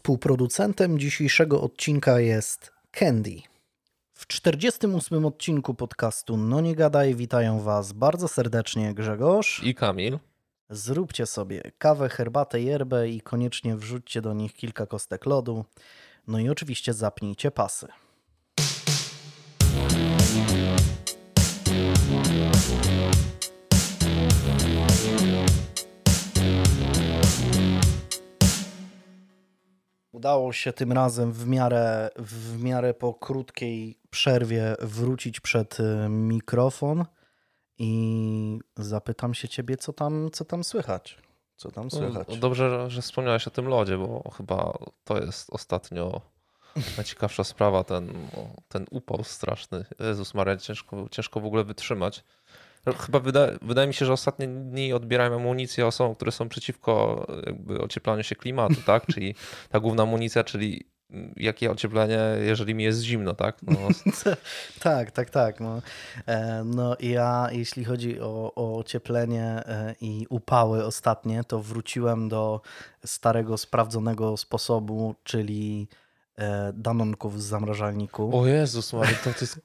Współproducentem dzisiejszego odcinka jest Candy. W 48 odcinku podcastu No Nie Gadaj witają Was bardzo serdecznie Grzegorz. I Kamil. Zróbcie sobie kawę, herbatę, yerbę i koniecznie wrzućcie do nich kilka kostek lodu. No i oczywiście zapnijcie pasy. Udało się tym razem w miarę, w miarę po krótkiej przerwie wrócić przed y, mikrofon i zapytam się ciebie, co tam, co tam słychać. Co tam słychać? No, dobrze, że wspomniałeś o tym lodzie, bo chyba to jest ostatnio najciekawsza sprawa, ten, ten upał straszny. Jezus Maria, ciężko, ciężko w ogóle wytrzymać. No, chyba wydaje, wydaje mi się, że ostatnie dni odbierają amunicję osobom, które są przeciwko ocieplaniu się klimatu, tak? Czyli ta główna amunicja, czyli jakie ocieplenie, jeżeli mi jest zimno, tak? No. tak, tak, tak. No, e, no ja, jeśli chodzi o, o ocieplenie e, i upały ostatnie, to wróciłem do starego, sprawdzonego sposobu, czyli e, danonków z zamrażalniku. O Jezus Maria, to jest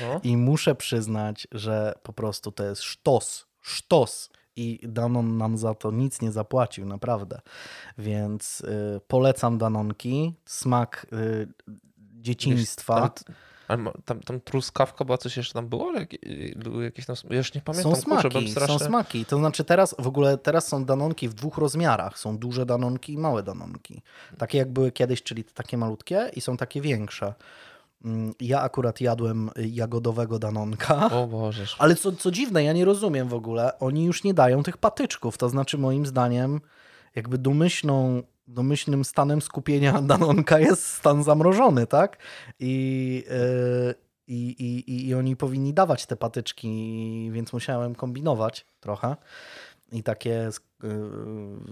no. I muszę przyznać, że po prostu to jest sztos, sztos. I Danon nam za to nic nie zapłacił, naprawdę. Więc y, polecam Danonki. Smak y, dzieciństwa. Ale tam, tam truskawka była, coś jeszcze tam było? Jakieś tam, ja już nie pamiętam. Są smaki, Kurczę, strasznie... są smaki. To znaczy teraz w ogóle teraz są danonki w dwóch rozmiarach. Są duże danonki i małe danonki. Takie jak były kiedyś, czyli takie malutkie i są takie większe. Mm, ja akurat jadłem jagodowego danonka. O Boże. Ale co, co dziwne, ja nie rozumiem w ogóle, oni już nie dają tych patyczków. To znaczy, moim zdaniem, jakby domyślną, domyślnym stanem skupienia danonka jest stan zamrożony, tak? I, yy, i, i, i oni powinni dawać te patyczki, więc musiałem kombinować trochę i takie y,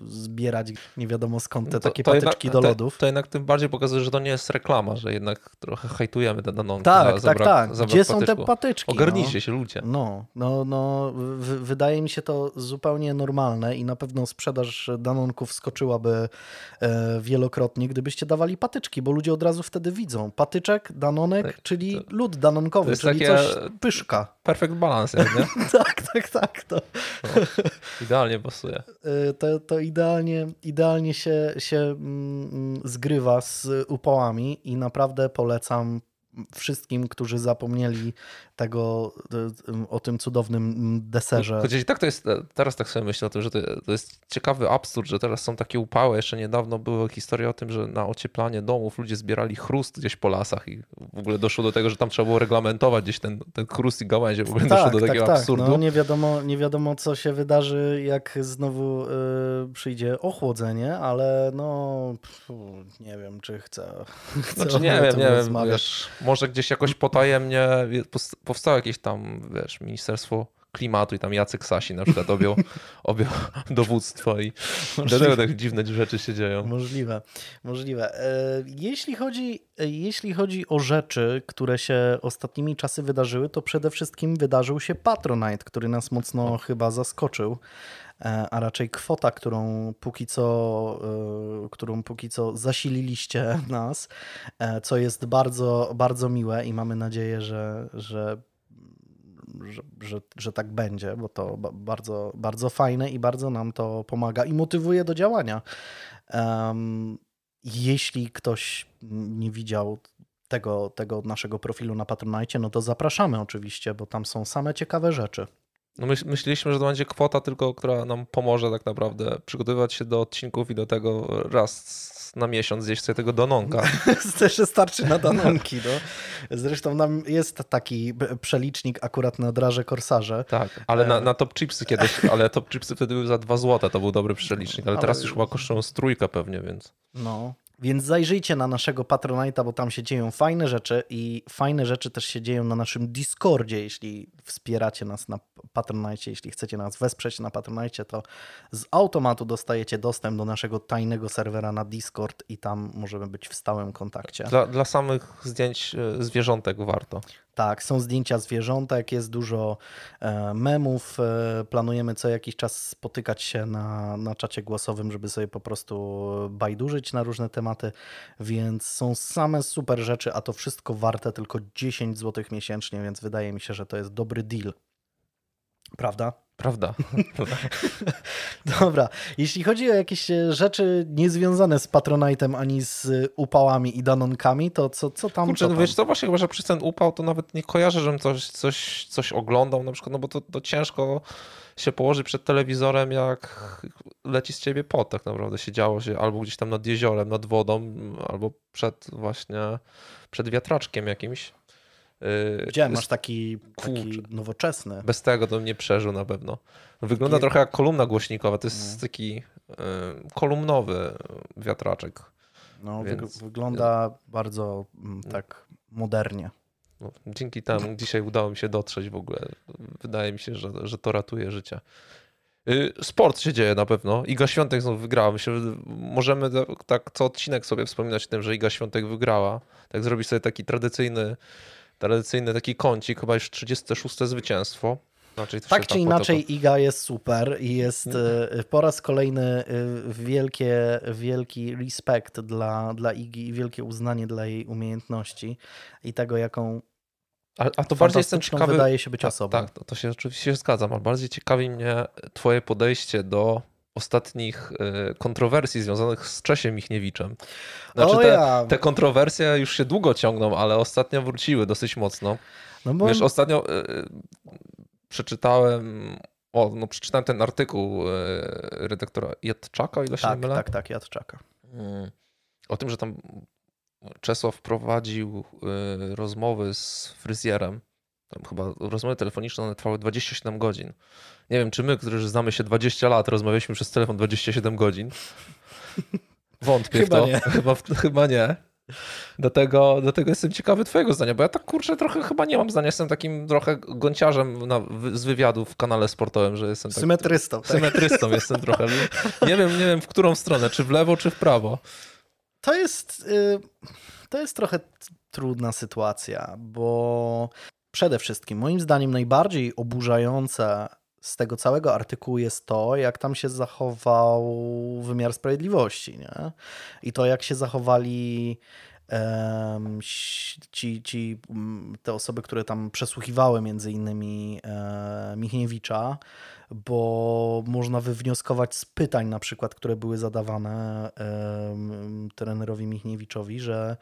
zbierać nie wiadomo skąd te no to, takie to patyczki jednak, do lodów. To, to, jednak tym bardziej pokazuje, że to nie jest reklama, że jednak trochę hejtujemy te danonki tak, tak, tak. Gdzie są te patyczki? Ogarnijcie no. się ludzie. No, no, no w, wydaje mi się to zupełnie normalne i na pewno sprzedaż danonków skoczyłaby e, wielokrotnie, gdybyście dawali patyczki, bo ludzie od razu wtedy widzą. Patyczek, danonek, tak, czyli to, lód danonkowy, czyli takie... coś pyszka perfect balance, nie? tak, tak, tak. To. No, idealnie pasuje. Y, to, to idealnie, idealnie się, się mm, mm, zgrywa z upałami i naprawdę polecam wszystkim, którzy zapomnieli tego, o tym cudownym deserze. Chociaż i tak to jest, teraz tak sobie myślę o tym, że to, to, jest ciekawy absurd, że teraz są takie upały. Jeszcze niedawno była historia o tym, że na ocieplanie domów ludzie zbierali chrust gdzieś po lasach i w ogóle doszło do tego, że tam trzeba było reglamentować gdzieś ten, ten chrust i gałęzie. W ogóle tak, doszło do tak, takiego tak. absurdu. No, nie, wiadomo, nie wiadomo, co się wydarzy, jak znowu y, przyjdzie ochłodzenie, ale no nie wiem, czy chcę. chcę znaczy, nie wiem, nie wiem. Wiesz, może gdzieś jakoś potajemnie powstało jakieś tam, wiesz, Ministerstwo Klimatu i tam Jacek Sasi na przykład objął, objął dowództwo i dlatego tak dziwne rzeczy się dzieją. Możliwe, możliwe. E, jeśli chodzi, jeśli chodzi o rzeczy, które się ostatnimi czasy wydarzyły, to przede wszystkim wydarzył się Patronite, który nas mocno chyba zaskoczył a raczej kwota, którą póki co, e, którą póki co zasililiście nas, co jest bardzo, bardzo miłe i mamy nadzieję, że, że że, że, że tak będzie, bo to bardzo, bardzo fajne i bardzo nam to pomaga i motywuje do działania. Jeśli ktoś nie widział tego, tego naszego profilu na Patronite, no to zapraszamy oczywiście, bo tam są same ciekawe rzeczy. No myśl, myśleliśmy, że to będzie kwota tylko, która nam pomoże tak naprawdę przygotowywać się do odcinków i do tego raz na miesiąc zjeść sobie tego dononka. Też starczy na dononki. No. Zresztą nam jest taki przelicznik akurat na draże korsarze. Tak, ale na, e, na top chipsy kiedyś, ale top chipsy wtedy były za 2 zł, to był dobry przelicznik, ale, ale teraz już chyba kosztują strójkę pewnie, więc... No, więc zajrzyjcie na naszego Patronite'a, bo tam się dzieją fajne rzeczy i fajne rzeczy też się dzieją na naszym Discordzie. Jeśli wspieracie nas na Patronite, jeśli chcecie nas wesprzeć na Patronite, to z automatu dostajecie dostęp do naszego tajnego serwera na Discord i tam możemy być w stałym kontakcie. Dla, dla samych zdjęć e, zwierzątek warto. Tak, są zdjęcia zwierzątek, jest dużo e, memów. E, planujemy co jakiś czas spotykać się na, na czacie głosowym, żeby sobie po prostu bajdurzyć na różne tematy, więc są same super rzeczy, a to wszystko warte tylko 10 zł miesięcznie, więc wydaje mi się, że to jest dobry deal. Prawda? Prawda. Dobra, jeśli chodzi o jakieś e, rzeczy niezwiązane z Patronite'em ani z upałami i danonkami, to co, co tam? Kurczę, co no tam? wiesz co, właśnie chyba, że przez ten upał to nawet nie kojarzę, żebym coś, coś, coś oglądał na przykład, no bo to, to ciężko się położy przed telewizorem, jak leci z ciebie pot tak naprawdę. Siedziało się albo gdzieś tam nad jeziorem, nad wodą, albo przed właśnie, przed wiatraczkiem jakimś. Yy, Gdzie masz taki, taki nowoczesny? Bez tego to bym nie przeżył na pewno. Wygląda Takie- trochę jak kolumna głośnikowa. To jest No. taki yy, kolumnowy wiatraczek. No, Więc- wyg- wygląda bardzo mm, tak modernie. No, dzięki temu dzisiaj udało mi się dotrzeć w ogóle. Wydaje mi się, że, że to ratuje życie. Yy, Sport się dzieje na pewno. Iga Świątek znowu wygrała. Myślę, że możemy tak- tak co odcinek sobie wspominać o tym, że Iga Świątek wygrała. Tak zrobić sobie taki tradycyjny, tradycyjny taki kącik, chyba już 36 zwycięstwo. Znaczy, Tak czy inaczej, Iga jest super i jest e, po raz kolejny e, wielkie, wielki respekt dla, dla Igi i wielkie uznanie dla jej umiejętności i tego, jaką A, a to bardziej jestem ciekawy. wydaje się być tak, osobą. Tak, to, to się oczywiście zgadzam, ale bardziej ciekawi mnie Twoje podejście do ostatnich y, kontrowersji związanych z Czesiem Michniewiczem. Znaczy te, ja, te kontrowersje już się długo ciągną, ale ostatnio wróciły dosyć mocno. no bo Wiesz, ostatnio y, przeczytałem, o, no przeczytałem ten artykuł y, redaktora Jadczaka, o ile się nie tak, mylę. tak, tak, Jadczaka. Mm. O tym, że tam Czesław prowadził rozmowy z fryzjerem. Chyba rozmowy telefoniczne one trwały 27 godzin. Nie wiem, czy my, którzy znamy się 20 lat, rozmawialiśmy przez telefon 27 godzin. Wątpię Chyba w to. nie. Chyba, chyba nie. Dlatego, dlatego jestem ciekawy twojego zdania, bo ja tak kurczę trochę chyba nie mam zdania. Jestem takim trochę gąciarzem na, z wywiadów w kanale sportowym, że jestem tak, Symetrystą. Tak? symetrystą jestem trochę. Nie wiem, nie wiem w którą stronę, czy w lewo, czy w prawo. To jest, y, to jest trochę trudna sytuacja, bo przede wszystkim moim zdaniem najbardziej oburzające z tego całego artykułu jest to, jak tam się zachował wymiar sprawiedliwości. Nie? I to, jak się zachowali ś- ci, ci, te osoby, które tam przesłuchiwały między innymi e, Michniewicza, bo można wywnioskować z pytań na przykład, które były zadawane em, trenerowi Michniewiczowi, że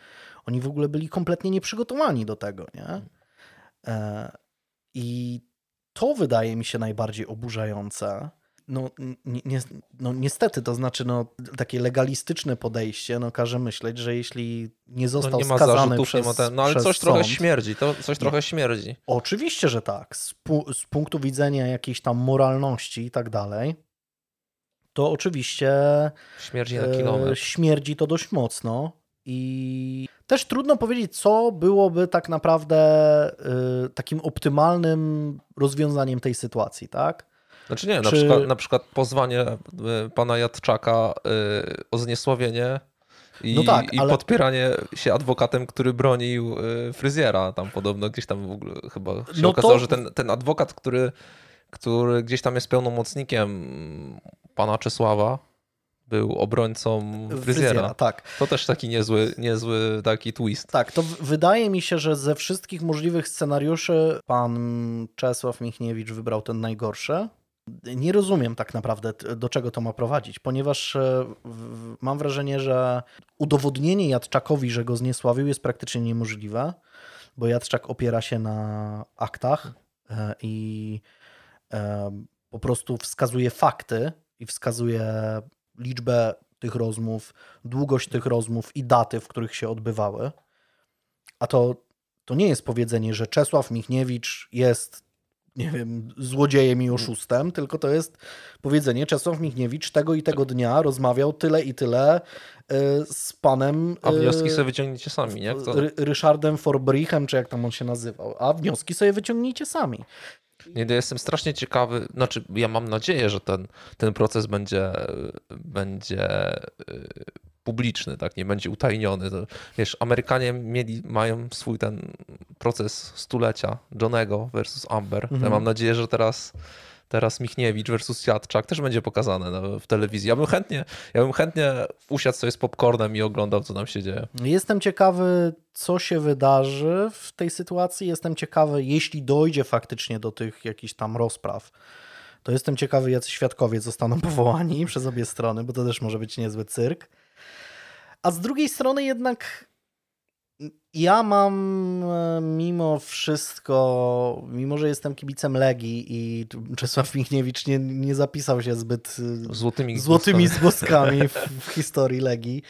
oni w ogóle byli kompletnie nieprzygotowani do tego, nie? E, I to wydaje mi się najbardziej oburzające. No, ni- ni- no niestety, to znaczy no, takie legalistyczne podejście no, każe myśleć, że jeśli nie No został nie ma skazany zarzutów, przez, nie ma ten, no ale coś trochę sąd, śmierdzi, to coś trochę śmierdzi. Oczywiście, że tak. Z, pu- z punktu widzenia jakiejś tam moralności i tak dalej, to oczywiście Śmierdzi na e, kilometr. śmierdzi to dość mocno. I też trudno powiedzieć, co byłoby tak naprawdę e, takim optymalnym rozwiązaniem tej sytuacji, tak? Znaczy nie, na, czy- przykład, na przykład pozwanie y, pana Jadczaka y, o zniesławienie i, No tak, i ale- podpieranie się adwokatem, który bronił y, fryzjera. Tam podobno gdzieś tam w ogóle chyba się No to- okazało, że ten, ten adwokat, który, który gdzieś tam jest pełnomocnikiem pana Czesława, był obrońcą fryzjera. tak. To też taki niezły, niezły taki twist. Tak, to wydaje mi się, że ze wszystkich możliwych scenariuszy pan Czesław Michniewicz wybrał ten najgorszy. Nie rozumiem tak naprawdę, do czego to ma prowadzić, ponieważ e, mam wrażenie, że udowodnienie Jadczakowi, że go zniesławił, jest praktycznie niemożliwe, bo Jadczak opiera się na aktach e, i e, po prostu wskazuje fakty i wskazuje liczbę tych rozmów, długość tych rozmów i daty, w których się odbywały. A to, to nie jest powiedzenie, że Czesław Michniewicz jest, nie wiem, złodziejem i oszustem, tylko to jest powiedzenie, Czesław Michniewicz tego i tego dnia rozmawiał tyle i tyle y, z panem A wnioski y, sobie wyciągniecie sami, nie? Kto, Ry- Ryszardem Forbrichem, czy jak tam on się nazywał. A wnioski sobie wyciągnijcie sami. Nie, jestem strasznie ciekawy, znaczy ja mam nadzieję, że ten, ten proces będzie, będzie y, publiczny, tak, nie będzie utajniony. Wiesz, Amerykanie mieli, mają swój ten proces stulecia Johnego versus Amber. Mhm. Ja mam nadzieję, że teraz teraz Michniewicz versus Jadczak też będzie pokazane no, w telewizji. Ja bym chętnie, ja bym chętnie usiadł sobie z popcornem i oglądał, co tam się dzieje. Jestem ciekawy, co się wydarzy w tej sytuacji. Jestem ciekawy, jeśli dojdzie faktycznie do tych jakichś tam rozpraw, to jestem ciekawy, jacy świadkowie zostaną powołani przez obie strony, bo to też może być niezły cyrk. A z drugiej strony jednak ja mam e, mimo wszystko, mimo że jestem kibicem Legii i Czesław Michniewicz nie, nie zapisał się zbyt e, złotymi, złotymi zgłoskami w, w, historii Legii,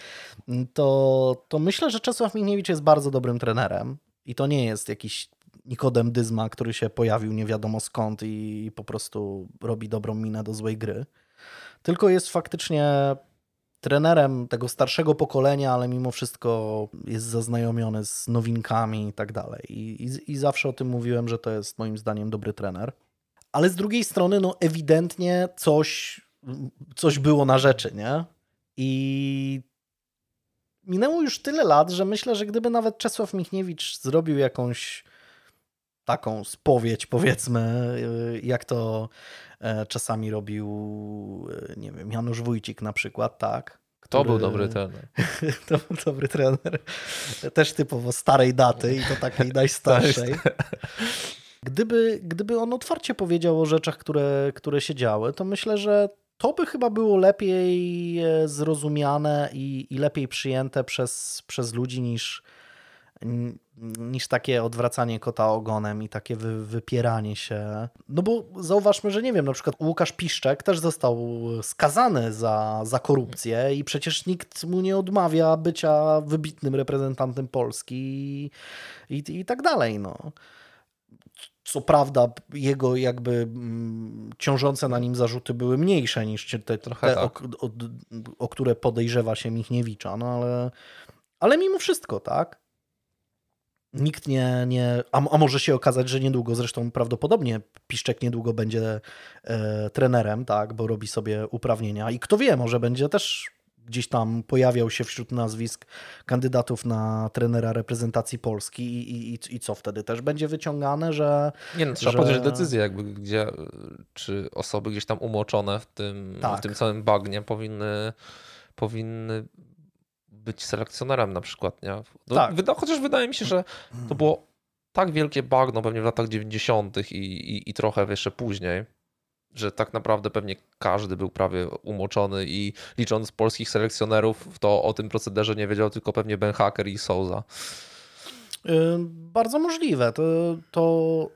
to, to myślę, że Czesław Michniewicz jest bardzo dobrym trenerem i to nie jest jakiś Nikodem Dyzma, który się pojawił nie wiadomo skąd i po prostu robi dobrą minę do złej gry. Tylko jest faktycznie trenerem tego starszego pokolenia, ale mimo wszystko jest zaznajomiony z nowinkami i tak dalej. I, i, zawsze o tym mówiłem, że to jest moim zdaniem dobry trener. Ale z drugiej strony, no ewidentnie coś, coś było na rzeczy, nie? I minęło już tyle lat, że myślę, że gdyby nawet Czesław Michniewicz zrobił jakąś taką spowiedź, powiedzmy, jak to czasami robił, e, nie wiem, Janusz Wójcik na przykład, tak. Który... To był dobry trener. to był dobry trener. Też typowo starej daty i to takiej najstarszej. Gdyby, gdyby on otwarcie powiedział o rzeczach, które, które się działy, to myślę, że to by chyba było lepiej e, zrozumiane i, i lepiej przyjęte przez, przez ludzi niż, niż takie odwracanie kota ogonem i takie wy, wypieranie się. No bo zauważmy, że nie wiem, na przykład Łukasz Piszczek też został skazany za, za korupcję i przecież nikt mu nie odmawia bycia wybitnym reprezentantem Polski i, i, i tak dalej. No. Co prawda, jego jakby mm, ciążące na nim zarzuty były mniejsze niż te, te tak. o, o, o, które podejrzewa się Michniewicza, no ale, ale mimo wszystko, tak? Nikt nie, nie a, a, może się okazać, że niedługo, zresztą prawdopodobnie Piszczek niedługo będzie e, trenerem, tak, bo robi sobie uprawnienia i kto wie, może będzie też gdzieś tam pojawiał się wśród nazwisk kandydatów na trenera reprezentacji Polski i, i, i co wtedy też będzie wyciągane, że... Nie no, trzeba że... podjąć decyzję jakby, gdzie, czy osoby gdzieś tam umoczone w tym, tak. w tym całym bagnie powinny powinny być selekcjonerem na przykład, nie? No, tak. Wyda, chociaż wydaje mi się, że to było tak wielkie bagno pewnie w latach 90. I, i, i trochę jeszcze później, że tak naprawdę pewnie każdy był prawie umoczony i licząc polskich selekcjonerów, to o tym procederze nie wiedział tylko pewnie Ben Hacker i Souza. Bardzo możliwe. To, to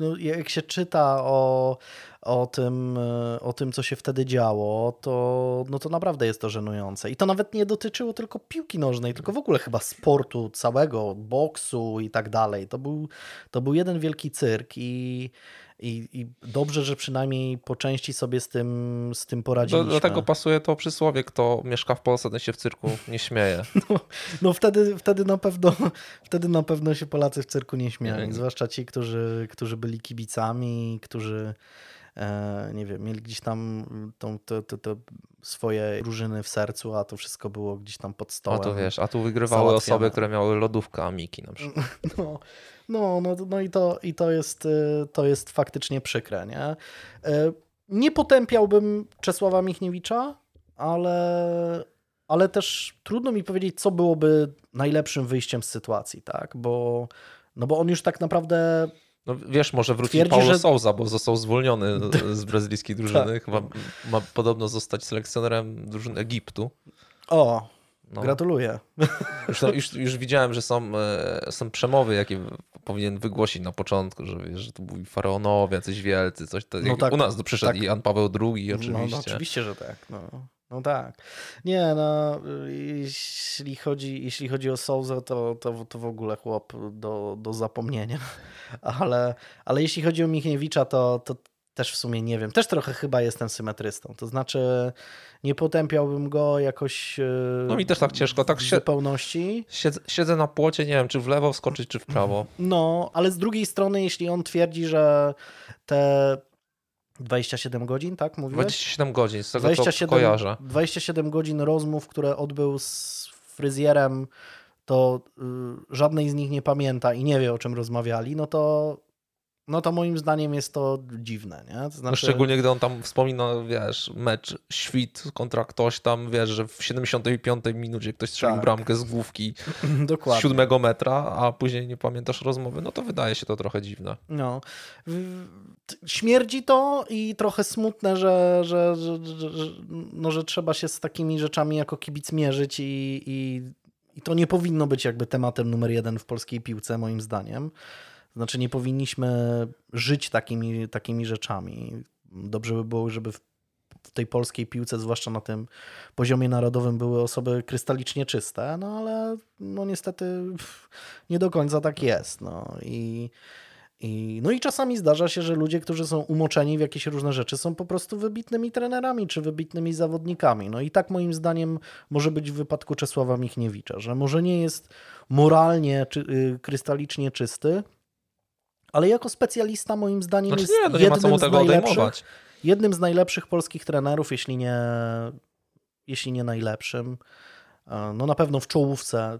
no, jak się czyta o, o, tym, o tym, co się wtedy działo, to, no to naprawdę jest to żenujące. I to nawet nie dotyczyło tylko piłki nożnej, tylko w ogóle chyba sportu całego, boksu i tak dalej. To był, to był jeden wielki cyrk i i, I, dobrze, że przynajmniej po części sobie z tym, z tym poradziliśmy. Do, do tego pasuje to przysłowie, kto mieszka w Polsce, ten się w cyrku nie śmieje. No, no wtedy, wtedy, na pewno, wtedy na pewno się Polacy w cyrku nie śmiali, zwłaszcza ci, którzy, którzy byli kibicami, którzy e, nie wiem, mieli gdzieś tam tą, te, te, te swoje drużyny w sercu, a to wszystko było gdzieś tam pod stołem. A tu wiesz, a tu wygrywały osoby, które miały lodówkę Amiki na przykład. No, no, no, no i, to, i to, jest, y, to jest faktycznie przykre. Nie, y, nie potępiałbym Czesława Michniewicza, ale, ale też trudno mi powiedzieć, co byłoby najlepszym wyjściem z sytuacji, tak? Bo, no bo on już tak naprawdę no wiesz, może wróci Twierdzi, Paulo że... Souza, bo został zwolniony z brazylijskiej drużyny. tak. Chyba ma podobno zostać selekcjonerem drużyny Egiptu. O, no. Gratuluję. Już, no, już, już, widziałem, że są, e, są przemowy, jakie powinien wygłosić na początku, że, wiesz, że to byli faraonowie, coś wielcy, coś to, no tak, U nas to przyszedł tak. Jan Paweł II oczywiście. No, no oczywiście, że tak. No. No tak. Nie, no jeśli chodzi, jeśli chodzi o Souza, to, to, to w ogóle chłop do, do zapomnienia. Ale, ale jeśli chodzi o Michniewicza, to, to też w sumie nie wiem. Też trochę chyba jestem symetrystą. To znaczy nie potępiałbym go jakoś e, No mi też tak ciężko. Tak w zupełności. Siedzę, siedzę na płocie, nie wiem, czy w lewo skoczyć, czy w prawo. No, ale z drugiej strony, jeśli on twierdzi, że te 27 godzin, tak mówiłeś? 27 godzin, z tego 27, co kojarzę. 27 godzin rozmów, które odbył z fryzjerem, to y, żadnej z nich nie pamięta i nie wie, o czym rozmawiali, no to no to moim zdaniem jest to dziwne, nie? To no znaczy... szczególnie gdy on tam wspomina, wiesz, mecz świt kontra ktoś tam, wiesz, że w 75 minucie ktoś strzelił tak. bramkę z główki Dokładnie. 7 metra, a później nie pamiętasz rozmowy, no to wydaje się to trochę dziwne. No. Śmierdzi to i trochę smutne, że, że, że, że, no, że trzeba się z takimi rzeczami jako kibic mierzyć i, i, i to nie powinno być jakby tematem numer jeden w polskiej piłce, moim zdaniem. Znaczy nie powinniśmy żyć takimi, takimi rzeczami. Dobrze by było, żeby w, w tej polskiej piłce, zwłaszcza na tym poziomie narodowym, były osoby krystalicznie czyste, no ale no niestety nie do końca tak jest. No i, i, no i czasami zdarza się, że ludzie, którzy są umoczeni w jakieś różne rzeczy, są po prostu wybitnymi trenerami czy wybitnymi zawodnikami. No i tak moim zdaniem może być w wypadku Czesława Michniewicza, że może nie jest moralnie czy, y, krystalicznie czysty, ale jako specjalista moim zdaniem znaczy, jest nie, no jednym, z najlepszych, jednym z najlepszych polskich trenerów, jeśli nie, jeśli nie najlepszym. E, no na pewno w czołówce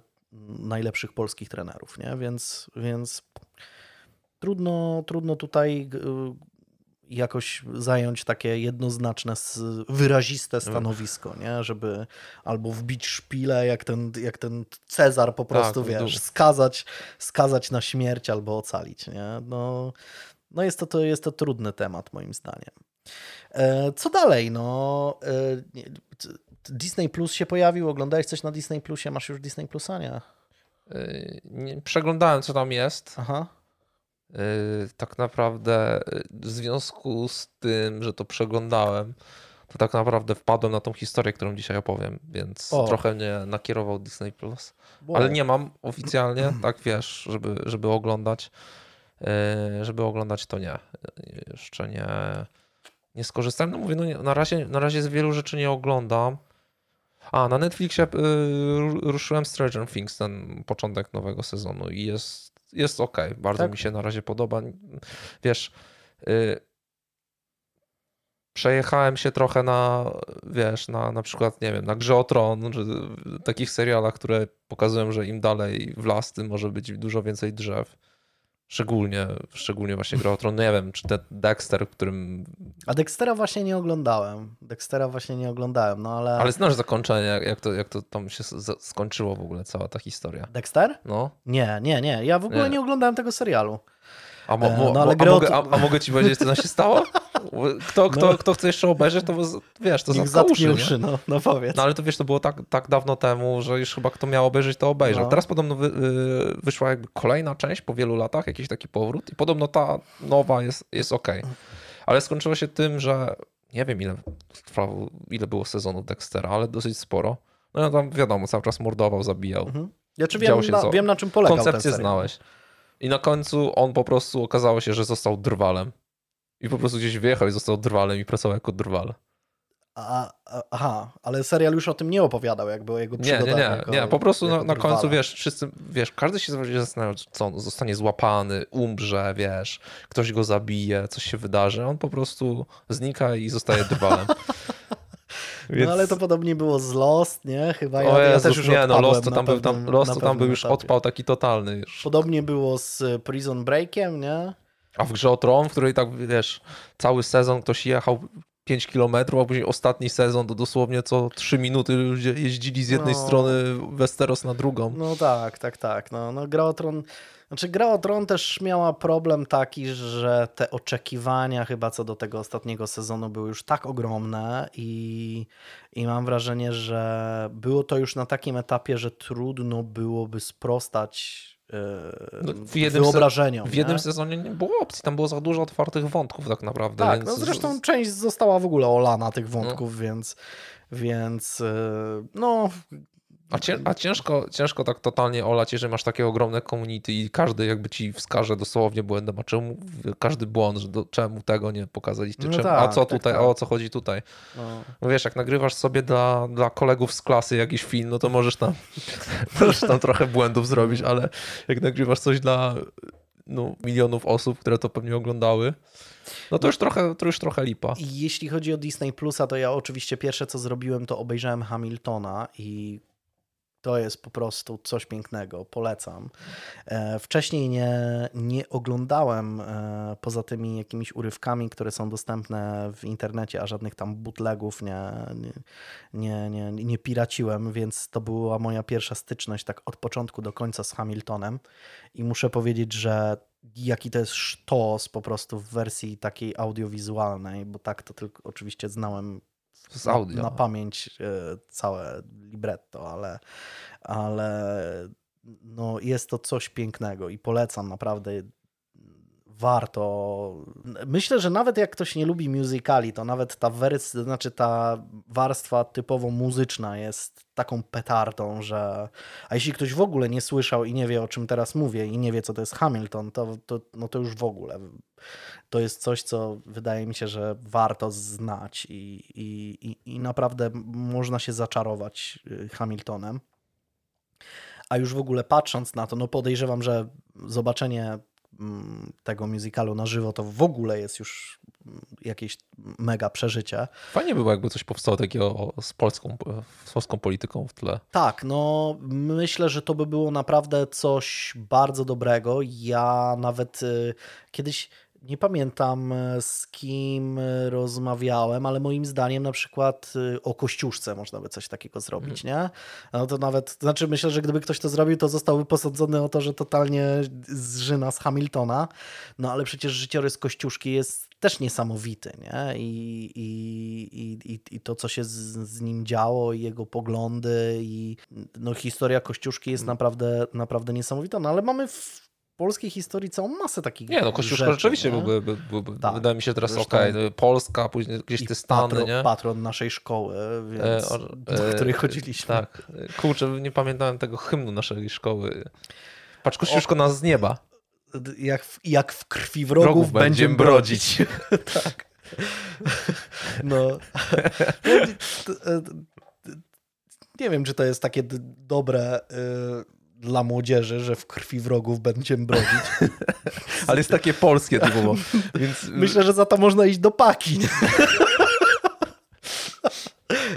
najlepszych polskich trenerów, nie? Więc, więc trudno, trudno tutaj jakoś zająć takie jednoznaczne, wyraziste stanowisko, nie? żeby albo wbić szpilę, jak ten, jak ten Cezar po prostu, tak, wiesz, skazać, skazać na śmierć albo ocalić. Nie? No, no jest, to, to, jest to trudny temat moim zdaniem. E, co dalej? No, e, Disney Plus się pojawił, oglądałeś coś na Disney Plusie, masz już Disney Plusa, nie? E, przeglądałem, co tam jest. Aha. Y, tak naprawdę y, w związku z tym, że to przeglądałem, to tak naprawdę wpadłem na tą historię, którą dzisiaj opowiem, więc o. trochę mnie nakierował Disney Plus. Ale nie mam oficjalnie, tak wiesz, żeby, żeby oglądać. Y, żeby oglądać to nie. Jeszcze nie, nie skorzystałem. No mówię, no nie, na, razie, na razie z wielu rzeczy nie oglądam. A, na Netflixie ruszyłem Stranger Things, ten początek nowego sezonu i jest jest ok, bardzo tak? mi się na razie podoba. Wiesz, y, przejechałem się trochę na, wiesz, na, na przykład, nie wiem, na Grze o Tron, czy takich serialach, które pokazują, że im dalej w las, tym może być dużo więcej drzew. Szczególnie, szczególnie właśnie Gra o Tron. Nie wiem, czy ten Dexter, którym... A Dextera właśnie nie oglądałem. Dextera właśnie nie oglądałem, no ale... Ale znasz zakończenie, jak to, jak to tam się skończyło w ogóle, cała ta historia. Dexter? No. Nie, nie, nie. Ja w ogóle nie, nie oglądałem tego serialu. A, mo, e, mo, no, ale a, mogę, a, a, mogę ci powiedzieć, co tam się stało? Kto, kto, no. kto chce jeszcze obejrzeć, to wiesz, to zatka uszy, uszy no, no powiedz. No ale to wiesz, to było tak, tak dawno temu, że już chyba kto miał obejrzeć, to obejrzał. No. Teraz podobno wy, y, wyszła jakby kolejna część po wielu latach, jakiś taki powrót i podobno ta nowa jest, jest ok. Ale skończyło się tym, że nie wiem ile trwało, ile było sezonów Dextera, ale dosyć sporo. No tam wiadomo, cały czas mordował, zabijał. Mhm. Ja czy wiem, na, wiem na czym polegał Koncepcję znałeś. I na końcu on po prostu okazało się, że został drwalem. I po prostu gdzieś wyjechał i został drwalem i pracował jako drwal. A, aha, ale serial już o tym nie opowiadał, jakby o jego przygodach. Nie, nie, nie, nie. po prostu na, na, końcu, wiesz, wszyscy, wiesz, każdy się zastanawiał, co on zostanie złapany, umrze, wiesz, ktoś go zabije, coś się wydarzy, on po prostu znika i zostaje drwalem. Więc... No ale to podobnie było z Lost, nie? Chyba ja, o Jezus, ja też już nie, no Lost to tam, pewnym, był, tam, Lost to tam był już etapie. odpał taki totalny. Już. Podobnie było z e, Prison Breakiem, nie? A w grze o Tron, w której tak, wiesz, cały sezon ktoś jechał 5 kilometrów, a później ostatni sezon to dosłownie co 3 minuty ludzie jeździli z jednej no. strony Westeros na drugą. No tak, tak, tak. No, no gra o Tron znaczy, gra o Tron też miała problem taki, że te oczekiwania chyba co do tego ostatniego sezonu były już tak ogromne i, i mam wrażenie, że było to już na takim etapie, że trudno byłoby sprostać e, no, w jednym wyobrażeniom. W jednym sezonie nie było opcji, tam było za dużo otwartych wątków tak naprawdę. Tak, więc... no zresztą część została w ogóle olana tych wątków, no. więc, więc e, no a, cię, a, ciężko, ciężko tak totalnie olać, jeżeli masz takie ogromne community i każdy jakby ci wskaże dosłownie błędem, a czemu każdy błąd, że do, czemu tego nie pokazaliście, no czemu, tak, a co tak, tutaj, tak. o co chodzi tutaj. No. no. wiesz, jak nagrywasz sobie dla, dla kolegów z klasy jakiś film, no to możesz tam, możesz tam trochę błędów zrobić, ale jak nagrywasz coś dla no, milionów osób, które to pewnie oglądały, no to już trochę, to już trochę lipa. Jeśli chodzi o Disney Plusa, to ja oczywiście pierwsze co zrobiłem, to obejrzałem Hamiltona i to jest po prostu coś pięknego, polecam. E, wcześniej nie, nie oglądałem e, poza tymi jakimiś urywkami, które są dostępne w internecie, a żadnych tam bootlegów nie, nie, nie, nie, nie piraciłem, więc to była moja pierwsza styczność tak od początku do końca z Hamiltonem i muszę powiedzieć, że jaki to jest sztos po prostu w wersji takiej audiowizualnej, bo tak to tylko oczywiście znałem z audio. Na, na pamięć e, całe libretto, ale, ale no jest to coś pięknego i polecam naprawdę warto. Myślę, że nawet jak ktoś nie lubi musicali, to nawet ta wersja, znaczy ta warstwa typowo muzyczna jest taką petardą, że a jeśli ktoś w ogóle nie słyszał i nie wie o czym teraz mówię i nie wie co to jest Hamilton, to, to, no to już w ogóle to jest coś, co wydaje mi się, że warto znać i, i, i, i naprawdę można się zaczarować y, Hamiltonem. A już w ogóle patrząc na to, no podejrzewam, że zobaczenie tego musicalu na żywo, to w ogóle jest już jakieś mega przeżycie. Fajnie było, jakby coś powstało takiego z polską, z polską polityką w tle. Tak, no myślę, że to by było naprawdę coś bardzo dobrego. Ja nawet y, kiedyś nie pamiętam e, z kim e, rozmawiałem, ale moim zdaniem na przykład e, o Kościuszce można by coś takiego zrobić, mm. nie? No to nawet, znaczy myślę, że gdyby ktoś to zrobił, to zostałby posądzony o to, że totalnie zżyna z Hamiltona, no ale przecież życiorys Kościuszki jest też niesamowity, nie? I, i, i, i to, co się z, z nim działo, i jego poglądy, i no, historia Kościuszki jest mm. naprawdę, naprawdę niesamowita, no ale mamy w polskiej historii całą masę takich Nie, no Kościuszko rzeczywiście byłby, byłby, byłby, tak. wydaje mi się teraz ok, Polska, później gdzieś te Stany, patron, nie? patron naszej szkoły, więc, e, do której e, chodziliśmy. Tak, kurczę, nie pamiętałem tego hymnu naszej szkoły. Patrz, Kościuszko o, nas z nieba. Jak w, jak w krwi wrogów, wrogów będziemy brodzić. tak. No. Nie wiem, czy to jest takie dobre y, dla młodzieży, że w krwi wrogów będziemy brodzić. Ale jest takie polskie typowo. Więc... Myślę, że za to można iść do paki.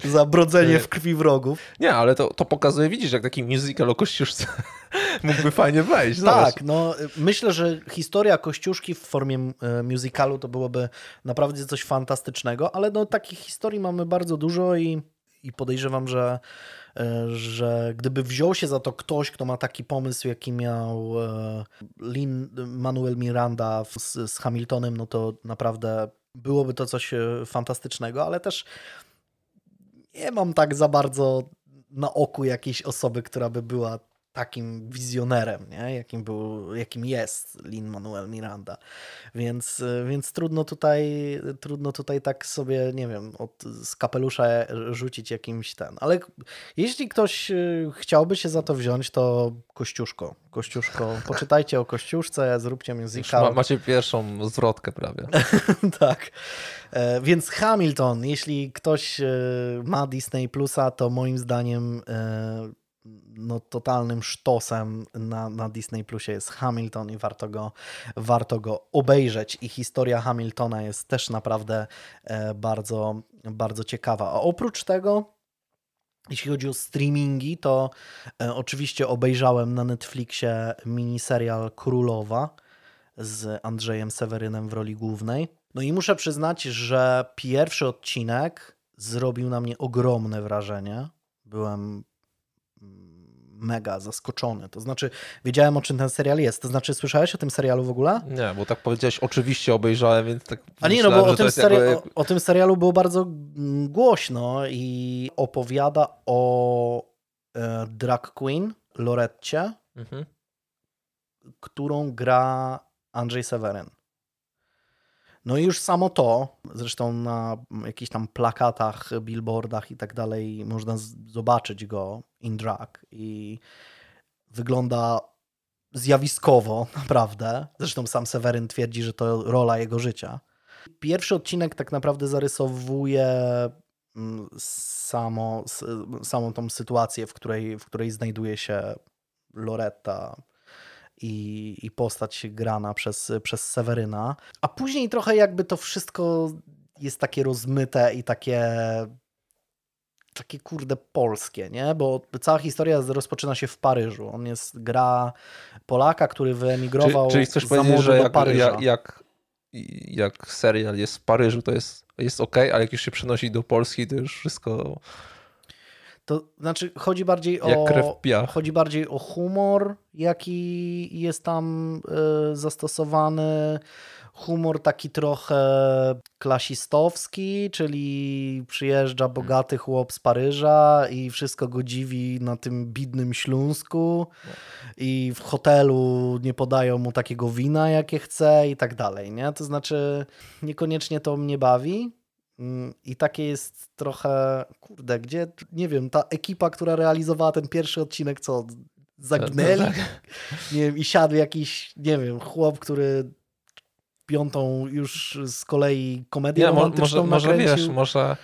za brodzenie w krwi wrogów. Nie, ale to, to pokazuje, widzisz, jak taki musical o Kościuszce mógłby fajnie wejść. Zobacz. Tak, no myślę, że historia Kościuszki w formie musicalu to byłoby naprawdę coś fantastycznego, ale no takich historii mamy bardzo dużo i, i podejrzewam, że że gdyby wziął się za to ktoś, kto ma taki pomysł, jaki miał e, Lin Manuel Miranda z, z Hamiltonem, no to naprawdę byłoby to coś e, fantastycznego, ale też nie mam tak za bardzo na oku jakiejś osoby, która by była takim wizjonerem, nie? Jakim, był, jakim jest Lin-Manuel Miranda. Więc, więc trudno, tutaj, trudno tutaj tak sobie, nie wiem, od, z kapelusza rzucić jakimś ten. Ale jeśli ktoś y, chciałby się za to wziąć, to Kościuszko. Kościuszko, poczytajcie o Kościuszce, zróbcie musical. Ma, macie pierwszą zwrotkę prawie. tak. E, więc Hamilton, jeśli ktoś e, ma Disney Plusa, to moim zdaniem e, no, totalnym sztosem na, na Disney Plusie jest Hamilton i warto go, warto go obejrzeć. I historia Hamiltona jest też naprawdę e, bardzo, bardzo ciekawa. A oprócz tego, jeśli chodzi o streamingi, to e, oczywiście obejrzałem na Netflixie miniserial Królowa z Andrzejem Sewerynem w roli głównej. No i muszę przyznać, że pierwszy odcinek zrobił na mnie ogromne wrażenie. Byłem mega zaskoczony. To znaczy, wiedziałem o czym ten serial jest. To znaczy, słyszałeś o tym serialu w ogóle? Nie, bo tak powiedziałeś, oczywiście obejrzałem, więc tak. A nie, no bo o tym, seri- jakby... o, o, tym serialu było bardzo głośno i opowiada o e, drag queen Loretcie, mhm. którą gra Andrzej Seweryn. No i już samo to, zresztą na jakichś tam plakatach, billboardach i tak dalej można zobaczyć go in drag i wygląda zjawiskowo, naprawdę. Zresztą sam Seweryn twierdzi, że to rola jego życia. Pierwszy odcinek tak naprawdę zarysowuje mm, samo, samą tą sytuację, w której, w której znajduje się Loretta i, i postać grana przez, przez Seweryna. A później trochę jakby to wszystko jest takie rozmyte i takie takie kurde polskie, nie? Bo cała historia rozpoczyna się w Paryżu. On jest gra Polaka, który wyemigrował czyli, czyli chcesz powiedzieć, że do jak, Paryża. jak, jak, jak serial jest w Paryżu, to jest, jest ok, ale jak już się przenosi do Polski, to już wszystko To znaczy chodzi bardziej o chodzi bardziej o humor, jaki jest tam y, zastosowany. Humor taki trochę klasistowski, czyli przyjeżdża bogaty chłop z Paryża i wszystko go dziwi na tym bidnym Śląsku i w hotelu nie podają mu takiego wina, jakie chce i tak dalej, nie? To znaczy niekoniecznie to mnie bawi, Mm, I takie jest trochę, kurde, gdzie, nie wiem, ta ekipa, która realizowała ten pierwszy odcinek, co zagnęli? Tak, Nie wiem, i siadł jakiś, nie wiem, chłop, który piątą już z kolei komedię romantyczną może, może wiesz, może,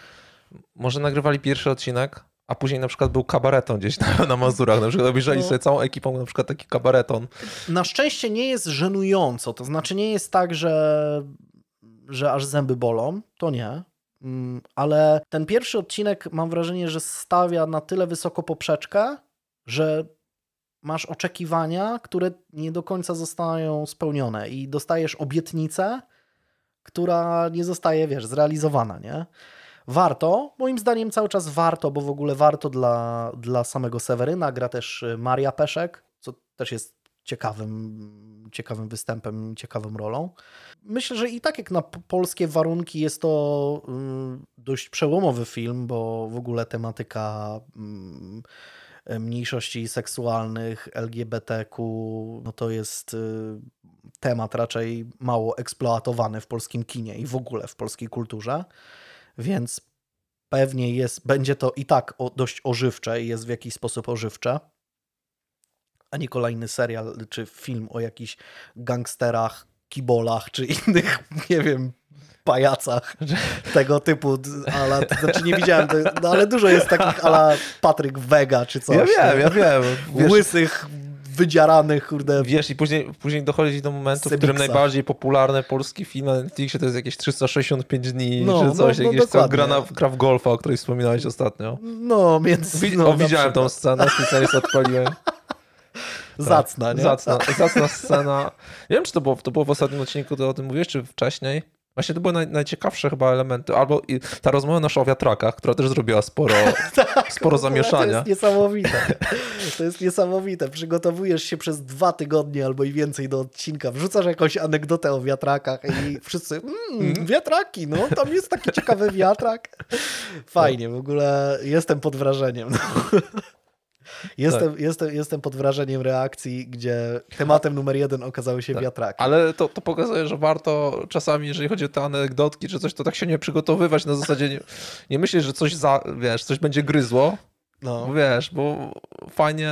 może nagrywali pierwszy odcinek, a później na przykład był kabareton gdzieś na, na Mazurach. Na przykład obejrzeli No. sobie całą ekipą na przykład taki kabareton. Na szczęście nie jest żenująco, to znaczy nie jest tak, że, że aż zęby bolą, to nie. Mm, Ale ten pierwszy odcinek mam wrażenie, że stawia na tyle wysoko poprzeczkę, że masz oczekiwania, które nie do końca zostają spełnione i dostajesz obietnicę, która nie zostaje, wiesz, zrealizowana, nie? Warto, moim zdaniem cały czas warto, bo w ogóle warto dla, dla samego Seweryna. Gra też y, Maria Peszek, co też jest ciekawym, ciekawym występem, ciekawą rolą. Myślę, że i tak jak na polskie warunki jest to mm, dość przełomowy film, bo w ogóle tematyka mm, mniejszości seksualnych, LGBTQ, no to jest y, temat raczej mało eksploatowany w polskim kinie i w ogóle w polskiej kulturze, więc pewnie jest, będzie to i tak o, dość ożywcze i jest w jakiś sposób ożywcze, a nie kolejny serial czy film o jakichś gangsterach, kibolach czy innych, nie wiem, pajacach tego typu, to znaczy nie widziałem, to, no ale dużo jest takich ala Patryk Wega czy coś. Ja wiem, ja wiem. Wiesz, Łysych, wydziaranych, kurde. wiesz i później, później dochodzi do momentu, w którym najbardziej popularny polski film na Netflixie to jest jakieś 365 dni, No, czy no, coś, no, jakieś co dokładnie. gra, na, w golfa, o której wspominałeś ostatnio. No, więc... Wi- no, o, widziałem tą przykład. scenę, specjalnie odpaliłem. Zacna, nie? Zacna, zacna scena. Nie wiem, czy to było, to było w ostatnim odcinku, to o tym mówiłeś, czy wcześniej. Właśnie to były naj, najciekawsze chyba elementy. Albo ta rozmowa nasza o wiatrakach, która też zrobiła sporo, sporo W ogóle zamieszania. To jest niesamowite. To jest niesamowite. Przygotowujesz się przez dwa tygodnie albo i więcej do odcinka, wrzucasz jakąś anegdotę o wiatrakach i wszyscy, mmm, wiatraki, no, tam jest taki ciekawy wiatrak. Fajnie, w ogóle jestem pod wrażeniem. No. Jestem, Tak. jestem, jestem pod wrażeniem reakcji, gdzie tematem numer jeden okazały się wiatraki. Ale to, to pokazuje, że warto czasami, jeżeli chodzi o te anegdotki czy coś, to tak się nie przygotowywać na zasadzie, nie, nie myśleć, że coś za, wiesz, coś będzie gryzło, No. bo wiesz, bo fajnie,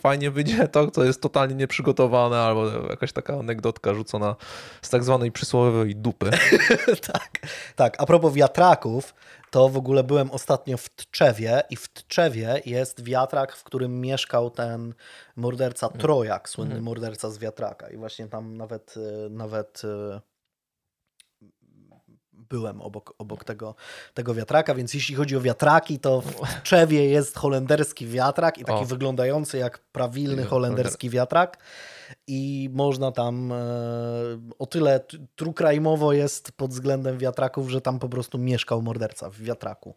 fajnie wyjdzie to, co jest totalnie nieprzygotowane, albo jakaś taka anegdotka rzucona z tak zwanej przysłowiowej dupy. tak, tak. A propos wiatraków, to w ogóle byłem ostatnio w Tczewie i w Tczewie jest wiatrak, w którym mieszkał ten morderca Trojak, słynny morderca z wiatraka. I właśnie tam nawet, e, nawet e, byłem obok, obok tego, tego wiatraka, więc jeśli chodzi o wiatraki, to w Tczewie jest holenderski wiatrak i taki O. wyglądający jak prawilny holenderski wiatrak i można tam e, o tyle trukrajmowo jest pod względem wiatraków, że tam po prostu mieszkał morderca w wiatraku.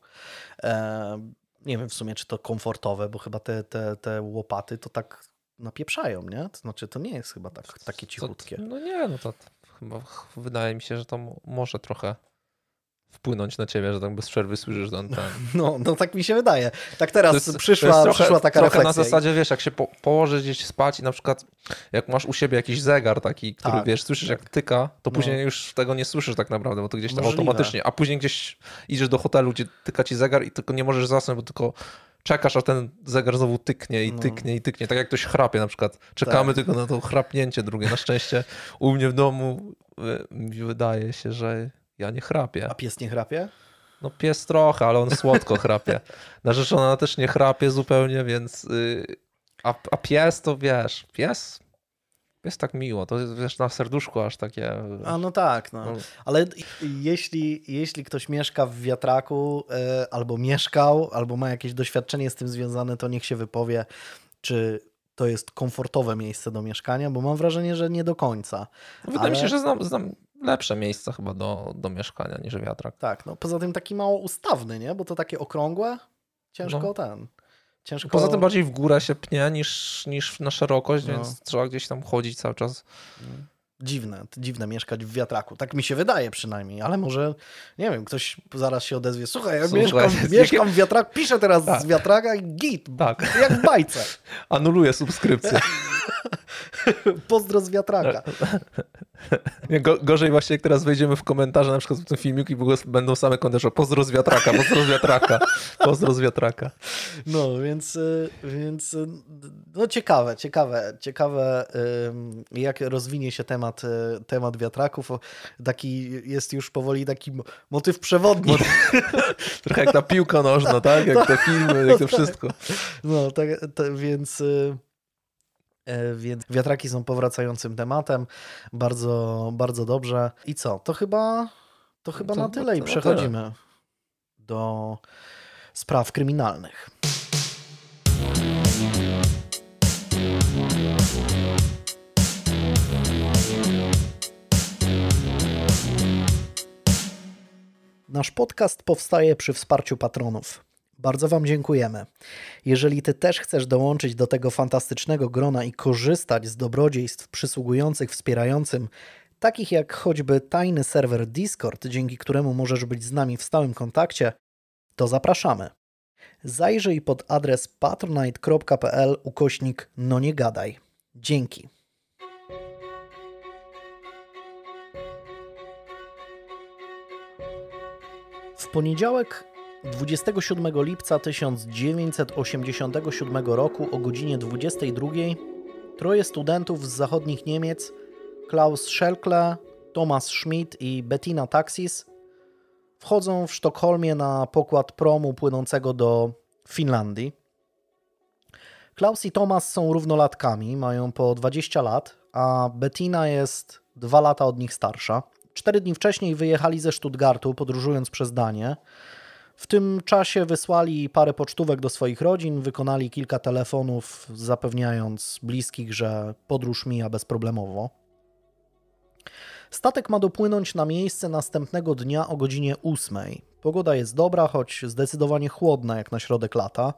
E, nie wiem w sumie, czy to komfortowe, bo chyba te, te, te łopaty to tak napieprzają, nie? To znaczy, to nie jest chyba tak, takie cichutkie. No nie, no to chyba ch- wydaje mi się, że to mo- może trochę wpłynąć na ciebie, że tak bez przerwy słyszysz ten, ten No, no tak mi się wydaje. Tak teraz jest- przyszła, trochę, przyszła taka trochę refleksja. na zasadzie, wiesz, jak się po, położysz gdzieś spać i na przykład jak masz u siebie jakiś zegar taki, który Tak, wiesz, słyszysz tak. jak tyka, to No. później już tego nie słyszysz tak naprawdę, bo to gdzieś tam Możliwe. automatycznie, a później gdzieś idziesz do hotelu, gdzie tyka ci zegar i tylko nie możesz zasnąć, bo tylko czekasz, a ten zegar znowu tyknie i No. tyknie i tyknie, tak jak ktoś chrapie na przykład. Czekamy Tak. tylko na to chrapnięcie drugie. Na szczęście u mnie w domu y, wydaje się, że ja nie chrapię. A pies nie chrapie? No pies trochę, ale on słodko chrapie. Narzeczona też nie chrapie zupełnie, więc... Yy, a, a pies to wiesz, pies Jest tak miło, to jest wiesz, na serduszku aż takie. A no tak, no. Ale jeśli, jeśli ktoś mieszka w wiatraku, y, albo mieszkał, albo ma jakieś doświadczenie z tym związane, to niech się wypowie, czy to jest komfortowe miejsce do mieszkania, bo mam wrażenie, że nie do końca. Wydaje Ale... mi się, że znam, znam lepsze miejsca chyba do, do mieszkania niż wiatrak. Tak, no poza tym taki mało ustawny, nie? Bo to takie okrągłe, ciężko no. ten. Ciężko... Poza tym bardziej w górę się pnie niż, niż na szerokość, no. więc trzeba gdzieś tam chodzić cały czas. Dziwne, dziwne mieszkać w wiatraku. Tak mi się wydaje przynajmniej, ale może, nie wiem, ktoś zaraz się odezwie. Słuchaj, ja Słuchaj, mieszkam, mieszkam w wiatraku, piszę teraz tak. z wiatraka i git, tak. jak w bajce. Anuluję subskrypcję. Pozdro z wiatraka. Gorzej właśnie, jak teraz wejdziemy w komentarze na przykład w tym filmiku i będą same komentarze pozdro z wiatraka, pozdro z wiatraka, pozdro z wiatraka. No, więc, y, więc y, no ciekawe, ciekawe, ciekawe jak rozwinie się temat, y, temat wiatraków. Taki jest już powoli taki motyw przewodni. Trochę jak ta piłka nożna, tak? Jak te filmy, jak to wszystko. No, tak, więc... E, więc wiatraki są powracającym tematem. Bardzo, bardzo dobrze. I co? To chyba, to chyba to, na tyle i przechodzimy tyle. do spraw kryminalnych. Nasz podcast powstaje przy wsparciu patronów. Bardzo Wam dziękujemy. Jeżeli Ty też chcesz dołączyć do tego fantastycznego grona i korzystać z dobrodziejstw przysługujących wspierającym, takich jak choćby tajny serwer Discord, dzięki któremu możesz być z nami w stałym kontakcie, to zapraszamy. Zajrzyj pod adres patronite.pl ukośnik no nie gadaj. Dzięki. W poniedziałek 27 lipca 1987 roku o godzinie 22 troje studentów z zachodnich Niemiec, Klaus Schelkle, Thomas Schmidt i Bettina Taxis, wchodzą w Sztokholmie na pokład promu płynącego do Finlandii. Klaus i Thomas są równolatkami, mają po 20 lat, a Bettina jest dwa lata od nich starsza. Cztery dni wcześniej wyjechali ze Stuttgartu, podróżując przez Danię. W tym czasie wysłali parę pocztówek do swoich rodzin, wykonali kilka telefonów, zapewniając bliskich, że podróż mija bezproblemowo. Statek ma dopłynąć na miejsce następnego dnia o godzinie 8. Pogoda jest dobra, choć zdecydowanie chłodna jak na środek lata.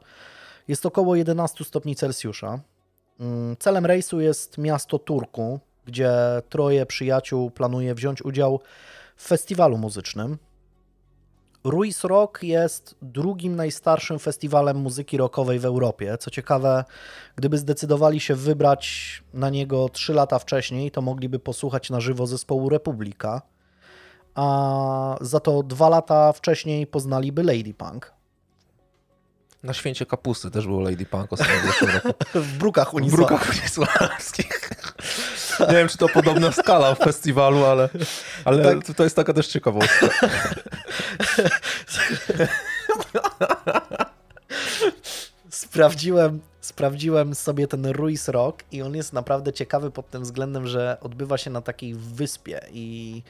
Jest około 11 stopni Celsjusza. Mm, celem rejsu jest miasto Turku, gdzie troje przyjaciół planuje wziąć udział w festiwalu muzycznym. Ruiz Rock jest drugim najstarszym festiwalem muzyki rockowej w Europie. Co ciekawe, gdyby zdecydowali się wybrać na niego 3 lata wcześniej, to mogliby posłuchać na żywo zespołu Republika, a za to dwa lata wcześniej poznaliby Lady Punk. Na święcie kapusty też było Lady Punk ostatnio w roku. w brukach unisławskich. Nie wiem, czy to podobna skala w festiwalu, ale, ale tak. to jest taka też ciekawostka. sprawdziłem, sprawdziłem sobie ten Ruiz Rock i on jest naprawdę ciekawy pod tym względem, że odbywa się na takiej wyspie i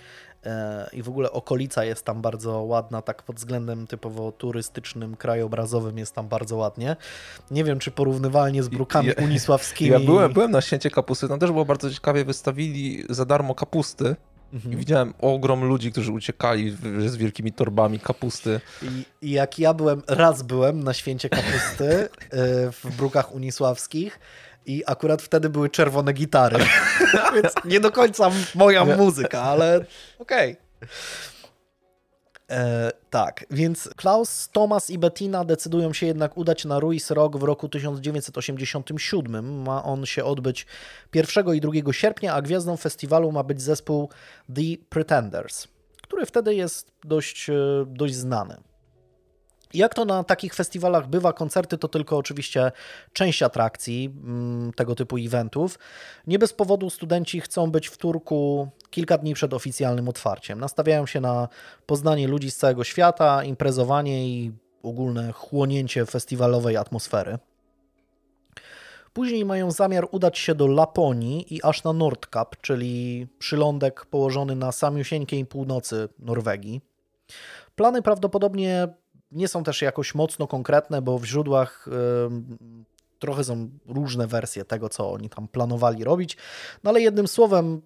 i w ogóle okolica jest tam bardzo ładna, tak pod względem typowo turystycznym, krajobrazowym jest tam bardzo ładnie. Nie wiem, czy porównywalnie z brukami ja, unisławskimi. Ja byłem, byłem na święcie kapusty, tam też było bardzo ciekawie, wystawili za darmo kapusty. Mhm. I widziałem ogrom ludzi, którzy uciekali z wielkimi torbami kapusty. I, I, jak ja byłem, raz byłem na święcie kapusty e, w Brukach Unisławskich i akurat wtedy były czerwone gitary. Więc nie do końca moja muzyka, ale okej. Okay. E, tak, więc Klaus, Thomas i Bettina decydują się jednak udać na Ruiz Rock w roku 1987. Ma on się odbyć 1 i 2 sierpnia, a gwiazdą festiwalu ma być zespół The Pretenders, który wtedy jest dość, e, dość znany. Jak to na takich festiwalach bywa, koncerty to tylko oczywiście część atrakcji mm, tego typu eventów. Nie bez powodu studenci chcą być w Turku kilka dni przed oficjalnym otwarciem. Nastawiają się na poznanie ludzi z całego świata, imprezowanie i ogólne chłonięcie festiwalowej atmosfery. Później mają zamiar udać się do Laponii i aż na Nordkap, czyli przylądek położony na samiusieńkiej północy Norwegii. Plany prawdopodobnie nie są też jakoś mocno konkretne, bo w źródłach trochę są różne wersje tego, co oni tam planowali robić. No ale jednym słowem,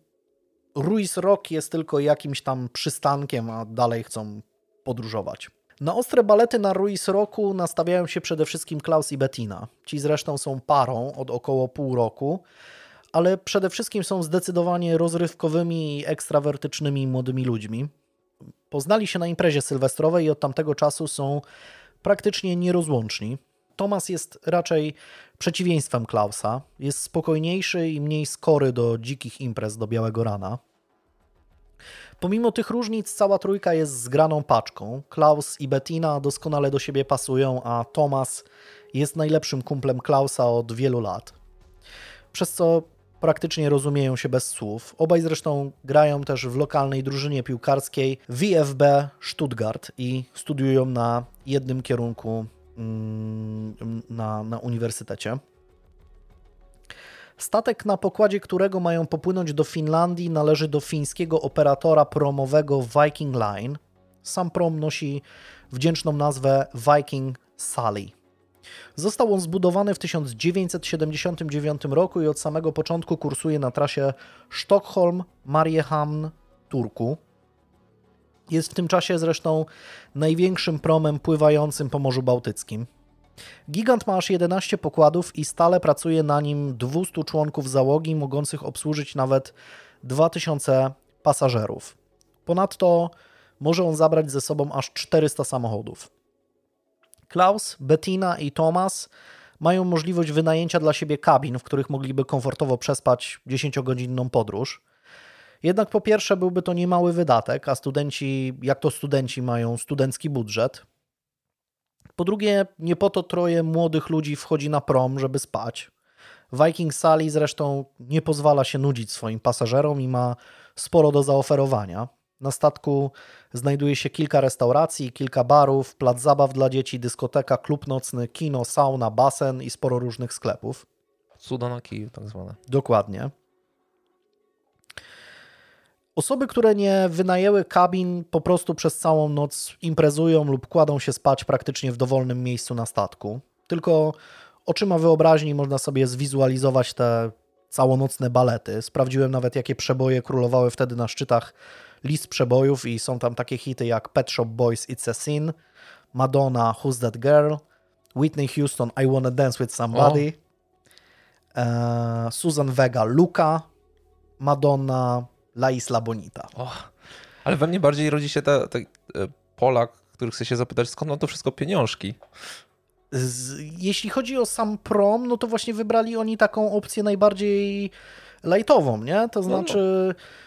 Ruiz Rock jest tylko jakimś tam przystankiem, a dalej chcą podróżować. Na ostre balety na Ruiz Rocku nastawiają się przede wszystkim Klaus i Bettina. Ci zresztą są parą od około pół roku, ale przede wszystkim są zdecydowanie rozrywkowymi i ekstrawertycznymi młodymi ludźmi. Poznali się na imprezie sylwestrowej i od tamtego czasu są praktycznie nierozłączni. Thomas jest raczej przeciwieństwem Klausa. Jest spokojniejszy i mniej skory do dzikich imprez do białego rana. Pomimo tych różnic, cała trójka jest zgraną paczką. Klaus i Bettina doskonale do siebie pasują, a Thomas jest najlepszym kumplem Klausa od wielu lat. Przez co praktycznie rozumieją się bez słów. Obaj zresztą grają też w lokalnej drużynie piłkarskiej VfB Stuttgart i studiują na jednym kierunku mm, na, na uniwersytecie. Statek, na pokładzie którego mają popłynąć do Finlandii, należy do fińskiego operatora promowego Viking Line. Sam prom nosi wdzięczną nazwę Viking Sally. Został on zbudowany w 1979 roku i od samego początku kursuje na trasie Sztokholm-Mariehamn-Turku. Jest w tym czasie zresztą największym promem pływającym po Morzu Bałtyckim. Gigant ma aż 11 pokładów i stale pracuje na nim 200 członków załogi, mogących obsłużyć nawet 2000 pasażerów. Ponadto może on zabrać ze sobą aż 400 samochodów. Klaus, Bettina i Thomas mają możliwość wynajęcia dla siebie kabin, w których mogliby komfortowo przespać 10-godzinną podróż. Jednak po pierwsze byłby to niemały wydatek, a studenci, jak to studenci, mają studencki budżet. Po drugie, nie po to troje młodych ludzi wchodzi na prom, żeby spać. Viking Sally zresztą nie pozwala się nudzić swoim pasażerom i ma sporo do zaoferowania. Na statku znajduje się kilka restauracji, kilka barów, plac zabaw dla dzieci, dyskoteka, klub nocny, kino, sauna, basen i sporo różnych sklepów. Cuda na kiju, tak zwane. Dokładnie. Osoby, które nie wynajęły kabin, po prostu przez całą noc imprezują lub kładą się spać praktycznie w dowolnym miejscu na statku. Tylko oczyma wyobraźni można sobie zwizualizować te całonocne balety. Sprawdziłem nawet, jakie przeboje królowały wtedy na szczytach list przebojów i są tam takie hity jak Pet Shop Boys It's a Sin, Madonna Who's That Girl, Whitney Houston I Wanna Dance With Somebody, e, Susan Vega Luca, Madonna La Isla Bonita. Oh, ale we mnie bardziej rodzi się ten Polak, który chce się zapytać, skąd on to wszystko pieniążki? Z, jeśli chodzi o sam prom, no to właśnie wybrali oni taką opcję najbardziej lightową, nie? To znaczy... No, no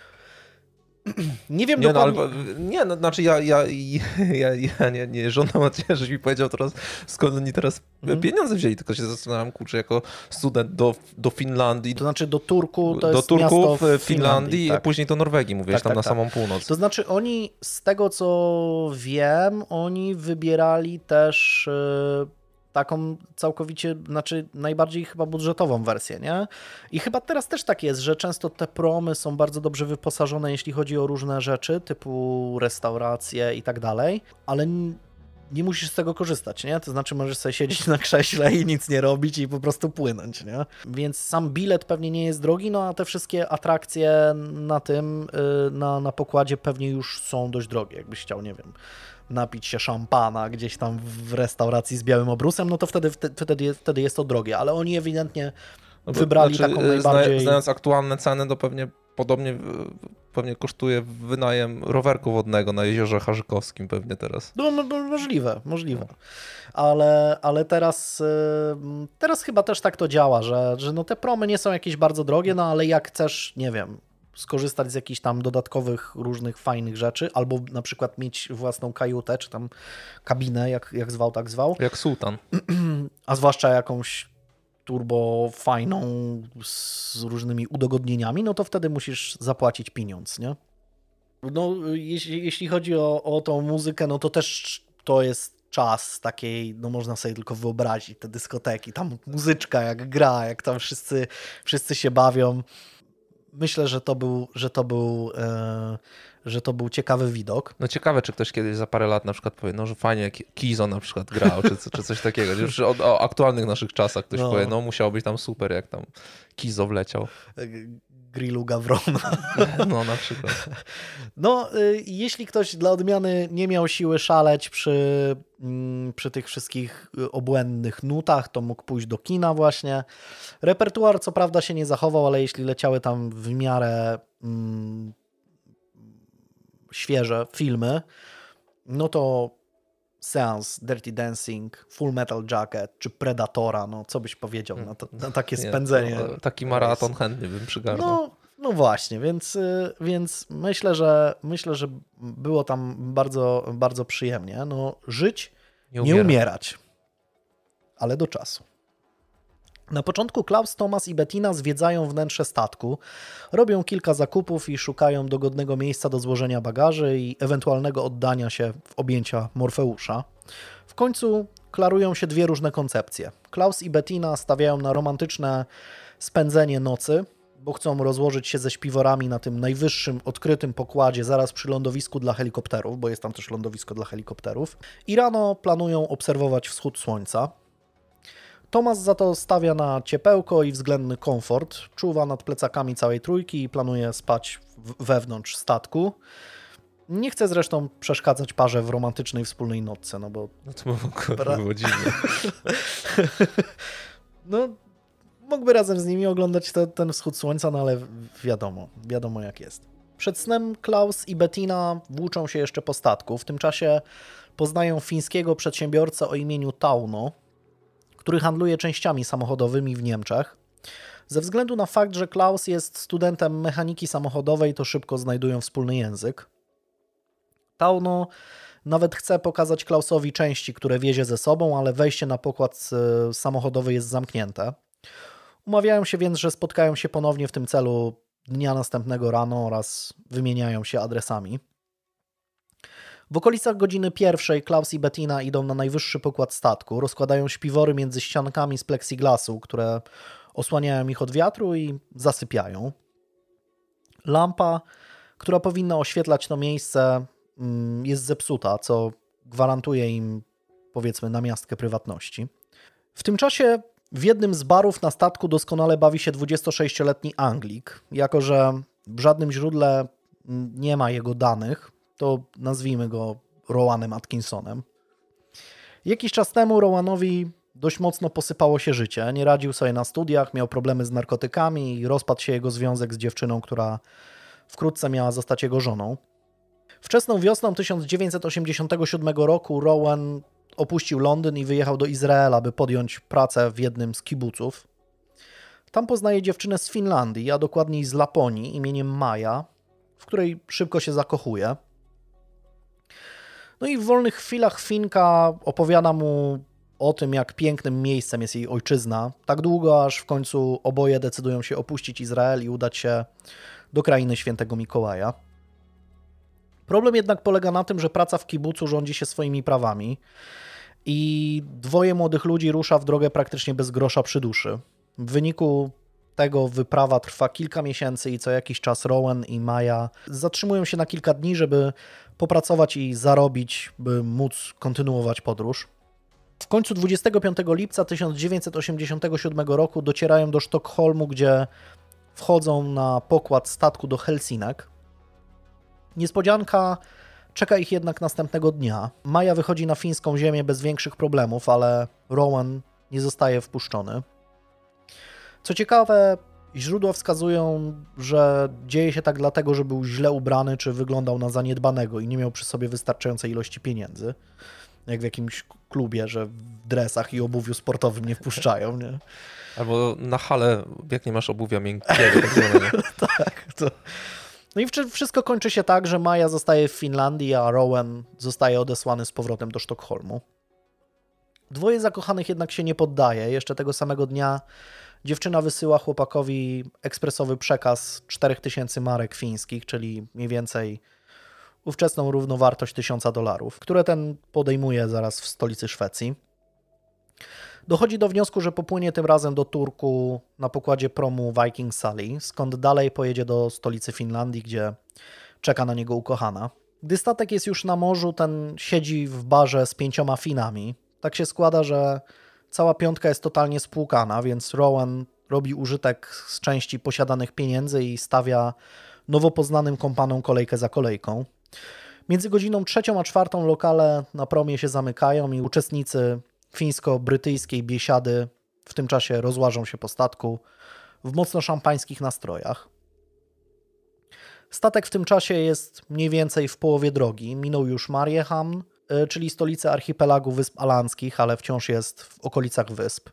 nie wiem nie, dokładnie. No, ale, nie, no, znaczy ja, ja, ja, ja nie, nie żądam od ciebie, żebyś mi powiedział teraz, skąd oni teraz mhm. pieniądze wzięli, tylko się zastanawiam, kurczę, jako student do, do Finlandii. To znaczy do Turku, to do jest Turków, w Finlandii, Finlandii tak. a później do Norwegii, mówisz, tak, tam tak, na tak. samą północ. To znaczy oni, z tego co wiem, oni wybierali też e, taką całkowicie, znaczy najbardziej chyba budżetową wersję, nie? I chyba teraz też tak jest, że często te promy są bardzo dobrze wyposażone, jeśli chodzi o różne rzeczy, typu restauracje i tak dalej, ale nie musisz z tego korzystać, nie? To znaczy możesz sobie siedzieć na krześle i nic nie robić i po prostu płynąć, nie? Więc sam bilet pewnie nie jest drogi, no a te wszystkie atrakcje na tym, y, na, na pokładzie pewnie już są dość drogie, jakbyś chciał, nie wiem, napić się szampana gdzieś tam w restauracji z białym obrusem, no to wtedy, wtedy, wtedy jest to drogie, ale oni ewidentnie no wybrali znaczy, taką najbardziej... Znając aktualne ceny, to pewnie podobnie pewnie kosztuje wynajem rowerku wodnego na jeziorze Harzykowskim pewnie teraz. No, no, no możliwe, możliwe. Ale, ale teraz, teraz chyba też tak to działa, że, że no te promy nie są jakieś bardzo drogie, no ale jak chcesz, nie wiem, skorzystać z jakichś tam dodatkowych różnych fajnych rzeczy, albo na przykład mieć własną kajutę, czy tam kabinę, jak, jak zwał, tak zwał. Jak sułtan. A zwłaszcza jakąś turbo fajną z różnymi udogodnieniami, no to wtedy musisz zapłacić pieniądz, nie? No, jeśli, jeśli chodzi o, o tą muzykę, no to też to jest czas takiej, no można sobie tylko wyobrazić te dyskoteki, tam muzyczka jak gra, jak tam wszyscy, wszyscy się bawią. Myślę, że to był, że to był, e, że to był ciekawy widok. No ciekawe, czy ktoś kiedyś za parę lat na przykład powie, no że fajnie Kizo na przykład grał, czy, czy coś takiego. Już o, o aktualnych naszych czasach ktoś no. powie, no musiało być tam super, jak tam Kizo wleciał. Grillu Gawrona. No na przykład. No, y, jeśli ktoś dla odmiany nie miał siły szaleć przy, mm, przy tych wszystkich y, obłędnych nutach, to mógł pójść do kina właśnie. Repertuar co prawda się nie zachował, ale jeśli leciały tam w miarę mm, świeże filmy, no to Seance, Dirty Dancing, Full Metal Jacket czy Predatora, no co byś powiedział na, to, na takie spędzenie? Nie, taki maraton chętnie bym przygarnął. No, no właśnie, więc, y, więc myślę, że myślę, że było tam bardzo, bardzo przyjemnie. No, żyć, nie, nie umierać, ale do czasu. Na początku Klaus, Thomas i Bettina zwiedzają wnętrze statku, robią kilka zakupów i szukają dogodnego miejsca do złożenia bagaży i ewentualnego oddania się w objęcia Morfeusza. W końcu klarują się dwie różne koncepcje. Klaus i Bettina stawiają na romantyczne spędzenie nocy, bo chcą rozłożyć się ze śpiworami na tym najwyższym odkrytym pokładzie zaraz przy lądowisku dla helikopterów, bo jest tam też lądowisko dla helikopterów. I rano planują obserwować wschód słońca. Tomas za to stawia na ciepełko i względny komfort, czuwa nad plecakami całej trójki i planuje spać wewnątrz statku. Nie chce zresztą przeszkadzać parze w romantycznej wspólnej nocce, no bo... No to było, było dziwne. no, mógłby razem z nimi oglądać te, ten wschód słońca, no ale wiadomo, wiadomo jak jest. Przed snem Klaus i Bettina włóczą się jeszcze po statku. W tym czasie poznają fińskiego przedsiębiorcę o imieniu Tauno, który handluje częściami samochodowymi w Niemczech. Ze względu na fakt, że Klaus jest studentem mechaniki samochodowej, to szybko znajdują wspólny język. Tauno nawet chce pokazać Klausowi części, które wiezie ze sobą, ale wejście na pokład e, samochodowy jest zamknięte. Umawiają się więc, że spotkają się ponownie w tym celu dnia następnego rano oraz wymieniają się adresami. W okolicach godziny pierwszej Klaus i Bettina idą na najwyższy pokład statku, rozkładają śpiwory między ściankami z plexiglasu, które osłaniają ich od wiatru i zasypiają. Lampa, która powinna oświetlać to miejsce, mm, jest zepsuta, co gwarantuje im, powiedzmy, namiastkę prywatności. W tym czasie w jednym z barów na statku doskonale bawi się 26-letni Anglik. Jako, że w żadnym źródle nie ma jego danych, to nazwijmy go Rowanem Atkinsonem. Jakiś czas temu Rowanowi dość mocno posypało się życie. Nie radził sobie na studiach, miał problemy z narkotykami i rozpadł się jego związek z dziewczyną, która wkrótce miała zostać jego żoną. Wczesną wiosną 1987 roku Rowan opuścił Londyn i wyjechał do Izraela, by podjąć pracę w jednym z kibuców. Tam poznaje dziewczynę z Finlandii, a dokładniej z Laponii imieniem Maja, w której szybko się zakochuje. No i w wolnych chwilach Finka opowiada mu o tym, jak pięknym miejscem jest jej ojczyzna, tak długo, aż w końcu oboje decydują się opuścić Izrael i udać się do krainy świętego Mikołaja. Problem jednak polega na tym, że praca w kibucu rządzi się swoimi prawami i dwoje młodych ludzi rusza w drogę praktycznie bez grosza przy duszy. W wyniku tego wyprawa trwa kilka miesięcy i co jakiś czas Rowan i Maja zatrzymują się na kilka dni, żeby popracować i zarobić, by móc kontynuować podróż. W końcu 25 lipca 1987 roku docierają do Sztokholmu, gdzie wchodzą na pokład statku do Helsinek. Niespodzianka czeka ich jednak następnego dnia. Maja wychodzi na fińską ziemię bez większych problemów, ale Rowan nie zostaje wpuszczony. Co ciekawe, źródła wskazują, że dzieje się tak dlatego, że był źle ubrany czy wyglądał na zaniedbanego i nie miał przy sobie wystarczającej ilości pieniędzy. Jak w jakimś klubie, że w dresach i obuwiu sportowym nie wpuszczają. Nie? Albo na hale, jak nie masz obuwia miękkiego. Tak, tak, to... No i wszystko kończy się tak, że Maja zostaje w Finlandii, a Rowan zostaje odesłany z powrotem do Sztokholmu. Dwoje zakochanych jednak się nie poddaje. Jeszcze tego samego dnia Dziewczyna wysyła chłopakowi ekspresowy przekaz 4000 marek fińskich, czyli mniej więcej ówczesną równowartość 1000 dolarów, które ten podejmuje zaraz w stolicy Szwecji. Dochodzi do wniosku, że popłynie tym razem do Turku na pokładzie promu Viking Sally, skąd dalej pojedzie do stolicy Finlandii, gdzie czeka na niego ukochana. Gdy statek jest już na morzu, ten siedzi w barze z pięcioma Finami. Tak się składa, że cała piątka jest totalnie spłukana, więc Rowan robi użytek z części posiadanych pieniędzy i stawia nowo poznanym kompanom kolejkę za kolejką. Między godziną trzecią a czwartą lokale na promie się zamykają i uczestnicy fińsko-brytyjskiej biesiady w tym czasie rozłażą się po statku w mocno szampańskich nastrojach. Statek w tym czasie jest mniej więcej w połowie drogi. Minął już Mariehamn, czyli stolicę archipelagu Wysp Alanskich, ale wciąż jest w okolicach wysp.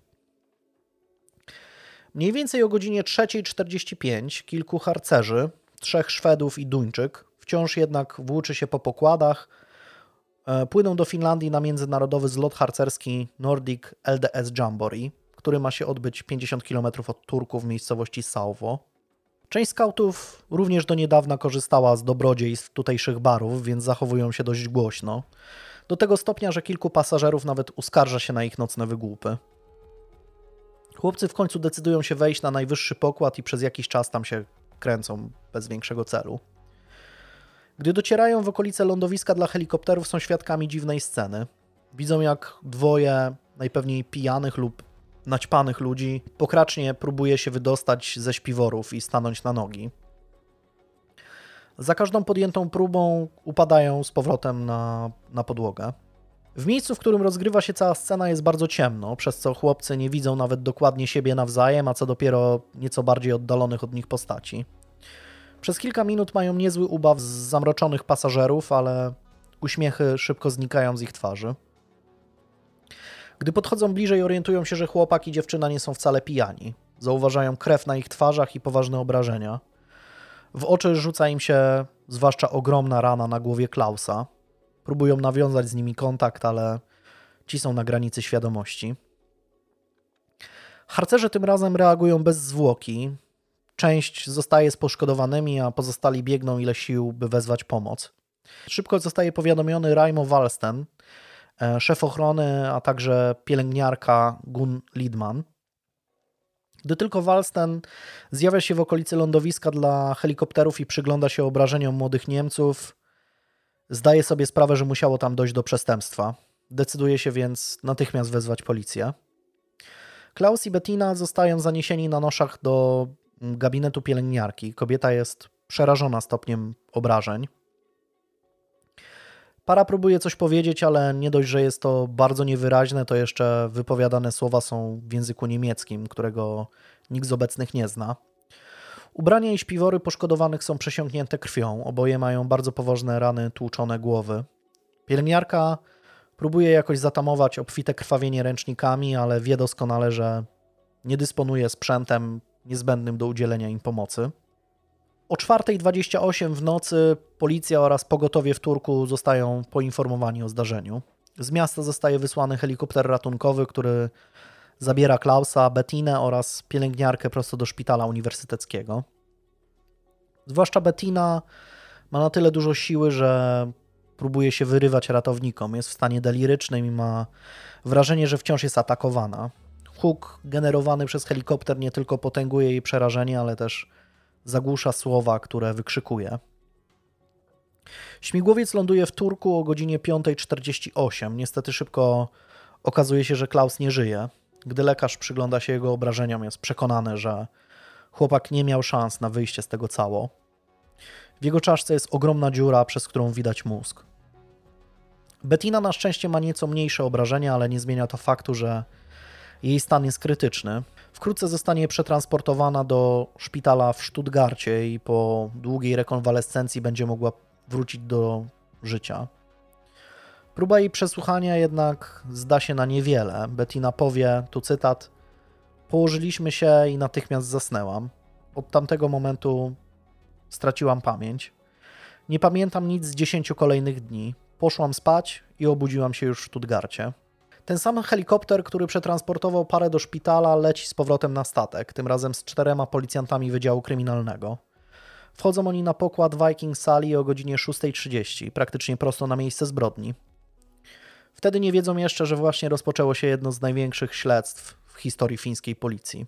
Mniej więcej o godzinie 3.45 kilku harcerzy, trzech Szwedów i Duńczyk, wciąż jednak włóczy się po pokładach, e, płyną do Finlandii na międzynarodowy zlot harcerski Nordic LDS Jamboree, który ma się odbyć 50 km od Turku w miejscowości Sauvo. Część skautów również do niedawna korzystała z dobrodziejstw tutejszych barów, więc zachowują się dość głośno. Do tego stopnia, że kilku pasażerów nawet uskarża się na ich nocne wygłupy. Chłopcy w końcu decydują się wejść na najwyższy pokład i przez jakiś czas tam się kręcą bez większego celu. Gdy docierają w okolice lądowiska dla helikopterów, są świadkami dziwnej sceny. Widzą, jak dwoje najpewniej pijanych lub naćpanych ludzi pokracznie próbuje się wydostać ze śpiworów i stanąć na nogi. Za każdą podjętą próbą upadają z powrotem na, na podłogę. W miejscu, w którym rozgrywa się cała scena, jest bardzo ciemno, przez co chłopcy nie widzą nawet dokładnie siebie nawzajem, a co dopiero nieco bardziej oddalonych od nich postaci. Przez kilka minut mają niezły ubaw z zamroczonych pasażerów, ale uśmiechy szybko znikają z ich twarzy. Gdy podchodzą bliżej, orientują się, że chłopak i dziewczyna nie są wcale pijani. Zauważają krew na ich twarzach i poważne obrażenia. W oczy rzuca im się zwłaszcza ogromna rana na głowie Klausa. Próbują nawiązać z nimi kontakt, ale ci są na granicy świadomości. Harcerze tym razem reagują bez zwłoki. Część zostaje z poszkodowanymi, a pozostali biegną ile sił, by wezwać pomoc. Szybko zostaje powiadomiony Raimo Walsten, szef ochrony, a także pielęgniarka Gun Lidman. Gdy tylko Walsten zjawia się w okolicy lądowiska dla helikopterów i przygląda się obrażeniom młodych Niemców, zdaje sobie sprawę, że musiało tam dojść do przestępstwa. Decyduje się więc natychmiast wezwać policję. Klaus i Bettina zostają zaniesieni na noszach do gabinetu pielęgniarki. Kobieta jest przerażona stopniem obrażeń. Para próbuje coś powiedzieć, ale nie dość, że jest to bardzo niewyraźne, to jeszcze wypowiadane słowa są w języku niemieckim, którego nikt z obecnych nie zna. Ubrania i śpiwory poszkodowanych są przesiąknięte krwią, oboje mają bardzo poważne rany tłuczone głowy. Pielęgniarka próbuje jakoś zatamować obfite krwawienie ręcznikami, ale wie doskonale, że nie dysponuje sprzętem niezbędnym do udzielenia im pomocy. O 4.28 w nocy policja oraz pogotowie w Turku zostają poinformowani o zdarzeniu. Z miasta zostaje wysłany helikopter ratunkowy, który zabiera Klausa, Bettinę oraz pielęgniarkę prosto do szpitala uniwersyteckiego. Zwłaszcza Bettina ma na tyle dużo siły, że próbuje się wyrywać ratownikom. Jest w stanie delirycznym i ma wrażenie, że wciąż jest atakowana. Huk generowany przez helikopter nie tylko potęguje jej przerażenie, ale też zagłusza słowa, które wykrzykuje. Śmigłowiec ląduje w Turku o godzinie 5.48. Niestety szybko okazuje się, że Klaus nie żyje. Gdy lekarz przygląda się jego obrażeniom, jest przekonany, że chłopak nie miał szans na wyjście z tego cało. W jego czaszce jest ogromna dziura, przez którą widać mózg. Bettina na szczęście ma nieco mniejsze obrażenia, ale nie zmienia to faktu, że jej stan jest krytyczny. Wkrótce zostanie przetransportowana do szpitala w Stuttgarcie i po długiej rekonwalescencji będzie mogła wrócić do życia. Próba jej przesłuchania jednak zda się na niewiele. Bettina powie, tu cytat, położyliśmy się i natychmiast zasnęłam. Od tamtego momentu straciłam pamięć. Nie pamiętam nic z dziesięciu kolejnych dni. Poszłam spać i obudziłam się już w Stuttgarcie. Ten sam helikopter, który przetransportował parę do szpitala, leci z powrotem na statek, tym razem z czterema policjantami Wydziału Kryminalnego. Wchodzą oni na pokład Viking Sali o godzinie 6.30, praktycznie prosto na miejsce zbrodni. Wtedy nie wiedzą jeszcze, że właśnie rozpoczęło się jedno z największych śledztw w historii fińskiej policji.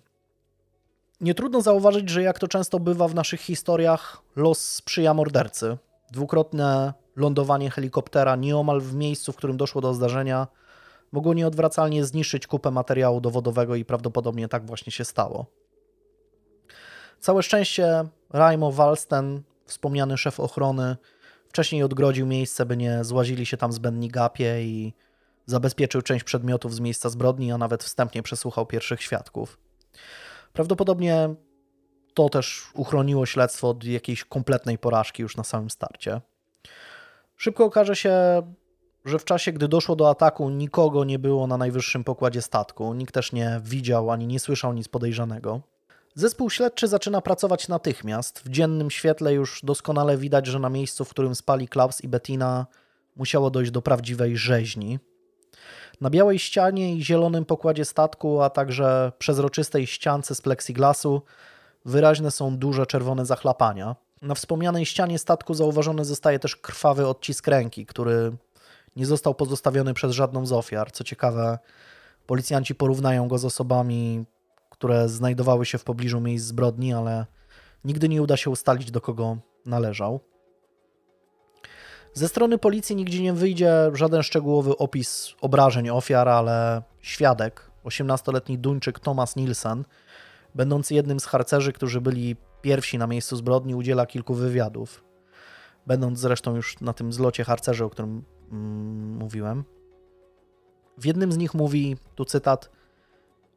Nie trudno zauważyć, że jak to często bywa w naszych historiach, los sprzyja mordercy. Dwukrotne lądowanie helikoptera nieomal w miejscu, w którym doszło do zdarzenia, mogło nieodwracalnie zniszczyć kupę materiału dowodowego i prawdopodobnie tak właśnie się stało. Całe szczęście Raimo Walsten, wspomniany szef ochrony, wcześniej odgrodził miejsce, by nie złazili się tam zbędni gapie i zabezpieczył część przedmiotów z miejsca zbrodni, a nawet wstępnie przesłuchał pierwszych świadków. Prawdopodobnie to też uchroniło śledztwo od jakiejś kompletnej porażki już na samym starcie. Szybko okaże się, że w czasie, gdy doszło do ataku, nikogo nie było na najwyższym pokładzie statku. Nikt też nie widział ani nie słyszał nic podejrzanego. Zespół śledczy zaczyna pracować natychmiast. W dziennym świetle już doskonale widać, że na miejscu, w którym spali Klaus i Bettina, musiało dojść do prawdziwej rzeźni. Na białej ścianie i zielonym pokładzie statku, a także przezroczystej ściance z plexiglasu wyraźne są duże czerwone zachlapania. Na wspomnianej ścianie statku zauważony zostaje też krwawy odcisk ręki, który nie został pozostawiony przez żadną z ofiar. Co ciekawe, policjanci porównają go z osobami, które znajdowały się w pobliżu miejsc zbrodni, ale nigdy nie uda się ustalić, do kogo należał. Ze strony policji nigdzie nie wyjdzie żaden szczegółowy opis obrażeń ofiar, ale świadek, 18-letni Duńczyk Thomas Nielsen, będący jednym z harcerzy, którzy byli pierwsi na miejscu zbrodni, udziela kilku wywiadów. Będąc zresztą już na tym zlocie harcerzy, o którym mówiłem. W jednym z nich mówi, tu cytat,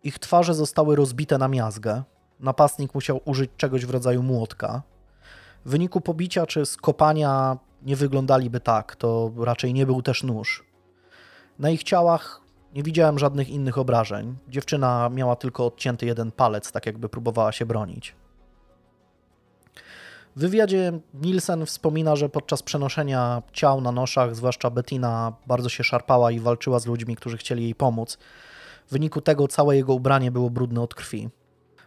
ich twarze zostały rozbite na miazgę. Napastnik musiał użyć czegoś w rodzaju młotka. W wyniku pobicia czy skopania nie wyglądaliby tak, to raczej nie był też nóż. Na ich ciałach nie widziałem żadnych innych obrażeń. Dziewczyna miała tylko odcięty jeden palec, tak jakby próbowała się bronić. W wywiadzie Nielsen wspomina, że podczas przenoszenia ciał na noszach, zwłaszcza Bettina, bardzo się szarpała i walczyła z ludźmi, którzy chcieli jej pomóc. W wyniku tego całe jego ubranie było brudne od krwi.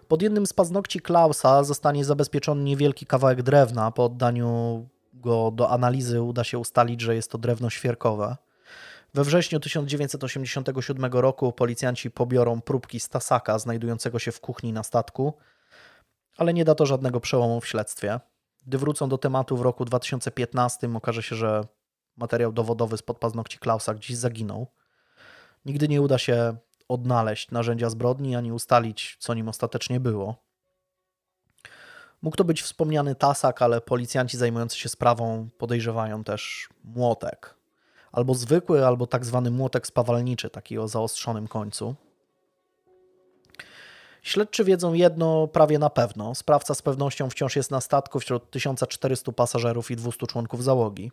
Pod jednym z paznokci Klausa zostanie zabezpieczony niewielki kawałek drewna. Po oddaniu go do analizy uda się ustalić, że jest to drewno świerkowe. We wrześniu 1987 roku policjanci pobiorą próbki z tasaka znajdującego się w kuchni na statku, ale nie da to żadnego przełomu w śledztwie. Gdy wrócą do tematu w roku 2015, okaże się, że materiał dowodowy spod paznokci Klausa gdzieś zaginął. Nigdy nie uda się odnaleźć narzędzia zbrodni ani ustalić, co nim ostatecznie było. Mógł to być wspomniany tasak, ale policjanci zajmujący się sprawą podejrzewają też młotek. Albo zwykły, albo tak zwany młotek spawalniczy, taki o zaostrzonym końcu. Śledczy wiedzą jedno prawie na pewno. Sprawca z pewnością wciąż jest na statku wśród 1400 pasażerów i 200 członków załogi.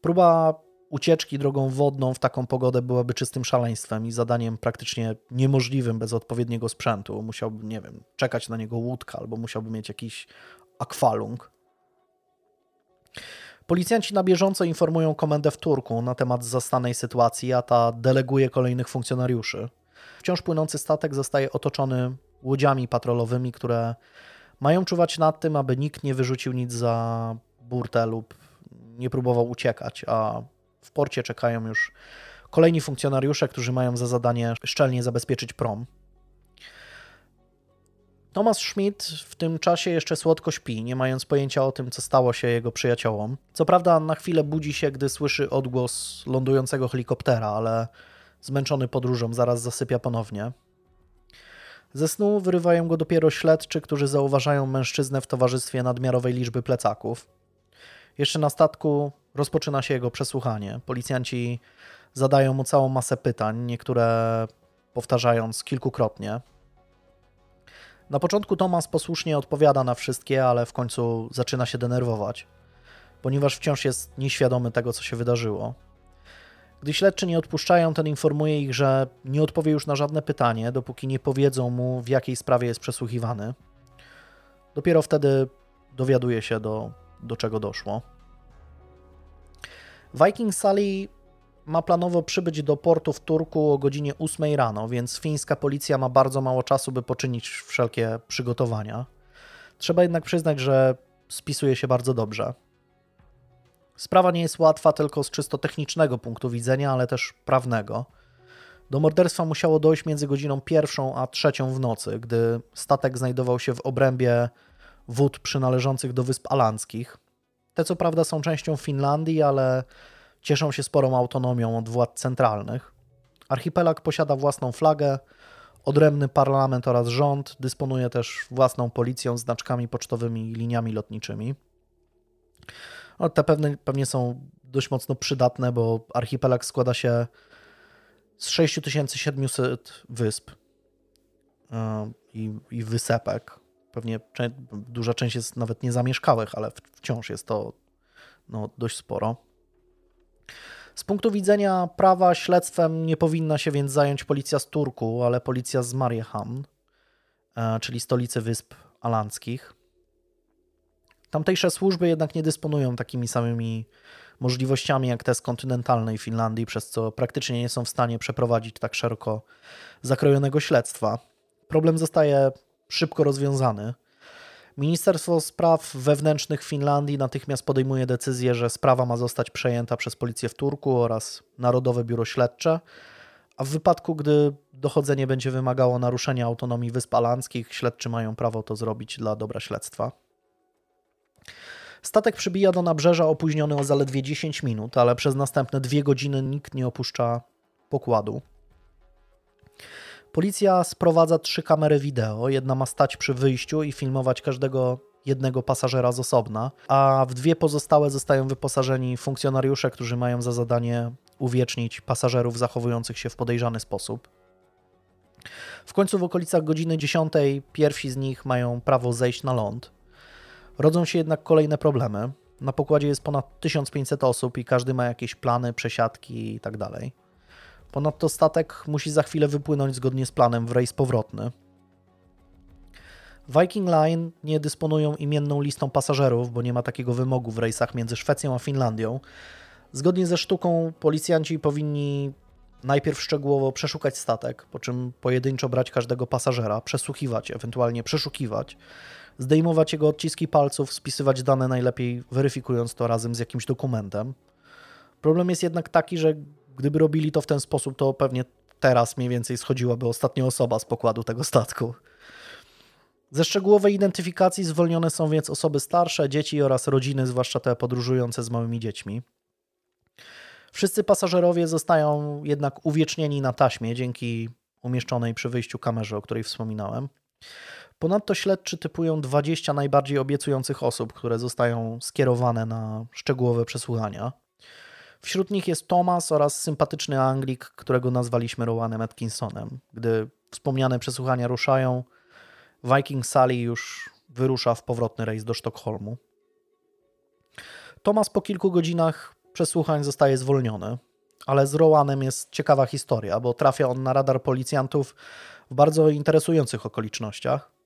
Próba ucieczki drogą wodną w taką pogodę byłaby czystym szaleństwem i zadaniem praktycznie niemożliwym bez odpowiedniego sprzętu. Musiałby, nie wiem, czekać na niego łódka albo musiałby mieć jakiś akwalung. Policjanci na bieżąco informują komendę w Turku na temat zastanej sytuacji, a ta deleguje kolejnych funkcjonariuszy. Wciąż płynący statek zostaje otoczony łodziami patrolowymi, które mają czuwać nad tym, aby nikt nie wyrzucił nic za burtę lub nie próbował uciekać, a w porcie czekają już kolejni funkcjonariusze, którzy mają za zadanie szczelnie zabezpieczyć prom. Thomas Schmidt w tym czasie jeszcze słodko śpi, nie mając pojęcia o tym, co stało się jego przyjaciołom. Co prawda, na chwilę budzi się, gdy słyszy odgłos lądującego helikoptera, ale zmęczony podróżą zaraz zasypia ponownie. Ze snu wyrywają go dopiero śledczy, którzy zauważają mężczyznę w towarzystwie nadmiarowej liczby plecaków. Jeszcze na statku rozpoczyna się jego przesłuchanie. Policjanci zadają mu całą masę pytań, niektóre powtarzając kilkukrotnie. Na początku Tomas posłusznie odpowiada na wszystkie, ale w końcu zaczyna się denerwować, ponieważ wciąż jest nieświadomy tego, co się wydarzyło. Gdy śledczy nie odpuszczają, ten informuje ich, że nie odpowie już na żadne pytanie, dopóki nie powiedzą mu, w jakiej sprawie jest przesłuchiwany. Dopiero wtedy dowiaduje się, do, do czego doszło. Viking Sally ma planowo przybyć do portu w Turku o godzinie 8 rano, więc fińska policja ma bardzo mało czasu, by poczynić wszelkie przygotowania. Trzeba jednak przyznać, że spisuje się bardzo dobrze. Sprawa nie jest łatwa tylko z czysto technicznego punktu widzenia, ale też prawnego. Do morderstwa musiało dojść między godziną pierwszą a trzecią w nocy, gdy statek znajdował się w obrębie wód przynależących do Wysp Alandzkich. Te co prawda są częścią Finlandii, ale cieszą się sporą autonomią od władz centralnych. Archipelag posiada własną flagę, odrębny parlament oraz rząd, dysponuje też własną policją, znaczkami pocztowymi i liniami lotniczymi. No, te pewne, pewnie są dość mocno przydatne, bo archipelag składa się z 6700 wysp yy, i, i wysepek. Pewnie duża część jest nawet niezamieszkałych, ale wciąż jest to no, dość sporo. Z punktu widzenia prawa śledztwem nie powinna się więc zająć policja z Turku, ale policja z Mariehamn, e, czyli stolicy Wysp Alandzkich. Tamtejsze służby jednak nie dysponują takimi samymi możliwościami jak te z kontynentalnej Finlandii, przez co praktycznie nie są w stanie przeprowadzić tak szeroko zakrojonego śledztwa. Problem zostaje szybko rozwiązany. Ministerstwo Spraw Wewnętrznych Finlandii natychmiast podejmuje decyzję, że sprawa ma zostać przejęta przez policję w Turku oraz Narodowe Biuro Śledcze, a w wypadku, gdy dochodzenie będzie wymagało naruszenia autonomii Wysp Alandzkich, śledczy mają prawo to zrobić dla dobra śledztwa. Statek przybija do nabrzeża opóźniony o zaledwie 10 minut, ale przez następne dwie godziny nikt nie opuszcza pokładu. Policja sprowadza trzy kamery wideo. Jedna ma stać przy wyjściu i filmować każdego jednego pasażera z osobna, a w dwie pozostałe zostają wyposażeni funkcjonariusze, którzy mają za zadanie uwiecznić pasażerów zachowujących się w podejrzany sposób. W końcu w okolicach godziny 10 pierwsi z nich mają prawo zejść na ląd. Rodzą się jednak kolejne problemy. Na pokładzie jest ponad 1500 osób i każdy ma jakieś plany, przesiadki itd. Tak Ponadto statek musi za chwilę wypłynąć zgodnie z planem w rejs powrotny. Viking Line nie dysponują imienną listą pasażerów, bo nie ma takiego wymogu w rejsach między Szwecją a Finlandią. Zgodnie ze sztuką policjanci powinni najpierw szczegółowo przeszukać statek, po czym pojedynczo brać każdego pasażera, przesłuchiwać, ewentualnie przeszukiwać, zdejmować jego odciski palców, spisywać dane najlepiej weryfikując to razem z jakimś dokumentem. Problem jest jednak taki, że Gdyby robili to w ten sposób, to pewnie teraz mniej więcej schodziłaby ostatnia osoba z pokładu tego statku. Ze szczegółowej identyfikacji zwolnione są więc osoby starsze, dzieci oraz rodziny, zwłaszcza te podróżujące z małymi dziećmi. Wszyscy pasażerowie zostają jednak uwiecznieni na taśmie dzięki umieszczonej przy wyjściu kamerze, o której wspominałem. Ponadto śledczy typują 20 najbardziej obiecujących osób, które zostają skierowane na szczegółowe przesłuchania. Wśród nich jest Thomas oraz sympatyczny Anglik, którego nazwaliśmy Rowanem Atkinsonem. Gdy wspomniane przesłuchania ruszają, Viking Sally już wyrusza w powrotny rejs do Sztokholmu. Thomas po kilku godzinach przesłuchań zostaje zwolniony, ale z Rowanem jest ciekawa historia, bo trafia on na radar policjantów w bardzo interesujących okolicznościach.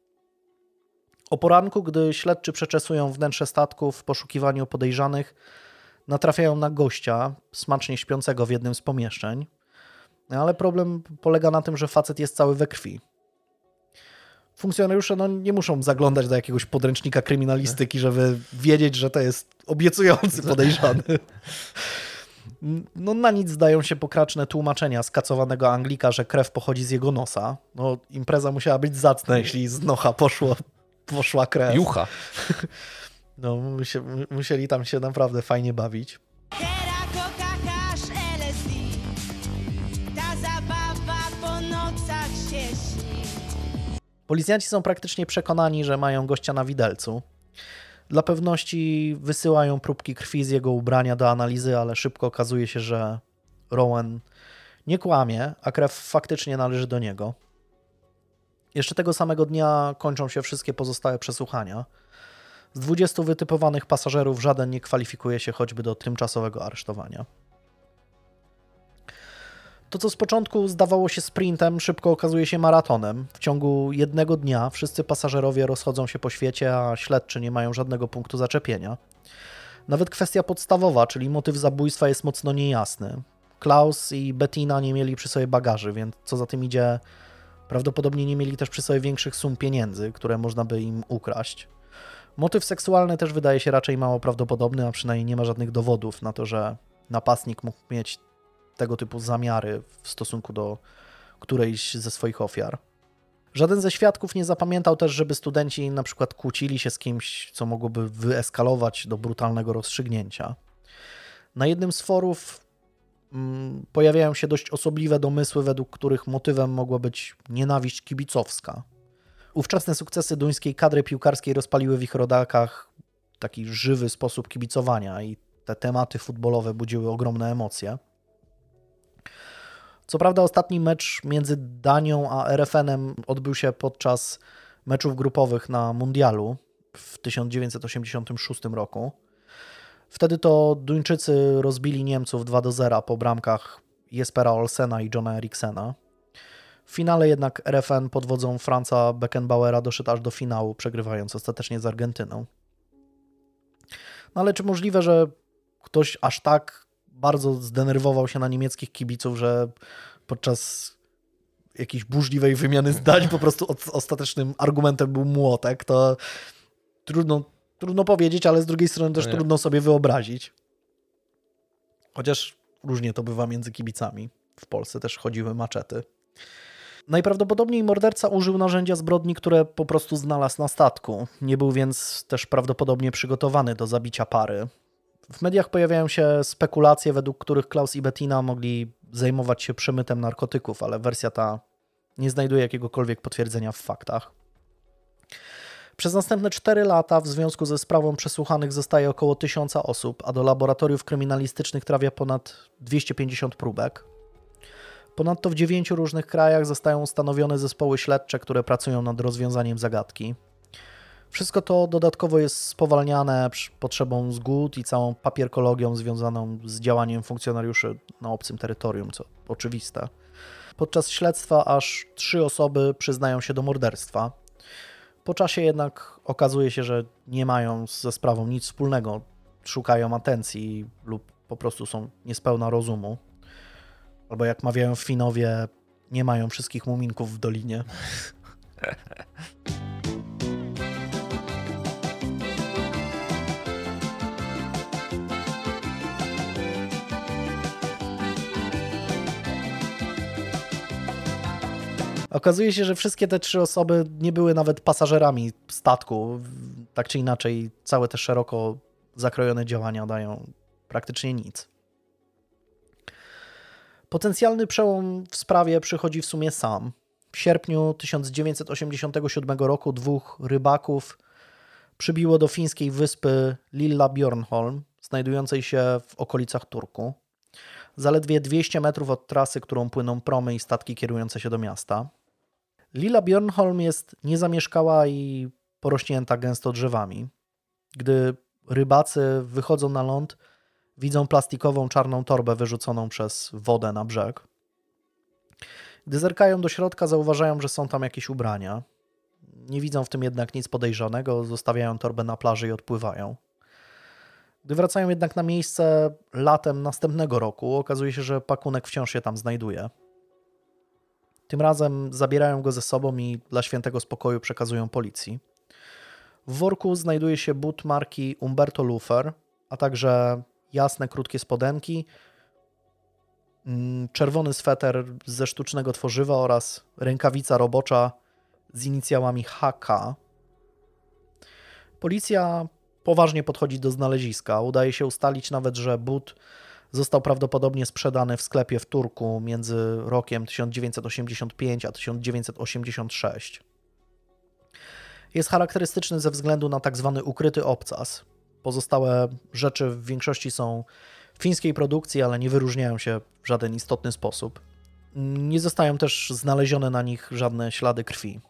O poranku, gdy śledczy przeczesują wnętrze statku w poszukiwaniu podejrzanych, natrafiają na gościa smacznie śpiącego w jednym z pomieszczeń, ale problem polega na tym, że facet jest cały we krwi. Funkcjonariusze no, nie muszą zaglądać do jakiegoś podręcznika kryminalistyki, żeby wiedzieć, że to jest obiecujący podejrzany. No na nic zdają się pokraczne tłumaczenia skacowanego Anglika, że krew pochodzi z jego nosa. No impreza musiała być zacna, jeśli z nocha poszło, poszła krew. Jucha. No, musieli tam się naprawdę fajnie bawić. Policjanci są praktycznie przekonani, że mają gościa na widelcu. Dla pewności wysyłają próbki krwi z jego ubrania do analizy, ale szybko okazuje się, że Rowan nie kłamie, a krew faktycznie należy do niego. Jeszcze tego samego dnia kończą się wszystkie pozostałe przesłuchania. Z 20 wytypowanych pasażerów żaden nie kwalifikuje się choćby do tymczasowego aresztowania. To, co z początku zdawało się sprintem, szybko okazuje się maratonem. W ciągu jednego dnia wszyscy pasażerowie rozchodzą się po świecie, a śledczy nie mają żadnego punktu zaczepienia. Nawet kwestia podstawowa, czyli motyw zabójstwa, jest mocno niejasny. Klaus i Bettina nie mieli przy sobie bagaży, więc co za tym idzie, prawdopodobnie nie mieli też przy sobie większych sum pieniędzy, które można by im ukraść. Motyw seksualny też wydaje się raczej mało prawdopodobny, a przynajmniej nie ma żadnych dowodów na to, że napastnik mógł mieć tego typu zamiary w stosunku do którejś ze swoich ofiar. Żaden ze świadków nie zapamiętał też, żeby studenci na przykład kłócili się z kimś, co mogłoby wyeskalować do brutalnego rozstrzygnięcia. Na jednym z forów pojawiają się dość osobliwe domysły, według których motywem mogła być nienawiść kibicowska. Ówczesne sukcesy duńskiej kadry piłkarskiej rozpaliły w ich rodakach taki żywy sposób kibicowania i te tematy futbolowe budziły ogromne emocje. Co prawda ostatni mecz między Danią a RFN-em odbył się podczas meczów grupowych na Mundialu w 1986 roku. Wtedy to Duńczycy rozbili Niemców 2 do 0 po bramkach Jespera Olsena i Johna Eriksena. W finale jednak RFN pod wodzą Franza Beckenbauera doszedł aż do finału, przegrywając ostatecznie z Argentyną. No ale czy możliwe, że ktoś aż tak bardzo zdenerwował się na niemieckich kibiców, że podczas jakiejś burzliwej wymiany zdań po prostu ostatecznym argumentem był młotek, to trudno, trudno powiedzieć, ale z drugiej strony też no trudno sobie wyobrazić. Chociaż różnie to bywa między kibicami. W Polsce też chodziły maczety. Najprawdopodobniej morderca użył narzędzia zbrodni, które po prostu znalazł na statku. Nie był więc też prawdopodobnie przygotowany do zabicia pary. W mediach pojawiają się spekulacje, według których Klaus i Bettina mogli zajmować się przemytem narkotyków, ale wersja ta nie znajduje jakiegokolwiek potwierdzenia w faktach. Przez następne 4 lata w związku ze sprawą przesłuchanych zostaje około 1000 osób, a do laboratoriów kryminalistycznych trafia ponad 250 próbek. Ponadto w dziewięciu różnych krajach zostają ustanowione zespoły śledcze, które pracują nad rozwiązaniem zagadki. Wszystko to dodatkowo jest spowalniane potrzebą zgód i całą papierkologią związaną z działaniem funkcjonariuszy na obcym terytorium, co oczywiste. Podczas śledztwa aż trzy osoby przyznają się do morderstwa. Po czasie jednak okazuje się, że nie mają ze sprawą nic wspólnego, szukają atencji lub po prostu są niespełna rozumu. Albo jak mawiają Finowie, nie mają wszystkich muminków w dolinie. Okazuje się, że wszystkie te trzy osoby nie były nawet pasażerami statku. Tak czy inaczej, całe te szeroko zakrojone działania dają praktycznie nic. Potencjalny przełom w sprawie przychodzi w sumie sam. W sierpniu 1987 roku dwóch rybaków przybiło do fińskiej wyspy Lilla Bjornholm, znajdującej się w okolicach Turku. Zaledwie 200 metrów od trasy, którą płyną promy i statki kierujące się do miasta. Lilla Bjornholm jest niezamieszkała i porośnięta gęsto drzewami. Gdy rybacy wychodzą na ląd, widzą plastikową czarną torbę wyrzuconą przez wodę na brzeg. Gdy zerkają do środka, zauważają, że są tam jakieś ubrania. Nie widzą w tym jednak nic podejrzanego, zostawiają torbę na plaży i odpływają. Gdy wracają jednak na miejsce latem następnego roku, okazuje się, że pakunek wciąż się tam znajduje. Tym razem zabierają go ze sobą i dla świętego spokoju przekazują policji. W worku znajduje się but marki Umberto Lufer, a także jasne, krótkie spodenki, mm, czerwony sweter ze sztucznego tworzywa oraz rękawica robocza z inicjałami HK. Policja poważnie podchodzi do znaleziska. Udaje się ustalić nawet, że but Został prawdopodobnie sprzedany w sklepie w Turku między rokiem 1985 a 1986. Jest charakterystyczny ze względu na tak zwany ukryty obcas. Pozostałe rzeczy w większości są fińskiej produkcji, ale nie wyróżniają się w żaden istotny sposób. Nie zostają też znalezione na nich żadne ślady krwi.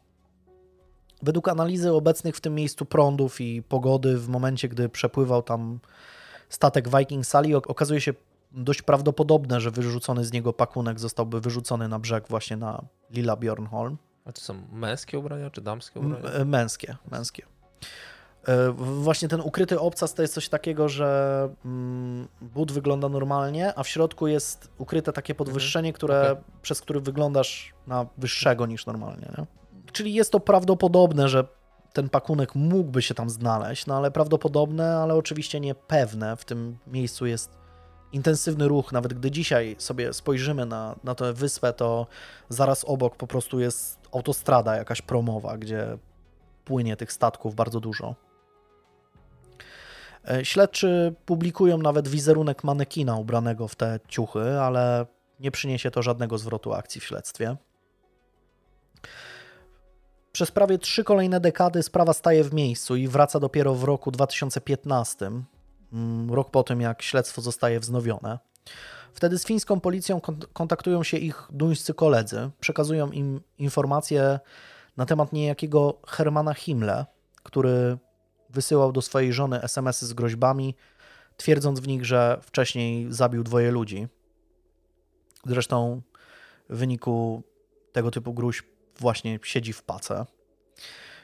Według analizy obecnych w tym miejscu prądów i pogody, w momencie gdy przepływał tam statek Viking Sally, okazuje się dość prawdopodobne, że wyrzucony z niego pakunek zostałby wyrzucony na brzeg właśnie na Lila Bjornholm. A to są męskie ubrania czy damskie ubrania? M e, męskie, męskie. E, właśnie ten ukryty obcas to jest coś takiego, że mm, but wygląda normalnie, a w środku jest ukryte takie podwyższenie, mhm. które, okay. przez które wyglądasz na wyższego niż normalnie. Nie? Czyli jest to prawdopodobne, że ten pakunek mógłby się tam znaleźć, no ale prawdopodobne, ale oczywiście niepewne. W tym miejscu jest intensywny ruch. Nawet gdy dzisiaj sobie spojrzymy na, na tę wyspę, to zaraz obok po prostu jest autostrada jakaś promowa, gdzie płynie tych statków bardzo dużo. E, śledczy publikują nawet wizerunek manekina ubranego w te ciuchy, ale nie przyniesie to żadnego zwrotu akcji w śledztwie. Przez prawie trzy kolejne dekady sprawa staje w miejscu i wraca dopiero w roku 2015, mm, rok po tym jak śledztwo zostaje wznowione. Wtedy z fińską policją kontaktują się ich duńscy koledzy, przekazują im informacje na temat niejakiego Hermana Himmle, który wysyłał do swojej żony SMS-y z groźbami, twierdząc w nich, że wcześniej zabił dwoje ludzi. Zresztą w wyniku tego typu gruźb właśnie siedzi w pace.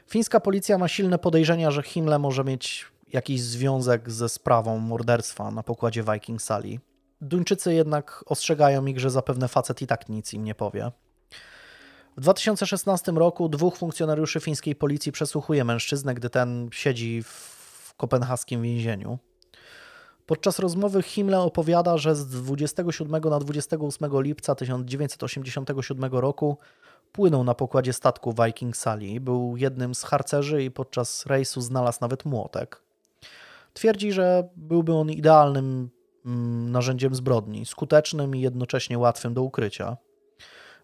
Fińska policja ma silne podejrzenia, że Himmle może mieć jakiś związek ze sprawą morderstwa na pokładzie Viking Sali. Duńczycy jednak ostrzegają ich, że zapewne facet i tak nic im nie powie. W 2016 roku dwóch funkcjonariuszy fińskiej policji przesłuchuje mężczyznę, gdy ten siedzi w kopenhaskim więzieniu. Podczas rozmowy Himmler opowiada, że z 27 na 28 lipca 1987 roku płynął na pokładzie statku Viking Sally. Był jednym z harcerzy i podczas rejsu znalazł nawet młotek. Twierdzi, że byłby on idealnym mm, narzędziem zbrodni, skutecznym i jednocześnie łatwym do ukrycia.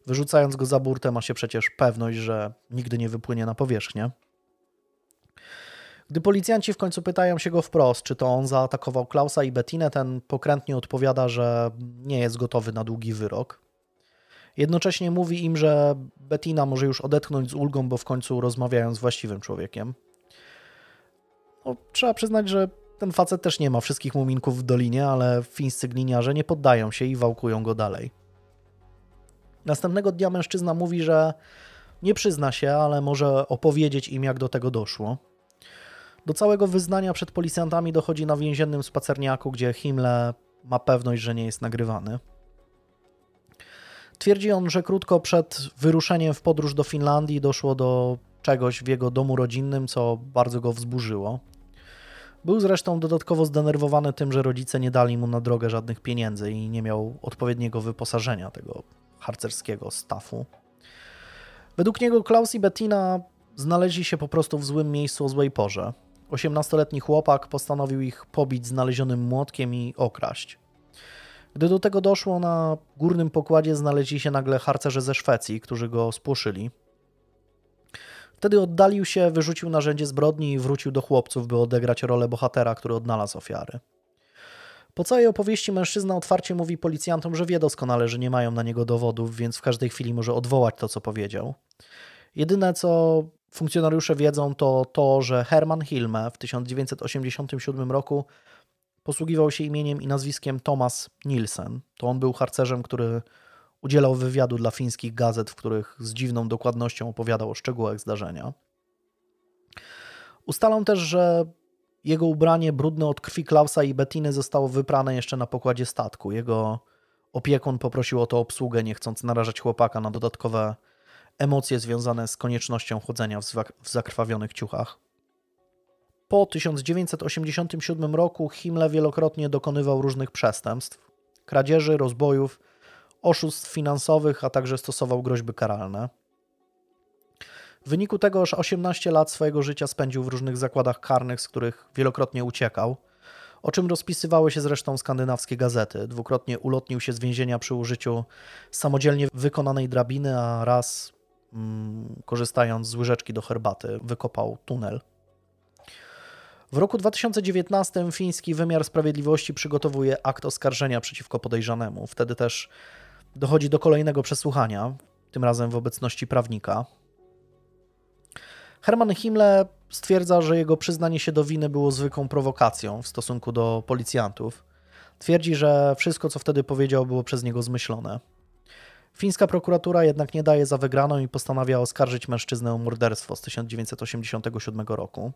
Wyrzucając go za burtę ma się przecież pewność, że nigdy nie wypłynie na powierzchnię. Gdy policjanci w końcu pytają się go wprost, czy to on zaatakował Klausa i Bettinę, ten pokrętnie odpowiada, że nie jest gotowy na długi wyrok. Jednocześnie mówi im, że Bettina może już odetchnąć z ulgą, bo w końcu rozmawiają z właściwym człowiekiem. No, trzeba przyznać, że ten facet też nie ma wszystkich muminków w dolinie, ale fińscy gliniarze nie poddają się i wałkują go dalej. Następnego dnia mężczyzna mówi, że nie przyzna się, ale może opowiedzieć im, jak do tego doszło. Do całego wyznania przed policjantami dochodzi na więziennym spacerniaku, gdzie Himmler ma pewność, że nie jest nagrywany. Twierdzi on, że krótko przed wyruszeniem w podróż do Finlandii doszło do czegoś w jego domu rodzinnym, co bardzo go wzburzyło. Był zresztą dodatkowo zdenerwowany tym, że rodzice nie dali mu na drogę żadnych pieniędzy i nie miał odpowiedniego wyposażenia tego harcerskiego stafu. Według niego Klaus i Bettina znaleźli się po prostu w złym miejscu o złej porze. 18-letni chłopak postanowił ich pobić znalezionym młotkiem i okraść. Gdy do tego doszło, na górnym pokładzie znaleźli się nagle harcerze ze Szwecji, którzy go spłoszyli. Wtedy oddalił się, wyrzucił narzędzie zbrodni i wrócił do chłopców, by odegrać rolę bohatera, który odnalazł ofiary. Po całej opowieści mężczyzna otwarcie mówi policjantom, że wie doskonale, że nie mają na niego dowodów, więc w każdej chwili może odwołać to, co powiedział. Jedyne, co funkcjonariusze wiedzą, to to, że Herman Hilme w 1987 roku posługiwał się imieniem i nazwiskiem Thomas Nielsen. To on był harcerzem, który udzielał wywiadu dla fińskich gazet, w których z dziwną dokładnością opowiadał o szczegółach zdarzenia. Ustalą też, że jego ubranie brudne od krwi Klausa i Bettiny zostało wyprane jeszcze na pokładzie statku. Jego opiekun poprosił o to obsługę, nie chcąc narażać chłopaka na dodatkowe emocje związane z koniecznością chodzenia w zakrwawionych ciuchach. Po 1987 roku Himmler wielokrotnie dokonywał różnych przestępstw, kradzieży, rozbojów, oszustw finansowych, a także stosował groźby karalne. W wyniku tego aż 18 lat swojego życia spędził w różnych zakładach karnych, z których wielokrotnie uciekał, o czym rozpisywały się zresztą skandynawskie gazety. Dwukrotnie ulotnił się z więzienia przy użyciu samodzielnie wykonanej drabiny, a raz, mm, korzystając z łyżeczki do herbaty, wykopał tunel. W roku 2019 fiński wymiar sprawiedliwości przygotowuje akt oskarżenia przeciwko podejrzanemu. Wtedy też dochodzi do kolejnego przesłuchania, tym razem w obecności prawnika. Herman Himmler stwierdza, że jego przyznanie się do winy było zwykłą prowokacją w stosunku do policjantów. Twierdzi, że wszystko, co wtedy powiedział, było przez niego zmyślone. Fińska prokuratura jednak nie daje za wygraną i postanawia oskarżyć mężczyznę o morderstwo z 1987 roku.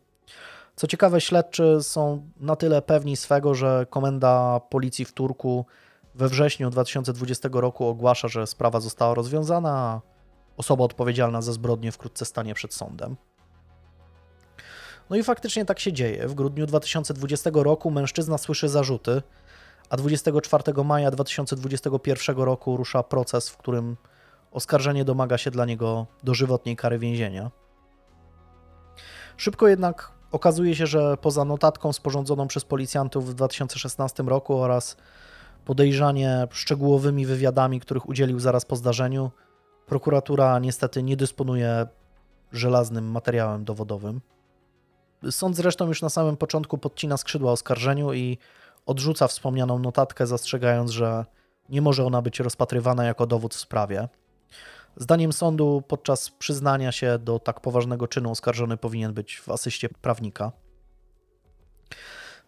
Co ciekawe, śledczy są na tyle pewni swego, że komenda policji w Turku we wrześniu 2020 roku ogłasza, że sprawa została rozwiązana, a osoba odpowiedzialna za zbrodnię wkrótce stanie przed sądem. No i faktycznie tak się dzieje. W grudniu 2020 roku mężczyzna słyszy zarzuty, a 24 maja 2021 roku rusza proces, w którym oskarżenie domaga się dla niego dożywotniej kary więzienia. Szybko jednak okazuje się, że poza notatką sporządzoną przez policjantów w 2016 roku oraz podejrzanie szczegółowymi wywiadami, których udzielił zaraz po zdarzeniu, prokuratura niestety nie dysponuje żelaznym materiałem dowodowym. Sąd zresztą już na samym początku podcina skrzydła oskarżeniu i odrzuca wspomnianą notatkę, zastrzegając, że nie może ona być rozpatrywana jako dowód w sprawie. Zdaniem sądu podczas przyznania się do tak poważnego czynu oskarżony powinien być w asyście prawnika.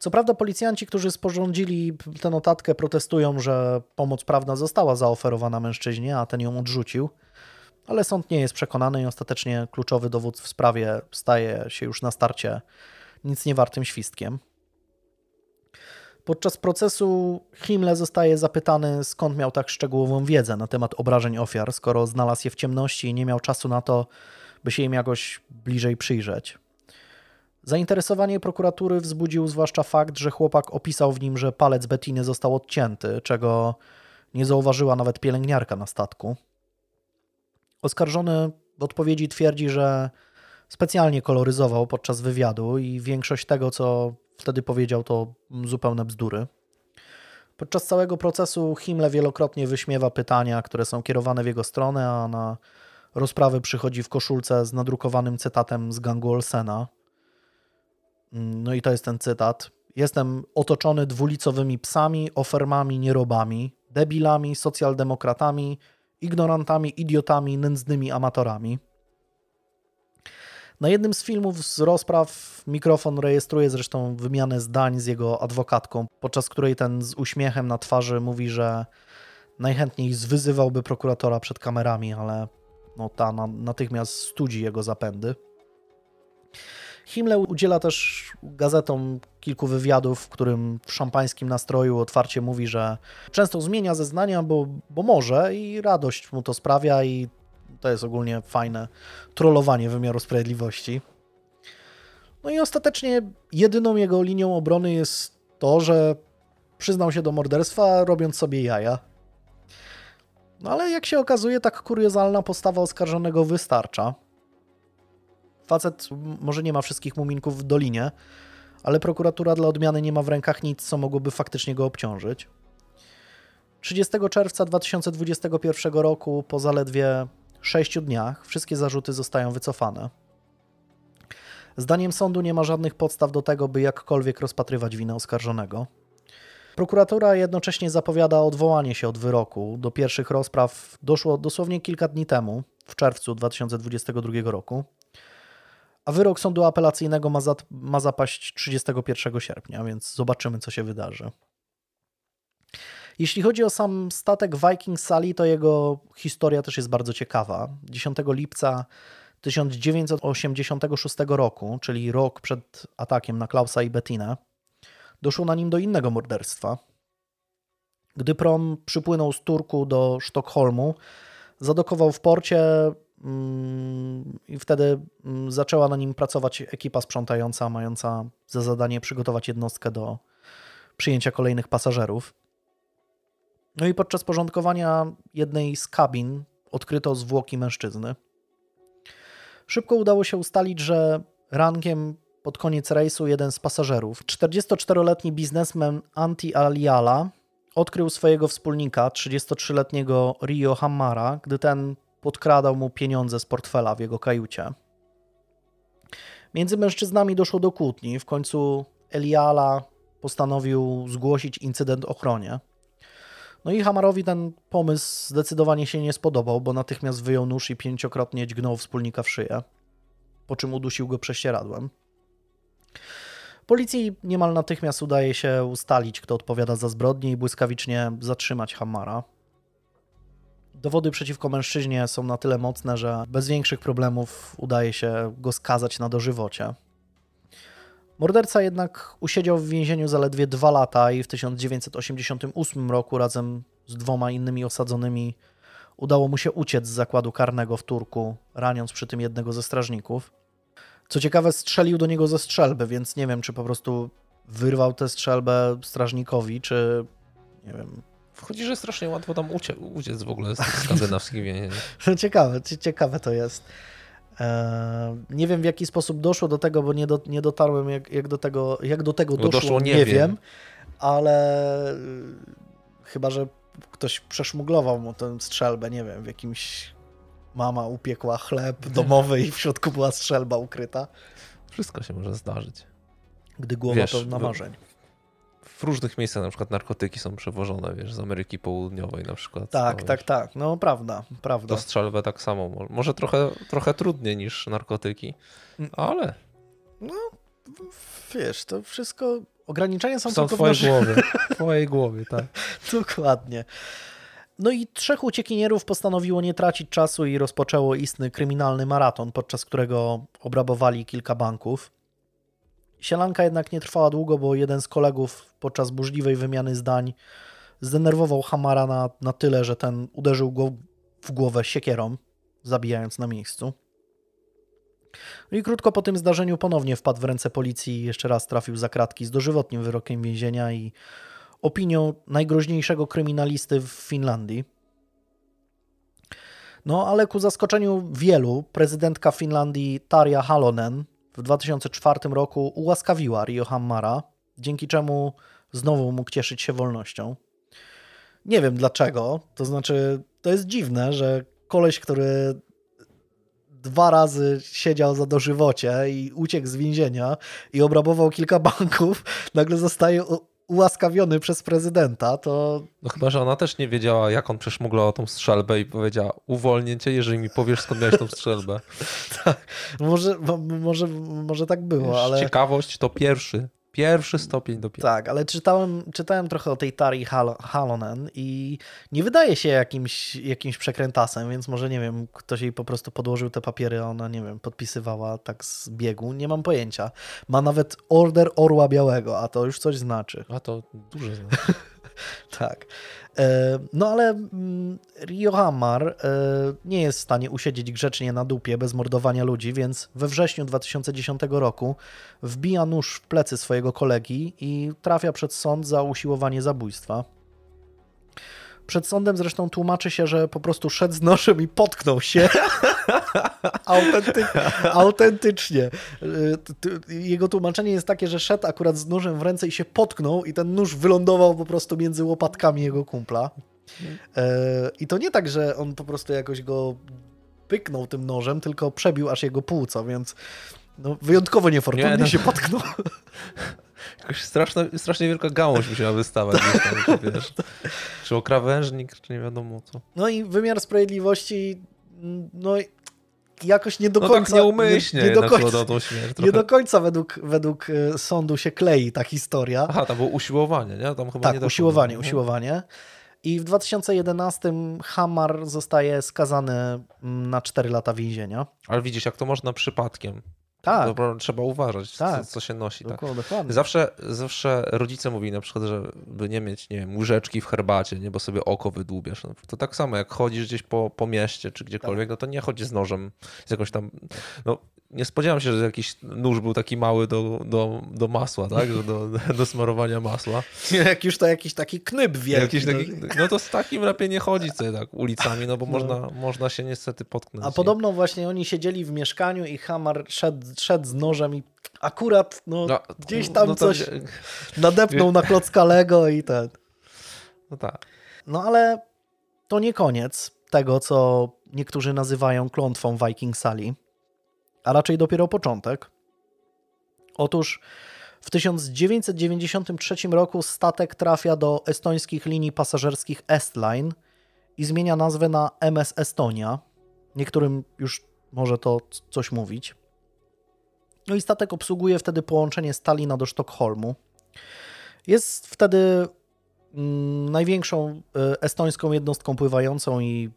Co prawda policjanci, którzy sporządzili tę notatkę protestują, że pomoc prawna została zaoferowana mężczyźnie, a ten ją odrzucił, ale sąd nie jest przekonany i ostatecznie kluczowy dowód w sprawie staje się już na starcie nic niewartym świstkiem. Podczas procesu Himmler zostaje zapytany, skąd miał tak szczegółową wiedzę na temat obrażeń ofiar, skoro znalazł je w ciemności i nie miał czasu na to, by się im jakoś bliżej przyjrzeć. Zainteresowanie prokuratury wzbudził zwłaszcza fakt, że chłopak opisał w nim, że palec Bettiny został odcięty, czego nie zauważyła nawet pielęgniarka na statku. Oskarżony w odpowiedzi twierdzi, że specjalnie koloryzował podczas wywiadu i większość tego, co wtedy powiedział, to zupełne bzdury. Podczas całego procesu Himmler wielokrotnie wyśmiewa pytania, które są kierowane w jego stronę, a na rozprawy przychodzi w koszulce z nadrukowanym cytatem z gangu Olsena. No i to jest ten cytat. Jestem otoczony dwulicowymi psami, ofermami, nierobami, debilami, socjaldemokratami, ignorantami, idiotami, nędznymi amatorami. Na jednym z filmów z rozpraw mikrofon rejestruje zresztą wymianę zdań z jego adwokatką, podczas której ten z uśmiechem na twarzy mówi, że najchętniej zwyzywałby prokuratora przed kamerami, ale no, ta natychmiast studzi jego zapędy. Himmler udziela też gazetom kilku wywiadów, w którym w szampańskim nastroju otwarcie mówi, że często zmienia zeznania, bo, bo może i radość mu to sprawia i to jest ogólnie fajne trollowanie wymiaru sprawiedliwości. No i ostatecznie jedyną jego linią obrony jest to, że przyznał się do morderstwa, robiąc sobie jaja. No ale jak się okazuje, tak kuriozalna postawa oskarżonego wystarcza. Facet może nie ma wszystkich muminków w dolinie, ale prokuratura dla odmiany nie ma w rękach nic, co mogłoby faktycznie go obciążyć. 30 czerwca 2021 roku, po zaledwie 6 dniach, wszystkie zarzuty zostają wycofane. Zdaniem sądu nie ma żadnych podstaw do tego, by jakkolwiek rozpatrywać winę oskarżonego. Prokuratura jednocześnie zapowiada odwołanie się od wyroku. Do pierwszych rozpraw doszło dosłownie kilka dni temu, w czerwcu 2022 roku a wyrok sądu apelacyjnego ma, za, ma zapaść 31 sierpnia, więc zobaczymy, co się wydarzy. Jeśli chodzi o sam statek Viking Sally, to jego historia też jest bardzo ciekawa. 10 lipca 1986 roku, czyli rok przed atakiem na Klausa i Bettinę, doszło na nim do innego morderstwa. Gdy prom przypłynął z Turku do Sztokholmu, zadokował w porcie I wtedy mm, zaczęła na nim pracować ekipa sprzątająca, mająca za zadanie przygotować jednostkę do przyjęcia kolejnych pasażerów. No i podczas porządkowania jednej z kabin odkryto zwłoki mężczyzny. Szybko udało się ustalić, że rankiem pod koniec rejsu jeden z pasażerów, 44-letni biznesmen Anti Aliala, odkrył swojego wspólnika, 33-letniego Rio Hammara, gdy ten podkradał mu pieniądze z portfela w jego kajucie. Między mężczyznami doszło do kłótni. W końcu Eliala postanowił zgłosić incydent ochronie. No i Hamarowi ten pomysł zdecydowanie się nie spodobał, bo natychmiast wyjął nóż i pięciokrotnie dźgnął wspólnika w szyję, po czym udusił go prześcieradłem. Policji niemal natychmiast udaje się ustalić, kto odpowiada za zbrodnię i błyskawicznie zatrzymać Hamara. Dowody przeciwko mężczyźnie są na tyle mocne, że bez większych problemów udaje się go skazać na dożywocie. Morderca jednak usiedział w więzieniu zaledwie dwa lata i w 1988 roku razem z dwoma innymi osadzonymi udało mu się uciec z zakładu karnego w Turku, raniąc przy tym jednego ze strażników. Co ciekawe, strzelił do niego ze strzelby, więc nie wiem, czy po prostu wyrwał tę strzelbę strażnikowi, czy nie wiem. Wchodzi, że strasznie łatwo tam ucie uciec w ogóle z skandynawskich więzień. ciekawe, ciekawe to jest. Eee, nie wiem w jaki sposób doszło do tego, bo nie, do, nie dotarłem jak, jak, do tego, jak do tego doszło, doszło nie, nie wiem. wiem, ale chyba, że ktoś przeszmuglował mu tę strzelbę, nie wiem, w jakimś mama upiekła chleb domowy i w środku była strzelba ukryta. Wszystko się może zdarzyć. Gdy głowa wiesz, pełna marzeń. W różnych miejscach na przykład narkotyki są przewożone, wiesz, z Ameryki Południowej na przykład. Tak, no, tak, wiesz. tak. No prawda, prawda. To strzelbę tak samo. Może trochę, trochę trudniej niż narkotyki, mm. ale... No, wiesz, to wszystko... Ograniczenia są, są tylko w twojej głowie. W twojej głowie, tak. Dokładnie. No i trzech uciekinierów postanowiło nie tracić czasu i rozpoczęło istny kryminalny maraton, podczas którego obrabowali kilka banków. Sielanka jednak nie trwała długo, bo jeden z kolegów podczas burzliwej wymiany zdań zdenerwował Hamara na, na tyle, że ten uderzył go w głowę siekierą, zabijając na miejscu. No i krótko po tym zdarzeniu ponownie wpadł w ręce policji i jeszcze raz trafił za kratki z dożywotnim wyrokiem więzienia i opinią najgroźniejszego kryminalisty w Finlandii. No ale ku zaskoczeniu wielu, prezydentka Finlandii Tarja Halonen w 2004 roku ułaskawiła Rio Hammara, dzięki czemu znowu mógł cieszyć się wolnością. Nie wiem dlaczego, to znaczy to jest dziwne, że koleś, który dwa razy siedział za dożywocie i uciekł z więzienia i obrabował kilka banków, nagle zostaje ułaskawiony przez prezydenta, to... No chyba, że ona też nie wiedziała, jak on przeszmuglał tą strzelbę i powiedziała, uwolnię cię, jeżeli mi powiesz, skąd miałeś tą strzelbę. tak, może, może, może tak było, Wiesz, ale... Ciekawość to pierwszy, Pierwszy stopień dopiero. Tak, ale czytałem, czytałem trochę o tej Tari Hal Halonen i nie wydaje się jakimś, jakimś przekrętasem, więc może nie wiem, ktoś jej po prostu podłożył te papiery, a ona, nie wiem, podpisywała tak z biegu. Nie mam pojęcia. Ma nawet order Orła Białego, a to już coś znaczy. A to duże znaczy. tak. E, no ale mm, Rio Hamar e, nie jest w stanie usiedzieć grzecznie na dupie bez mordowania ludzi, więc we wrześniu 2010 roku wbija nóż w plecy swojego kolegi i trafia przed sąd za usiłowanie zabójstwa. Przed sądem zresztą tłumaczy się, że po prostu szedł z nożem i potknął się. Autenty autentycznie. Y, jego tłumaczenie jest takie, że szedł akurat z nożem w ręce i się potknął i ten nóż wylądował po prostu między łopatkami jego kumpla. E, I to nie tak, że on po prostu jakoś go pyknął tym nożem, tylko przebił aż jego płuco, więc no, wyjątkowo niefortunnie nie, no. się potknął. Jakaś straszna, strasznie wielka gałąź musiała wystawać. Tam, czy, wiesz, czy o krawężnik, czy nie wiadomo co. No i wymiar sprawiedliwości, no jakoś nie do no końca... Tak nieumyślnie nie, nie do końca, tą śmierć. Nie do końca według, według e, sądu się klei ta historia. Aha, to było usiłowanie, nie? Tam chyba tak, nie usiłowanie, usiłowanie. I w 2011 Hamar zostaje skazany mm, na 4 lata więzienia. Ale widzisz, jak to można przypadkiem. Tak. No, trzeba uważać, tak. co, co, się nosi. Tak. Zawsze, zawsze rodzice mówili na przykład, żeby nie mieć nie wiem, łyżeczki w herbacie, nie, bo sobie oko wydłubiesz. No, to tak samo, jak chodzisz gdzieś po, po mieście czy gdziekolwiek, tak. no to nie chodzi z nożem, z jakąś tam... No, nie spodziewam się, że jakiś nóż był taki mały do, do, do masła, tak? Do, do smarowania masła. Jak już to jakiś taki knyb wielki. Jakiś taki, no. no to z takim lepiej nie chodzić sobie tak ulicami, no bo no. Można, można się niestety potknąć. A podobno właśnie oni siedzieli w mieszkaniu i Hamar szedł, szedł z nożem i akurat no, no gdzieś tam no coś nadepnął na klocka Lego i ten. No tak. No ale to nie koniec tego, co niektórzy nazywają klątwą Viking Sali a raczej dopiero początek. Otóż w 1993 roku statek trafia do estońskich linii pasażerskich Estline i zmienia nazwę na MS Estonia. Niektórym już może to coś mówić. No i statek obsługuje wtedy połączenie Stalina do Sztokholmu. Jest wtedy mm, największą e, estońską jednostką pływającą i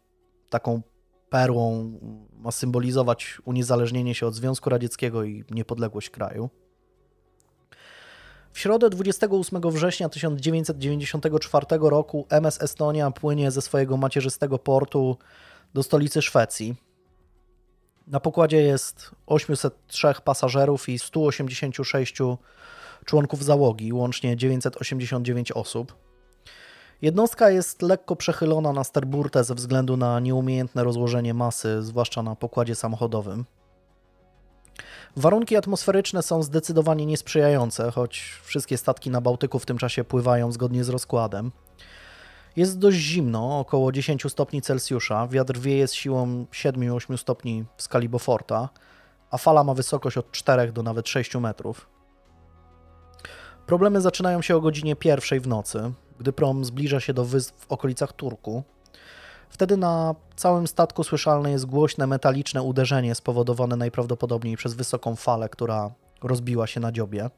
taką perłą ma symbolizować uniezależnienie się od Związku Radzieckiego i niepodległość kraju. W środę 28 września 1994 roku MS Estonia płynie ze swojego macierzystego portu do stolicy Szwecji. Na pokładzie jest 803 pasażerów i 186 członków załogi, łącznie 989 osób. Jednostka jest lekko przechylona na starburtę ze względu na nieumiejętne rozłożenie masy, zwłaszcza na pokładzie samochodowym. Warunki atmosferyczne są zdecydowanie niesprzyjające, choć wszystkie statki na Bałtyku w tym czasie pływają zgodnie z rozkładem. Jest dość zimno, około 10 stopni Celsjusza, wiatr wieje z siłą 7-8 stopni w skali Beauforta, a fala ma wysokość od 4 do nawet 6 metrów. Problemy zaczynają się o godzinie pierwszej w nocy, gdy prom zbliża się do wysp w okolicach Turku. Wtedy na całym statku słyszalne jest głośne metaliczne uderzenie spowodowane najprawdopodobniej przez wysoką falę, która rozbiła się na dziobie.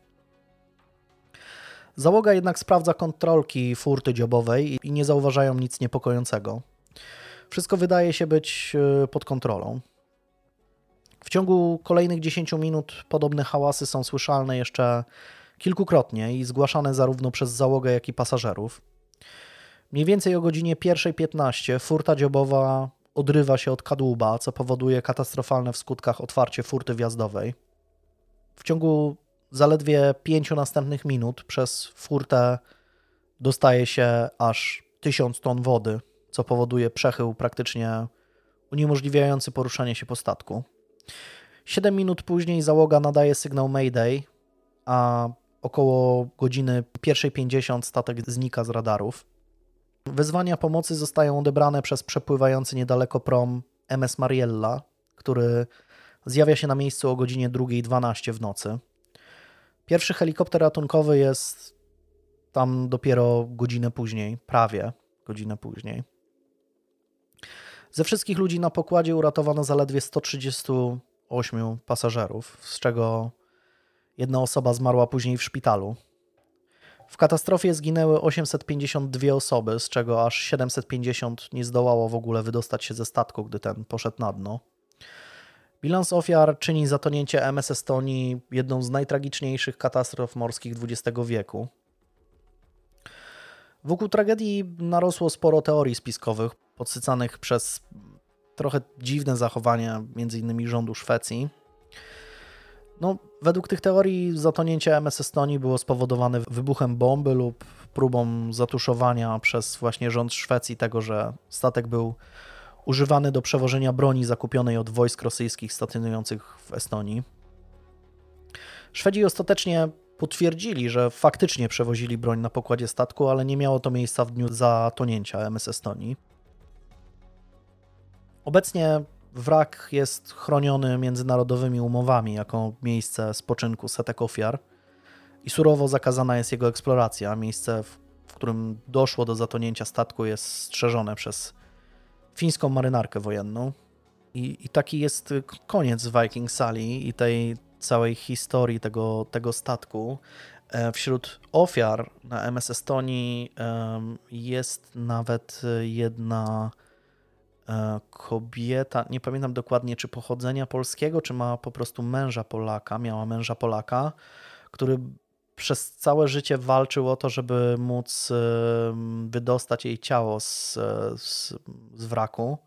Załoga jednak sprawdza kontrolki furty dziobowej i nie zauważają nic niepokojącego. Wszystko wydaje się być e, pod kontrolą. W ciągu kolejnych 10 minut podobne hałasy są słyszalne jeszcze kilkukrotnie i zgłaszane zarówno przez załogę, jak i pasażerów. Mniej więcej o godzinie 1.15 furta dziobowa odrywa się od kadłuba, co powoduje katastrofalne w skutkach otwarcie furty wjazdowej. W ciągu zaledwie pięciu następnych minut przez furtę dostaje się aż 1000 ton wody, co powoduje przechył praktycznie uniemożliwiający poruszanie się po statku. 7 minut później załoga nadaje sygnał Mayday, a około godziny 1.50 statek znika z radarów. Wezwania pomocy zostają odebrane przez przepływający niedaleko prom MS Mariella, który zjawia się na miejscu o godzinie 2.12 w nocy. Pierwszy helikopter ratunkowy jest tam dopiero godzinę później, prawie godzinę później. Ze wszystkich ludzi na pokładzie uratowano zaledwie 138 pasażerów, z czego jedna osoba zmarła później w szpitalu. W katastrofie zginęły 852 osoby, z czego aż 750 nie zdołało w ogóle wydostać się ze statku, gdy ten poszedł na dno. Bilans ofiar czyni zatonięcie MS Estonii jedną z najtragiczniejszych katastrof morskich XX wieku. Wokół tragedii narosło sporo teorii spiskowych, podsycanych przez trochę dziwne zachowania m.in. rządu Szwecji. No, według tych teorii zatonięcie MS Estonii było spowodowane wybuchem bomby lub próbą zatuszowania przez właśnie rząd Szwecji tego, że statek był używany do przewożenia broni zakupionej od wojsk rosyjskich stacjonujących w Estonii. Szwedzi ostatecznie potwierdzili, że faktycznie przewozili broń na pokładzie statku, ale nie miało to miejsca w dniu zatonięcia MS Estonii. Obecnie wrak jest chroniony międzynarodowymi umowami jako miejsce spoczynku setek ofiar i surowo zakazana jest jego eksploracja. Miejsce, w którym doszło do zatonięcia statku, jest strzeżone przez fińską marynarkę wojenną. I, I, taki jest koniec Viking Sali i tej całej historii tego, tego statku. E, wśród ofiar na MS Estonii jest nawet jedna kobieta, nie pamiętam dokładnie czy pochodzenia polskiego, czy ma po prostu męża Polaka, miała męża Polaka, który przez całe życie walczył o to, żeby móc wydostać jej ciało z, z, z wraku,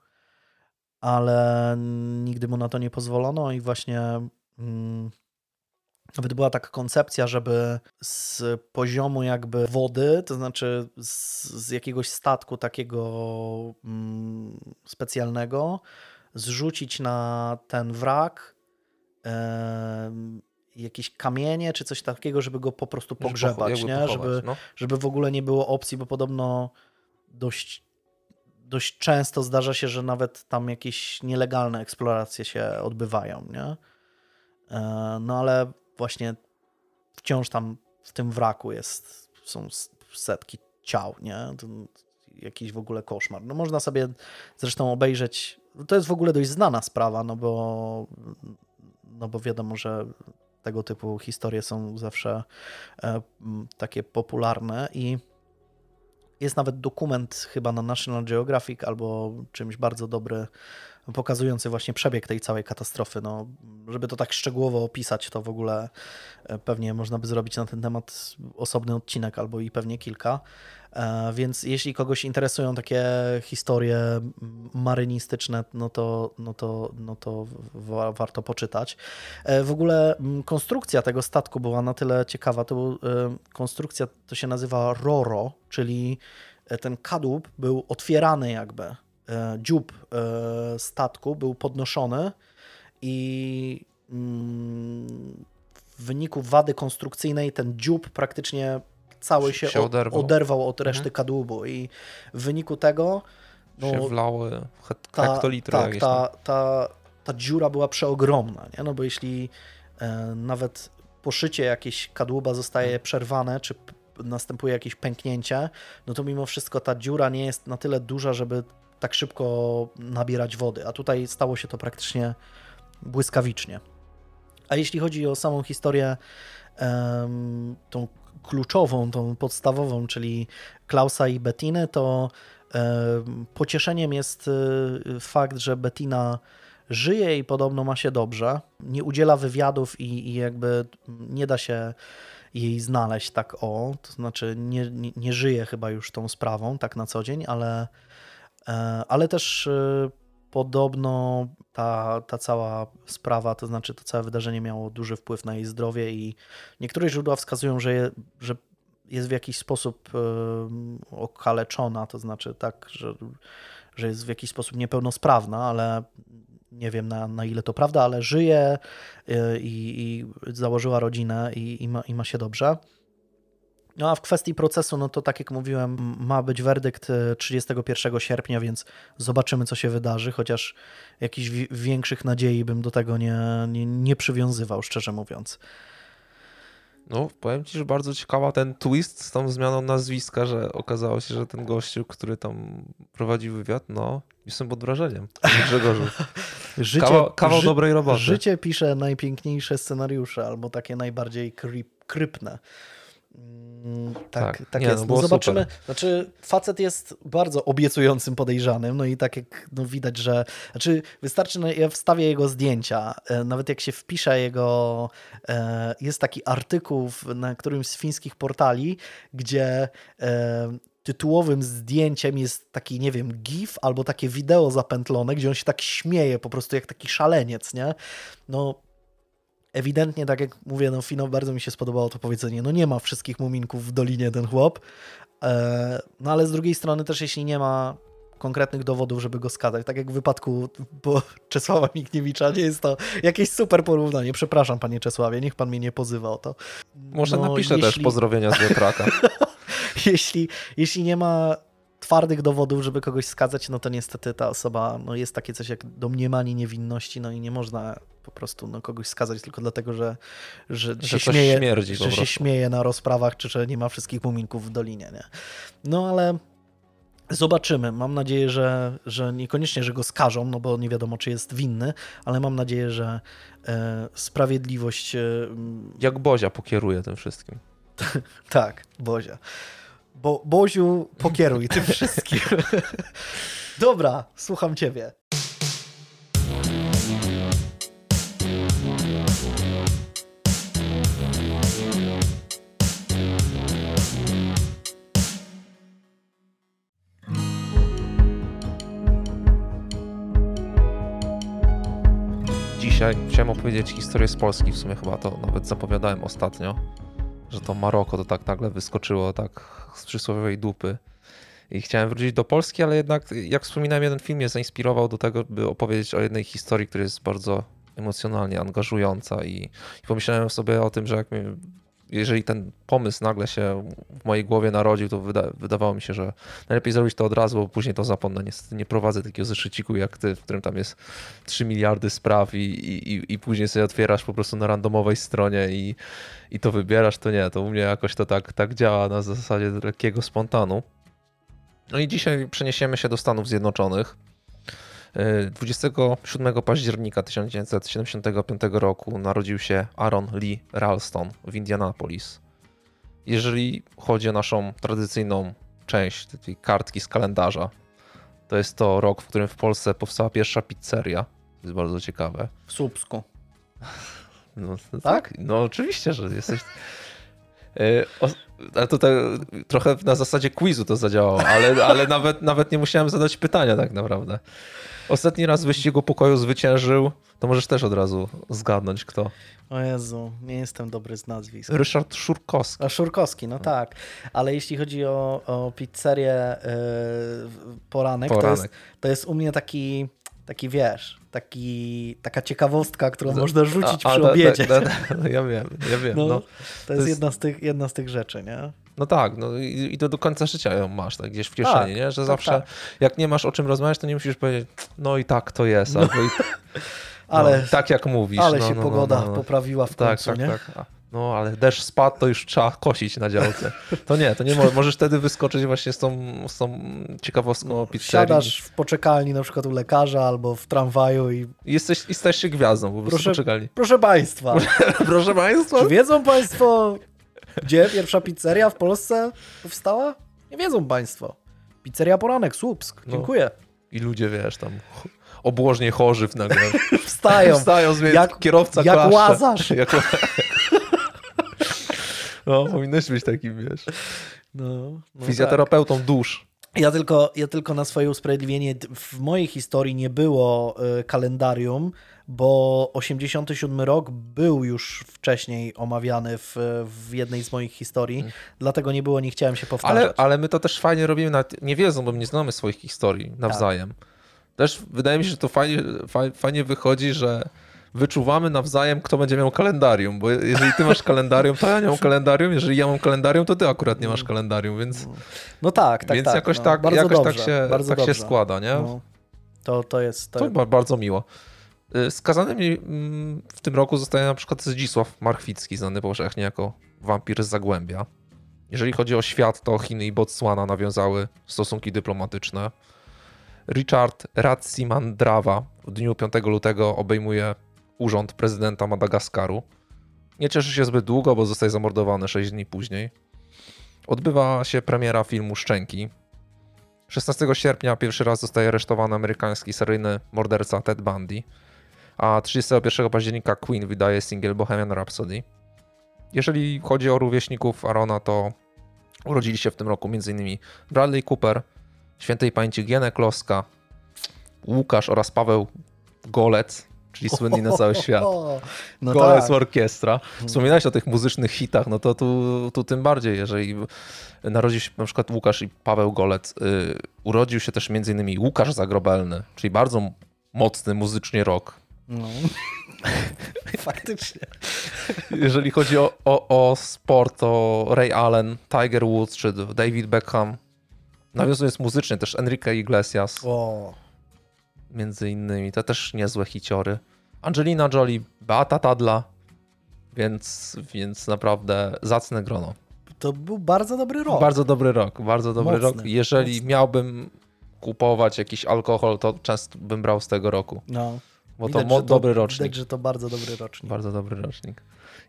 ale nigdy mu na to nie pozwolono i właśnie mm, nawet była taka koncepcja, żeby z poziomu jakby wody, to znaczy z, z jakiegoś statku takiego mm, specjalnego, zrzucić na ten wrak jakieś kamienie czy coś takiego, żeby go po prostu pogrzebać, żeby, nie? żeby, no. żeby w ogóle nie było opcji, bo podobno dość, dość często zdarza się, że nawet tam jakieś nielegalne eksploracje się odbywają, nie? E, no ale właśnie wciąż tam w tym wraku jest, są setki ciał, nie? Jakiś w ogóle koszmar. No można sobie zresztą obejrzeć, to jest w ogóle dość znana sprawa, no bo no bo wiadomo, że tego typu historie są zawsze e, takie popularne i jest nawet dokument chyba na National Geographic albo czymś bardzo dobry pokazujący właśnie przebieg tej całej katastrofy. No, żeby to tak szczegółowo opisać, to w ogóle e, pewnie można by zrobić na ten temat osobny odcinek albo i pewnie kilka. E, więc jeśli kogoś interesują takie historie marynistyczne, no to, no to, no to warto poczytać. E, w ogóle konstrukcja tego statku była na tyle ciekawa. To konstrukcja to się nazywa RORO, czyli ten kadłub był otwierany jakby dziób e, statku był podnoszony i mm, w wyniku wady konstrukcyjnej ten dziób praktycznie cały się, się oderwał. oderwał. od reszty mhm. kadłubu i w wyniku tego no, się wlały hektolitry. Tak, ta, ta, ta dziura była przeogromna, nie? no bo jeśli e, nawet poszycie jakieś kadłuba zostaje mhm. przerwane, czy następuje jakieś pęknięcie, no to mimo wszystko ta dziura nie jest na tyle duża, żeby tak szybko nabierać wody, a tutaj stało się to praktycznie błyskawicznie. A jeśli chodzi o samą historię, tą kluczową, tą podstawową, czyli Klausa i Bettiny, to pocieszeniem jest y, fakt, że Bettina żyje i podobno ma się dobrze. Nie udziela wywiadów i, jakby nie da się jej znaleźć tak o, to znaczy nie, nie, nie żyje chyba już tą sprawą tak na co dzień, ale ale też e, podobno ta, ta cała sprawa, to znaczy to całe wydarzenie miało duży wpływ na jej zdrowie i niektóre źródła wskazują, że, je, że jest w jakiś sposób e, okaleczona, to znaczy tak, że, że jest w jakiś sposób niepełnosprawna, ale nie wiem na, na ile to prawda, ale żyje i, i założyła rodzinę i, i, ma, i ma się dobrze. No a w kwestii procesu, no to tak jak mówiłem, ma być werdykt 31 e, sierpnia, więc zobaczymy, co się wydarzy, chociaż jakichś większych nadziei bym do tego nie, nie, nie przywiązywał, szczerze mówiąc. No, powiem ci, że bardzo ciekawa ten twist z tą zmianą nazwiska, że okazało się, że ten gościu, który tam prowadził wywiad, no, jestem pod wrażeniem. Grzegorzu. życie, kawał, kawał ży, dobrej roboty. Życie pisze najpiękniejsze scenariusze, albo takie najbardziej kryp, krypne. Mm, tak, tak, tak nie, jest. No, no zobaczymy. Super. Znaczy, facet jest bardzo obiecującym podejrzanym, no i tak jak no, widać, że. Znaczy, wystarczy, no, ja wstawię jego zdjęcia. E, nawet jak się wpisze jego. E, jest taki artykuł na którymś z fińskich portali, gdzie e, tytułowym zdjęciem jest taki, nie wiem, gif albo takie wideo zapętlone, gdzie on się tak śmieje po prostu jak taki szaleniec, nie? No ewidentnie, tak jak mówię, no Fino, bardzo mi się spodobało to powiedzenie, no nie ma wszystkich muminków w Dolinie ten chłop, e, no ale z drugiej strony też jeśli nie ma konkretnych dowodów, żeby go skazać, tak jak w wypadku bo Czesława Mikniewicza, nie jest to jakieś super porównanie, przepraszam panie Czesławie, niech pan mnie nie pozywa o to. Może no, napiszę jeśli... też pozdrowienia z wiatraka. jeśli, jeśli nie ma twardych dowodów, żeby kogoś skazać, no to niestety ta osoba, no jest takie coś jak domniemanie niewinności, no i nie można po prostu no, kogoś skazać tylko dlatego, że, że, że się, śmieje, śmierdzi że się śmieje na rozprawach, czy że nie ma wszystkich muminków w dolinie, nie? No ale Zobaczymy. Mam nadzieję, że, że niekoniecznie, że go skażą, no bo nie wiadomo, czy jest winny, ale mam nadzieję, że e, sprawiedliwość. E, Jak Bozia pokieruje tym wszystkim. tak, Bozia. Bo, Boziu, pokieruj tym wszystkim. Dobra, słucham ciebie. Dzisiaj chciałem opowiedzieć historię z Polski, w sumie chyba to nawet zapowiadałem ostatnio że to Maroko to tak nagle wyskoczyło tak z przysłowiowej dupy. I chciałem wrócić do Polski, ale jednak, jak wspominałem, jeden film mnie zainspirował do tego, by opowiedzieć o jednej historii, która jest bardzo emocjonalnie angażująca. I, i pomyślałem sobie o tym, że jak jeżeli ten pomysł nagle się w mojej głowie narodził, to wyda, wydawało mi się, że najlepiej zrobić to od razu, bo później to zapomnę. Niestety nie prowadzę takiego zeszyciku jak ty, w którym tam jest 3 miliardy spraw i, i, i później sobie otwierasz po prostu na randomowej stronie i, i to wybierasz, to nie. To u mnie jakoś to tak, tak działa na zasadzie lekkiego spontanu. No i dzisiaj przeniesiemy się do Stanów Zjednoczonych. 27 października 1975 roku narodził się Aaron Lee Ralston w Indianapolis. Jeżeli chodzi o naszą tradycyjną część tej kartki z kalendarza, To jest to rok, w którym w Polsce powstała pierwsza pizzeria. To jest bardzo ciekawe. W Słupsku. No, tak? tak? No oczywiście, że jesteś... E, ale to tak, trochę na zasadzie quizu to zadziałało, ale, ale nawet, nawet nie musiałem zadać pytania tak naprawdę. Ostatni raz w wyścigu pokoju zwyciężył, to możesz też od razu zgadnąć kto. O Jezu, nie jestem dobry z nazwisk. Ryszard Szurkowski. A Szurkowski, no, no. tak. Ale jeśli chodzi o, o pizzerię yy, poranek, poranek. To, jest, to jest u mnie taki taki wiesz, taki, taka ciekawostka, którą można rzucić a, a, przy obiedzie. Da, da, da, ja wiem, ja wiem. No, no. To, jest, jedna, z tych, jedna z tych rzeczy, nie? No tak, no i, i to do końca życia ją masz tak gdzieś w kieszeni, tak, nie? Że tak, zawsze tak. jak nie masz o czym rozmawiać, to nie musisz powiedzieć, no i tak to jest, no. albo i, ale, no, tak jak mówisz. Ale no, się no, pogoda poprawiła w tak, końcu, tak, nie? Tak, no, ale deszcz spadł, to już trzeba kosić na działce. To nie, to nie możesz wtedy wyskoczyć właśnie z tą, z tą ciekawostką no, pizzerii. Siadasz w poczekalni na przykład u lekarza albo w tramwaju i... Jesteś, i stajesz się gwiazdą po prostu proszę, Proszę Państwa. proszę Państwa. Czy wiedzą Państwo, gdzie pierwsza pizzeria w Polsce powstała? Nie wiedzą Państwo. Pizzeria Poranek, Słupsk. No. Dziękuję. No. I ludzie, wiesz, tam obłożnie chorzy w nagle. Wstają. Wstają, jak, kierowca Jak klaszcze. łazarz. Jak... no, powinieneś być takim, wiesz. No, no Fizjoterapeutą tak. dusz. Ja tylko, ja tylko na swoje usprawiedliwienie, w mojej historii nie było y, kalendarium, bo 87 rok był już wcześniej omawiany w, w jednej z moich historii, hmm. dlatego nie było, nie chciałem się powtarzać. Ale, ale my to też fajnie robimy, nawet nie wiedzą, bo my nie znamy swoich historii nawzajem. Tak. Też wydaje mi się, że to fajnie, fajnie wychodzi, że wyczuwamy nawzajem, kto będzie miał kalendarium, bo jeżeli ty masz kalendarium, to ja nie mam kalendarium, jeżeli ja mam kalendarium, to ty akurat nie masz kalendarium, więc... No tak, tak, Więc tak, jakoś, no, tak, jakoś tak dobrze, tak, się, tak się składa, nie? No, to, to jest... To... to bardzo miło. Y, Skazanym mm, w tym roku zostaje na przykład Zdzisław Marchwicki, znany powszechnie jako wampir z Zagłębia. Jeżeli chodzi o świat, to Chiny i Botswana nawiązały stosunki dyplomatyczne. Richard Ratsimandrawa w dniu 5 lutego obejmuje urząd prezydenta Madagaskaru. Nie cieszy się zbyt długo, bo zostaje zamordowany 6 dni później. Odbywa się premiera filmu Szczęki. 16 sierpnia pierwszy raz zostaje aresztowany amerykański seryjny morderca Ted Bundy, a 31 października Queen wydaje singiel Bohemian Rhapsody. Jeżeli chodzi o rówieśników Arona, to urodzili się w tym roku m.in. Bradley Cooper, świętej pamięci Gienek Kloska, Łukasz oraz Paweł Golec, czyli słynny na cały świat. No Golec tak. Orkiestra. Wspominałeś o tych muzycznych hitach, no to tu, tu tym bardziej, jeżeli narodził się na przykład Łukasz i Paweł Golec, yy, urodził się też innymi Łukasz Zagrobelny, czyli bardzo mocny muzycznie rok. No. Faktycznie. Jeżeli chodzi o, o, o sport, to Ray Allen, Tiger Woods czy David Beckham, Nawiązując muzycznie, też Enrique Iglesias. O. Między innymi. To też niezłe hiciory. Angelina Jolie, Beata Tadla. Więc, więc naprawdę zacne grono. To był bardzo dobry rok. Bardzo dobry rok, bardzo dobry mocny, rok. Jeżeli mocny. miałbym kupować jakiś alkohol, to często bym brał z tego roku. No. Bo widać, to, to dobry rocznik. Widać, że to bardzo dobry rocznik. Bardzo dobry rocznik.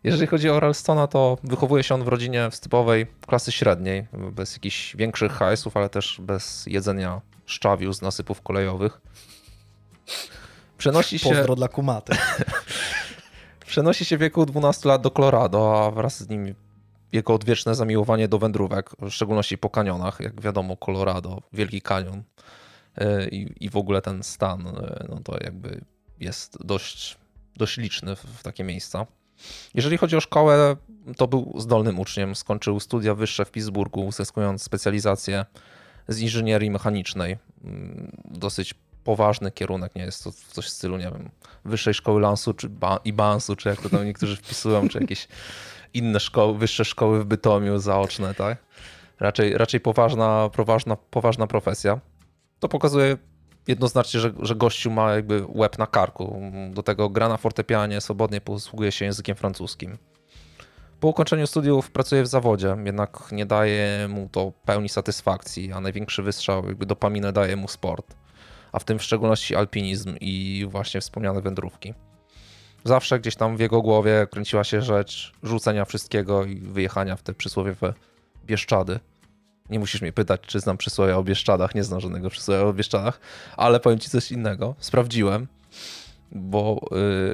Jeżeli chodzi o Ralstona, to wychowuje się on w rodzinie z typowej klasy średniej, bez jakichś większych hajsów, ale też bez jedzenia szczawiu z nasypów kolejowych. Przenosi się... Pozdro dla kumaty. Przenosi się w wieku 12 lat do Colorado, a wraz z nim jego odwieczne zamiłowanie do wędrówek, w szczególności po kanionach. Jak wiadomo, Colorado, Wielki Kanion y, i, i w ogóle ten stan, y, no to jakby jest dość, dość liczny w, takie miejsca. Jeżeli chodzi o szkołę, to był zdolnym uczniem. Skończył studia wyższe w Pittsburghu, uzyskując specjalizację z inżynierii mechanicznej. Mm, dosyć poważny kierunek, nie jest to coś w stylu, nie wiem, wyższej szkoły lansu czy ba i bansu, czy jak to tam niektórzy wpisują, czy jakieś inne szkoły, wyższe szkoły w Bytomiu zaoczne, tak? Raczej, raczej poważna, poważna, poważna profesja. To pokazuje jednoznacznie, że, że gościu ma jakby łeb na karku. Do tego gra na fortepianie, swobodnie posługuje się językiem francuskim. Po ukończeniu studiów pracuje w zawodzie, jednak nie daje mu to pełni satysfakcji, a największy wystrzał jakby dopaminę daje mu sport, a w tym w szczególności alpinizm i właśnie wspomniane wędrówki. Zawsze gdzieś tam w jego głowie kręciła się rzecz rzucenia wszystkiego i wyjechania w te przysłowiowe Bieszczady. Nie musisz mnie pytać, czy znam przysłowie o Bieszczadach. Nie znam żadnego przysłowia o Bieszczadach, ale powiem ci coś innego. Sprawdziłem, bo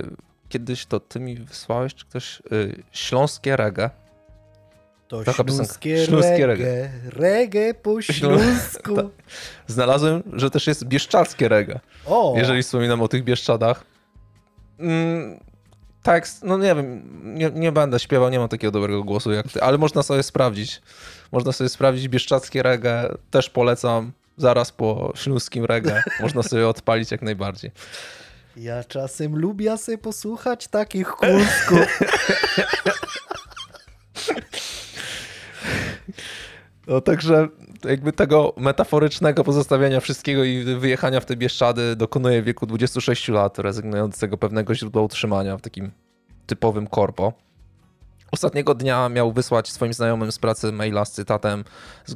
y, kiedyś to ty mi wysłałeś, czy ktoś, y, śląskie reggae. To Taka piosenka. śląskie, Śląskie reggae, reggae po śląsku. Znalazłem, że też jest bieszczadzkie reggae. O, jeżeli wspominam o tych Bieszczadach. Mm, tekst, no nie wiem, nie, nie będę śpiewał, nie mam takiego dobrego głosu jak ty, ale można sobie sprawdzić. Można sobie sprawdzić bieszczadzkie reggae, też polecam. Zaraz po śląskim reggae można sobie odpalić jak najbardziej. ja czasem lubię sobie posłuchać takich kłusków. No także jakby tego metaforycznego pozostawiania wszystkiego i wyjechania w te Bieszczady dokonuje w wieku 26 lat, rezygnując z tego pewnego źródła utrzymania w takim typowym korpo. Ostatniego dnia miał wysłać swoim znajomym z pracy maila z cytatem y,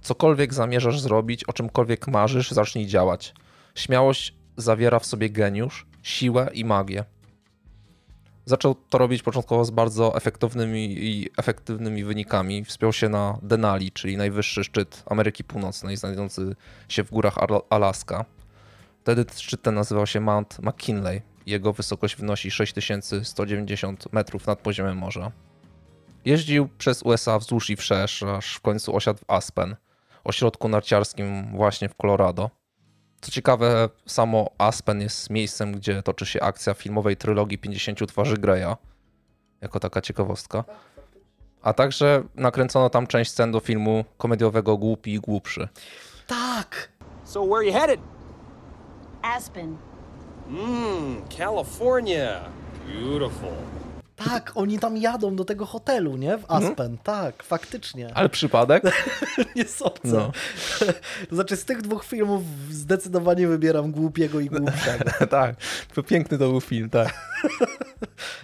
cokolwiek zamierzasz zrobić, o czymkolwiek marzysz, zacznij działać. Śmiałość zawiera w sobie geniusz, siłę i magię. Zaczął to robić początkowo z bardzo efektownymi i efektywnymi wynikami. Wspiął się na Denali, czyli najwyższy szczyt Ameryki Północnej, znajdujący się w górach Al- Alaska. Wtedy szczyt ten nazywał się Mount McKinley. Jego wysokość wynosi 6190 metrów nad poziomem morza. Jeździł przez USA wzdłuż i wszerz, aż w końcu osiadł w Aspen, ośrodku narciarskim właśnie w Colorado. Co ciekawe, samo Aspen jest miejscem, gdzie toczy się akcja filmowej trylogii 50 twarzy Greya, jako taka ciekawostka. A także nakręcono tam część scen do filmu komediowego Głupi i Głupszy. tak, So where you headed? Aspen. Mmm, California. Beautiful. Tak, oni tam jadą do tego hotelu, nie? W Aspen, tak, faktycznie. Ale przypadek? Nie sądzę. No. To znaczy z tych dwóch filmów zdecydowanie wybieram głupiego i głupszego. tak, to piękny to był film, tak.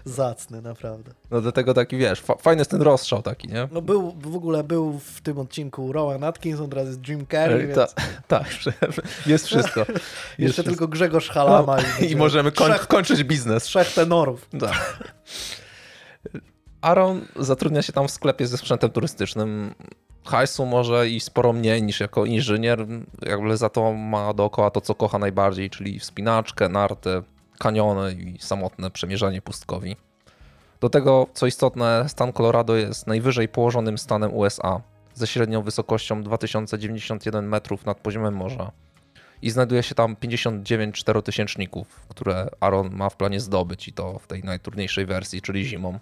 Zacny, naprawdę. No dlatego taki, wiesz, fa- fajny jest ten rozstrzał taki, nie? No był, w ogóle był w tym odcinku Rowan Atkinson, teraz jest Jim Carrey, więc Ta, tak, jest wszystko. Jest jeszcze wszystko. tylko Grzegorz Halama. No, I możemy koń, trzech, kończyć biznes. trzech tenorów. Tak. Aaron zatrudnia się tam w sklepie ze sprzętem turystycznym. Hajsu może i sporo mniej niż jako inżynier, jakby za to ma dookoła to, co kocha najbardziej, czyli wspinaczkę, narty, kaniony i samotne przemierzanie pustkowi. Do tego, co istotne, stan Colorado jest najwyżej położonym stanem USA, ze średnią wysokością 2091 metrów nad poziomem morza. I znajduje się tam 59 czterotysięczników, które Aaron ma w planie zdobyć i to w tej najtrudniejszej wersji, czyli zimą.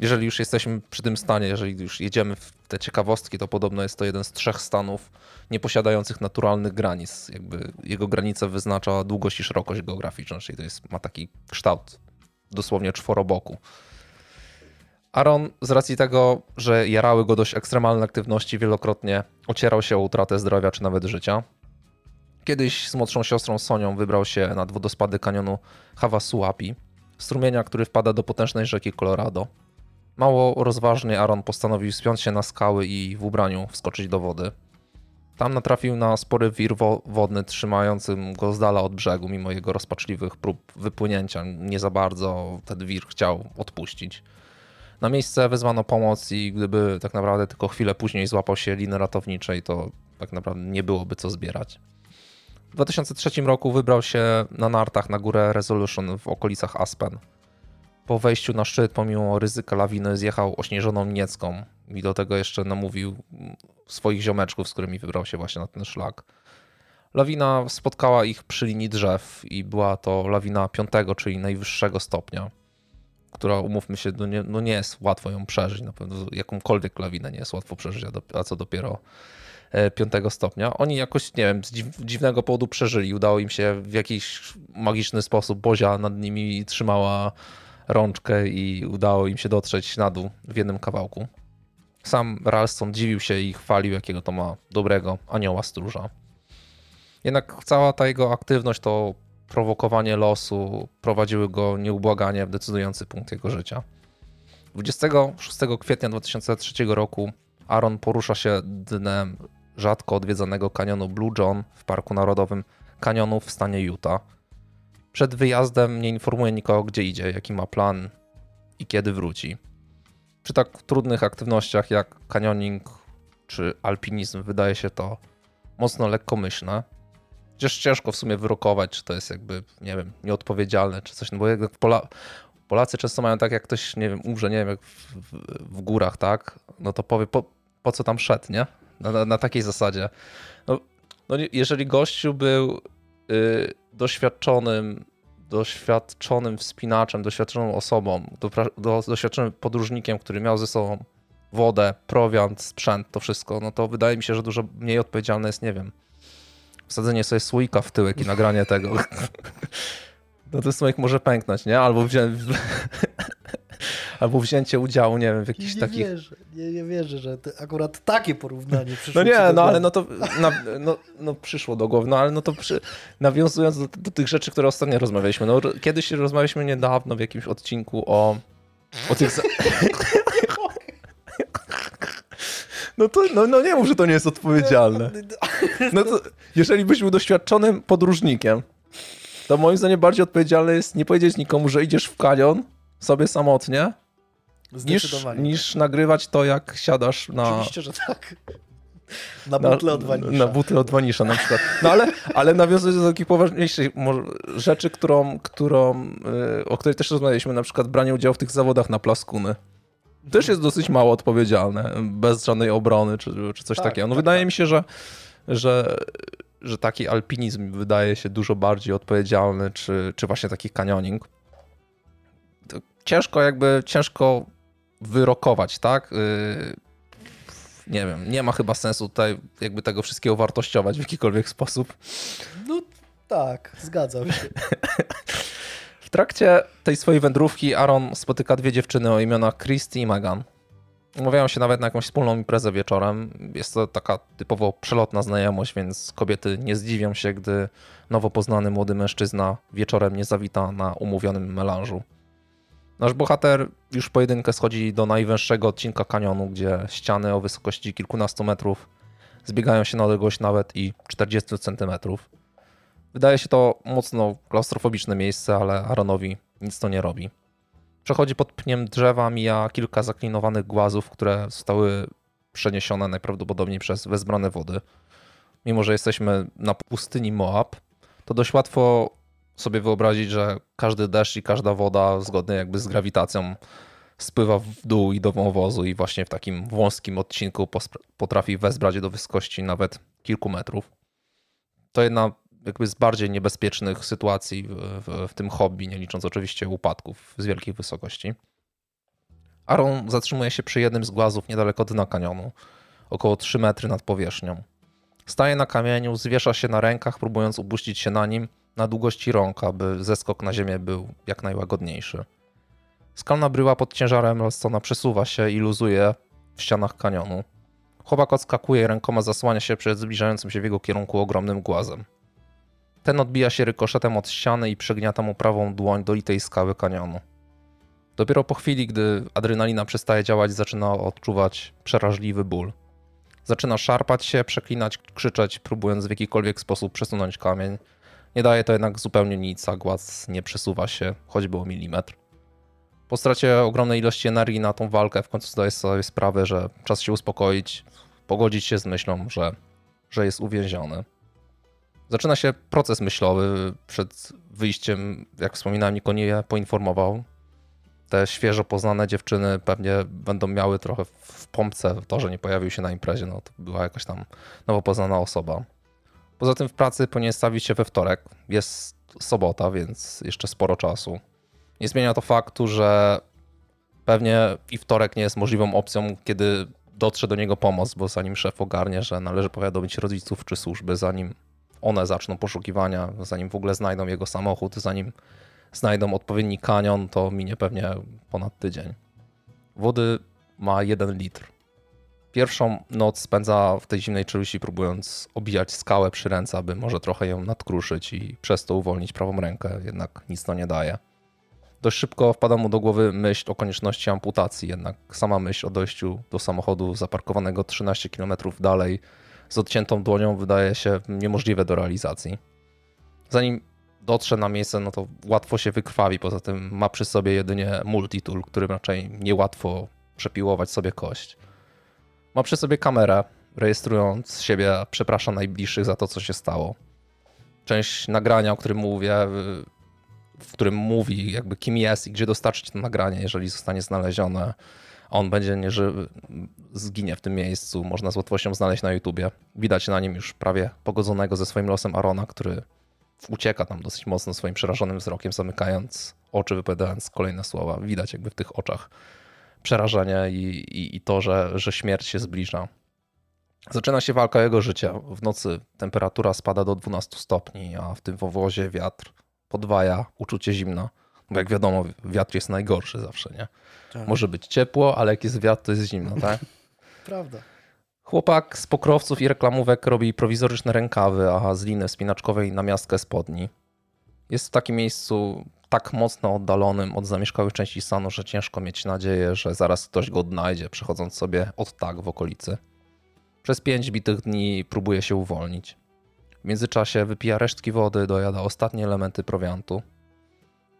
Jeżeli już jesteśmy przy tym stanie, jeżeli już jedziemy w te ciekawostki, to podobno jest to jeden z trzech stanów nieposiadających naturalnych granic. Jakby jego granicę wyznacza długość i szerokość geograficzną, czyli to jest, ma taki kształt dosłownie czworoboku. Aaron z racji tego, że jarały go dość ekstremalne aktywności, wielokrotnie ocierał się o utratę zdrowia czy nawet życia. Kiedyś z młodszą siostrą Sonią wybrał się nad wodospady kanionu Havasuapi, strumienia, który wpada do potężnej rzeki Colorado. Mało rozważnie Aaron postanowił spiąć się na skały i w ubraniu wskoczyć do wody. Tam natrafił na spory wir wo- wodny trzymającym go z dala od brzegu, mimo jego rozpaczliwych prób wypłynięcia. Nie za bardzo ten wir chciał odpuścić. Na miejsce wezwano pomoc i gdyby tak naprawdę tylko chwilę później złapał się liny ratowniczej, to tak naprawdę nie byłoby co zbierać. W 2003 roku wybrał się na nartach na górę Resolution w okolicach Aspen. Po wejściu na szczyt, pomimo ryzyka lawiny, zjechał ośnieżoną Niecką i do tego jeszcze namówił swoich ziomeczków, z którymi wybrał się właśnie na ten szlak. Lawina spotkała ich przy linii drzew i była to lawina piątego, czyli najwyższego stopnia, która, umówmy się, no nie, no nie jest łatwo ją przeżyć. Na pewno jakąkolwiek lawinę nie jest łatwo przeżyć, a, co dopiero e, piątego stopnia. Oni jakoś, nie wiem, z dziw, dziwnego powodu przeżyli. Udało im się w jakiś magiczny sposób, Bozia nad nimi trzymała rączkę i udało im się dotrzeć na dół w jednym kawałku. Sam Ralston dziwił się i chwalił, jakiego to ma dobrego anioła stróża. Jednak cała ta jego aktywność to prowokowanie losu prowadziły go nieubłaganie w decydujący punkt jego życia. 26 kwietnia 2003 roku Aaron porusza się dnem rzadko odwiedzanego kanionu Blue John w Parku Narodowym Kanionów w stanie Utah. Przed wyjazdem nie informuje nikogo, gdzie idzie, jaki ma plan i kiedy wróci. Przy tak trudnych aktywnościach jak kanioning czy alpinizm, wydaje się to mocno lekkomyślne. Chociaż ciężko w sumie wyrokować, czy to jest jakby, nie wiem, nieodpowiedzialne, czy coś, no bo jak Pola Polacy często mają tak, jak ktoś, nie wiem, umrze, nie wiem, jak w, w, w górach, tak, no to powie, po, po co tam szedł, nie? Na, na, na takiej zasadzie. No, no, jeżeli gościu był y, doświadczonym, doświadczonym wspinaczem, doświadczoną osobą, do, do, doświadczonym podróżnikiem, który miał ze sobą wodę, prowiant, sprzęt, to wszystko, no to wydaje mi się, że dużo mniej odpowiedzialne jest, nie wiem, wsadzenie sobie słoika w tyłek i nagranie tego. No to słoik może pęknąć, nie? Albo wziąć... Albo wzięcie udziału, nie wiem, w jakichś nie takich... Wierzę, nie, nie wierzę, że akurat takie porównanie przyszło No nie, no ale no to na, no, no przyszło do głowy, no ale no to przy, nawiązując do, do tych rzeczy, które ostatnio rozmawialiśmy, no kiedyś rozmawialiśmy niedawno w jakimś odcinku o, o tych... Za... No to no, no nie mów, że to nie jest odpowiedzialne. No to jeżeli byś był doświadczonym podróżnikiem, to moim zdaniem bardziej odpowiedzialne jest nie powiedzieć nikomu, że idziesz w kanion sobie samotnie, niż, niż nagrywać to, jak siadasz na, Oczywiście, że tak. Na butle od wanisza. na butle od wanisza na przykład. No ale, ale nawiązując do takich poważniejszych rzeczy, którą, którą, y, o której też rozmawialiśmy, na przykład branie udziału w tych zawodach na plaskuny. Też jest dosyć mało odpowiedzialne, bez żadnej obrony czy, czy coś Tak, takiego. No tak, wydaje tak. mi się, że, że, że taki alpinizm wydaje się dużo bardziej odpowiedzialny, czy, czy właśnie taki kanioning. Ciężko jakby, ciężko wyrokować, tak? Y, nie wiem, nie ma chyba sensu tutaj jakby tego wszystkiego wartościować w jakikolwiek sposób. No tak, zgadzam się. W trakcie tej swojej wędrówki Aaron spotyka dwie dziewczyny o imionach Christy i Megan. Umawiają się nawet na jakąś wspólną imprezę wieczorem. Jest to taka typowo przelotna znajomość, więc kobiety nie zdziwią się, gdy nowo poznany młody mężczyzna wieczorem nie zawita na umówionym melanżu. Nasz bohater już pojedynkę schodzi do najwęższego odcinka kanionu, gdzie ściany o wysokości kilkunastu metrów zbiegają się na odległość nawet i 40 centymetrów. Wydaje się to mocno klaustrofobiczne miejsce, ale Aaronowi nic to nie robi. Przechodzi pod pniem drzewa, mija kilka zaklinowanych głazów, które zostały przeniesione najprawdopodobniej przez wezbrane wody. Mimo, że jesteśmy na pustyni Moab, to dość łatwo sobie wyobrazić, że każdy deszcz i każda woda, zgodnie jakby z grawitacją, spływa w dół i do wąwozu i właśnie w takim wąskim odcinku potrafi wezbrać do wysokości nawet kilku metrów. To jedna jakby z bardziej niebezpiecznych sytuacji w, w, w tym hobby, nie licząc oczywiście upadków z wielkich wysokości. Aaron zatrzymuje się przy jednym z głazów niedaleko dna kanionu, około 3 metry nad powierzchnią. Staje na kamieniu, zwiesza się na rękach, próbując upuścić się na nim na długości rąk, aby zeskok na ziemię był jak najłagodniejszy. Skalna bryła pod ciężarem Ralstona przesuwa się i luzuje w ścianach kanionu. Chłopak odskakuje i rękoma zasłania się przed zbliżającym się w jego kierunku ogromnym głazem. Ten odbija się rykoszetem od ściany i przegniata mu prawą dłoń do litej skały kanionu. Dopiero po chwili, gdy adrenalina przestaje działać, zaczyna odczuwać przerażliwy ból. Zaczyna szarpać się, przeklinać, krzyczeć, próbując w jakikolwiek sposób przesunąć kamień. Nie daje to jednak zupełnie nic, a głaz nie przesuwa się, choćby o milimetr. Po stracie ogromnej ilości energii na tą walkę w końcu zdaje sobie sprawę, że czas się uspokoić, pogodzić się z myślą, że, że jest uwięziony. Zaczyna się proces myślowy. Przed wyjściem, jak wspominałem, nikt o nie poinformował. Te świeżo poznane dziewczyny pewnie będą miały trochę w pompce to, że nie pojawił się na imprezie. No, to była jakaś tam nowo poznana osoba. Poza tym w pracy powinien stawić się we wtorek. Jest sobota, więc jeszcze sporo czasu. Nie zmienia to faktu, że pewnie i wtorek nie jest możliwą opcją, kiedy dotrze do niego pomoc, bo zanim szef ogarnie, że należy powiadomić rodziców czy służby, zanim one zaczną poszukiwania, zanim w ogóle znajdą jego samochód, zanim znajdą odpowiedni kanion, to minie pewnie ponad tydzień. Wody ma jeden litr. Pierwszą noc spędza w tej zimnej czeluści, próbując obijać skałę przy ręce, aby może trochę ją nadkruszyć i przez to uwolnić prawą rękę, jednak nic to nie daje. Dość szybko wpada mu do głowy myśl o konieczności amputacji, jednak sama myśl o dojściu do samochodu zaparkowanego 13 km dalej z odciętą dłonią wydaje się niemożliwe do realizacji. Zanim dotrze na miejsce, no to łatwo się wykrwawi, poza tym ma przy sobie jedynie multitool, którym raczej niełatwo przepiłować sobie kość. Ma przy sobie kamerę, rejestrując siebie, przeprasza najbliższych za to, co się stało. Część nagrania, o którym mówię, w którym mówi jakby kim jest i gdzie dostarczyć to nagranie, jeżeli zostanie znalezione. On będzie nieżywy, zginie w tym miejscu. Można z łatwością znaleźć na YouTubie. Widać na nim już prawie pogodzonego ze swoim losem Arona, który ucieka tam dosyć mocno swoim przerażonym wzrokiem, zamykając oczy, wypowiadając kolejne słowa. Widać jakby w tych oczach przerażenie i, i, i to, że, że śmierć się zbliża. Zaczyna się walka jego życia. W nocy temperatura spada do 12 stopni, a w tym wowozie wiatr podwaja uczucie zimna. Bo jak wiadomo, wiatr jest najgorszy zawsze, nie? Tak. Może być ciepło, ale jak jest wiatr, to jest zimno, tak? Prawda. Chłopak z pokrowców i reklamówek robi prowizoryczne rękawy, a z liny spinaczkowej namiastkę spodni. Jest w takim miejscu tak mocno oddalonym od zamieszkałych części stanu, że ciężko mieć nadzieję, że zaraz ktoś go odnajdzie, przechodząc sobie od tak w okolicy. Przez pięć bitych dni próbuje się uwolnić. W międzyczasie wypija resztki wody, dojada ostatnie elementy prowiantu.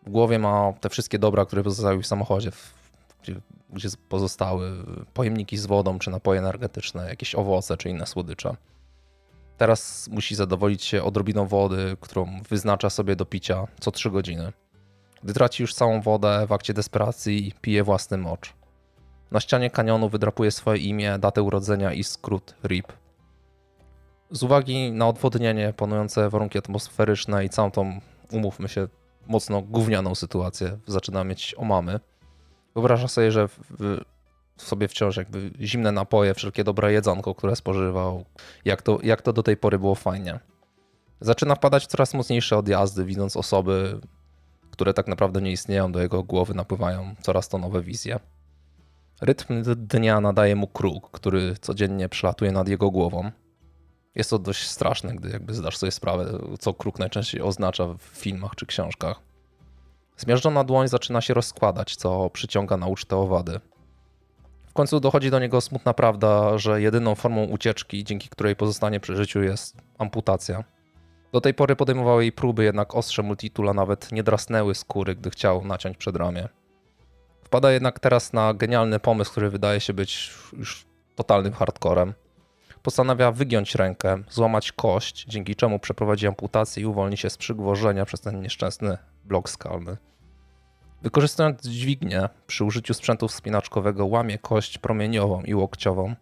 W głowie ma te wszystkie dobra, które pozostały w samochodzie, gdzie, gdzie pozostały pojemniki z wodą, czy napoje energetyczne, jakieś owoce, czy inne słodycze. Teraz musi zadowolić się odrobiną wody, którą wyznacza sobie do picia co 3 godziny. Gdy traci już całą wodę, w akcie desperacji pije własny mocz. Na ścianie kanionu wydrapuje swoje imię, datę urodzenia i skrót RIP. Z uwagi na odwodnienie, panujące warunki atmosferyczne i całą tą, umówmy się, mocno gównianą sytuację, zaczyna mieć omamy. Wyobraża sobie, że w, w sobie wciąż jakby zimne napoje, wszelkie dobre jedzonko, które spożywał, jak to, jak to do tej pory było fajnie. Zaczyna wpadać w coraz mocniejsze odjazdy, widząc osoby, które tak naprawdę nie istnieją, do jego głowy napływają coraz to nowe wizje. Rytm dnia nadaje mu kruk, który codziennie przelatuje nad jego głową. Jest to dość straszne, gdy jakby zdasz sobie sprawę, co kruk najczęściej oznacza w filmach czy książkach. Zmiażdżona dłoń zaczyna się rozkładać, co przyciąga na ucztę owady. W końcu dochodzi do niego smutna prawda, że jedyną formą ucieczki, dzięki której pozostanie przy życiu, jest amputacja. Do tej pory podejmowały jej próby, jednak ostrze multitula nawet nie drasnęły skóry, gdy chciał naciąć przedramię. Wpada jednak teraz na genialny pomysł, który wydaje się być już totalnym hardcorem. Postanawia wygiąć rękę, złamać kość, dzięki czemu przeprowadzi amputację i uwolni się z przygwożenia przez ten nieszczęsny blok skalny. Wykorzystując dźwignię przy użyciu sprzętu wspinaczkowego łamie kość promieniową i łokciową,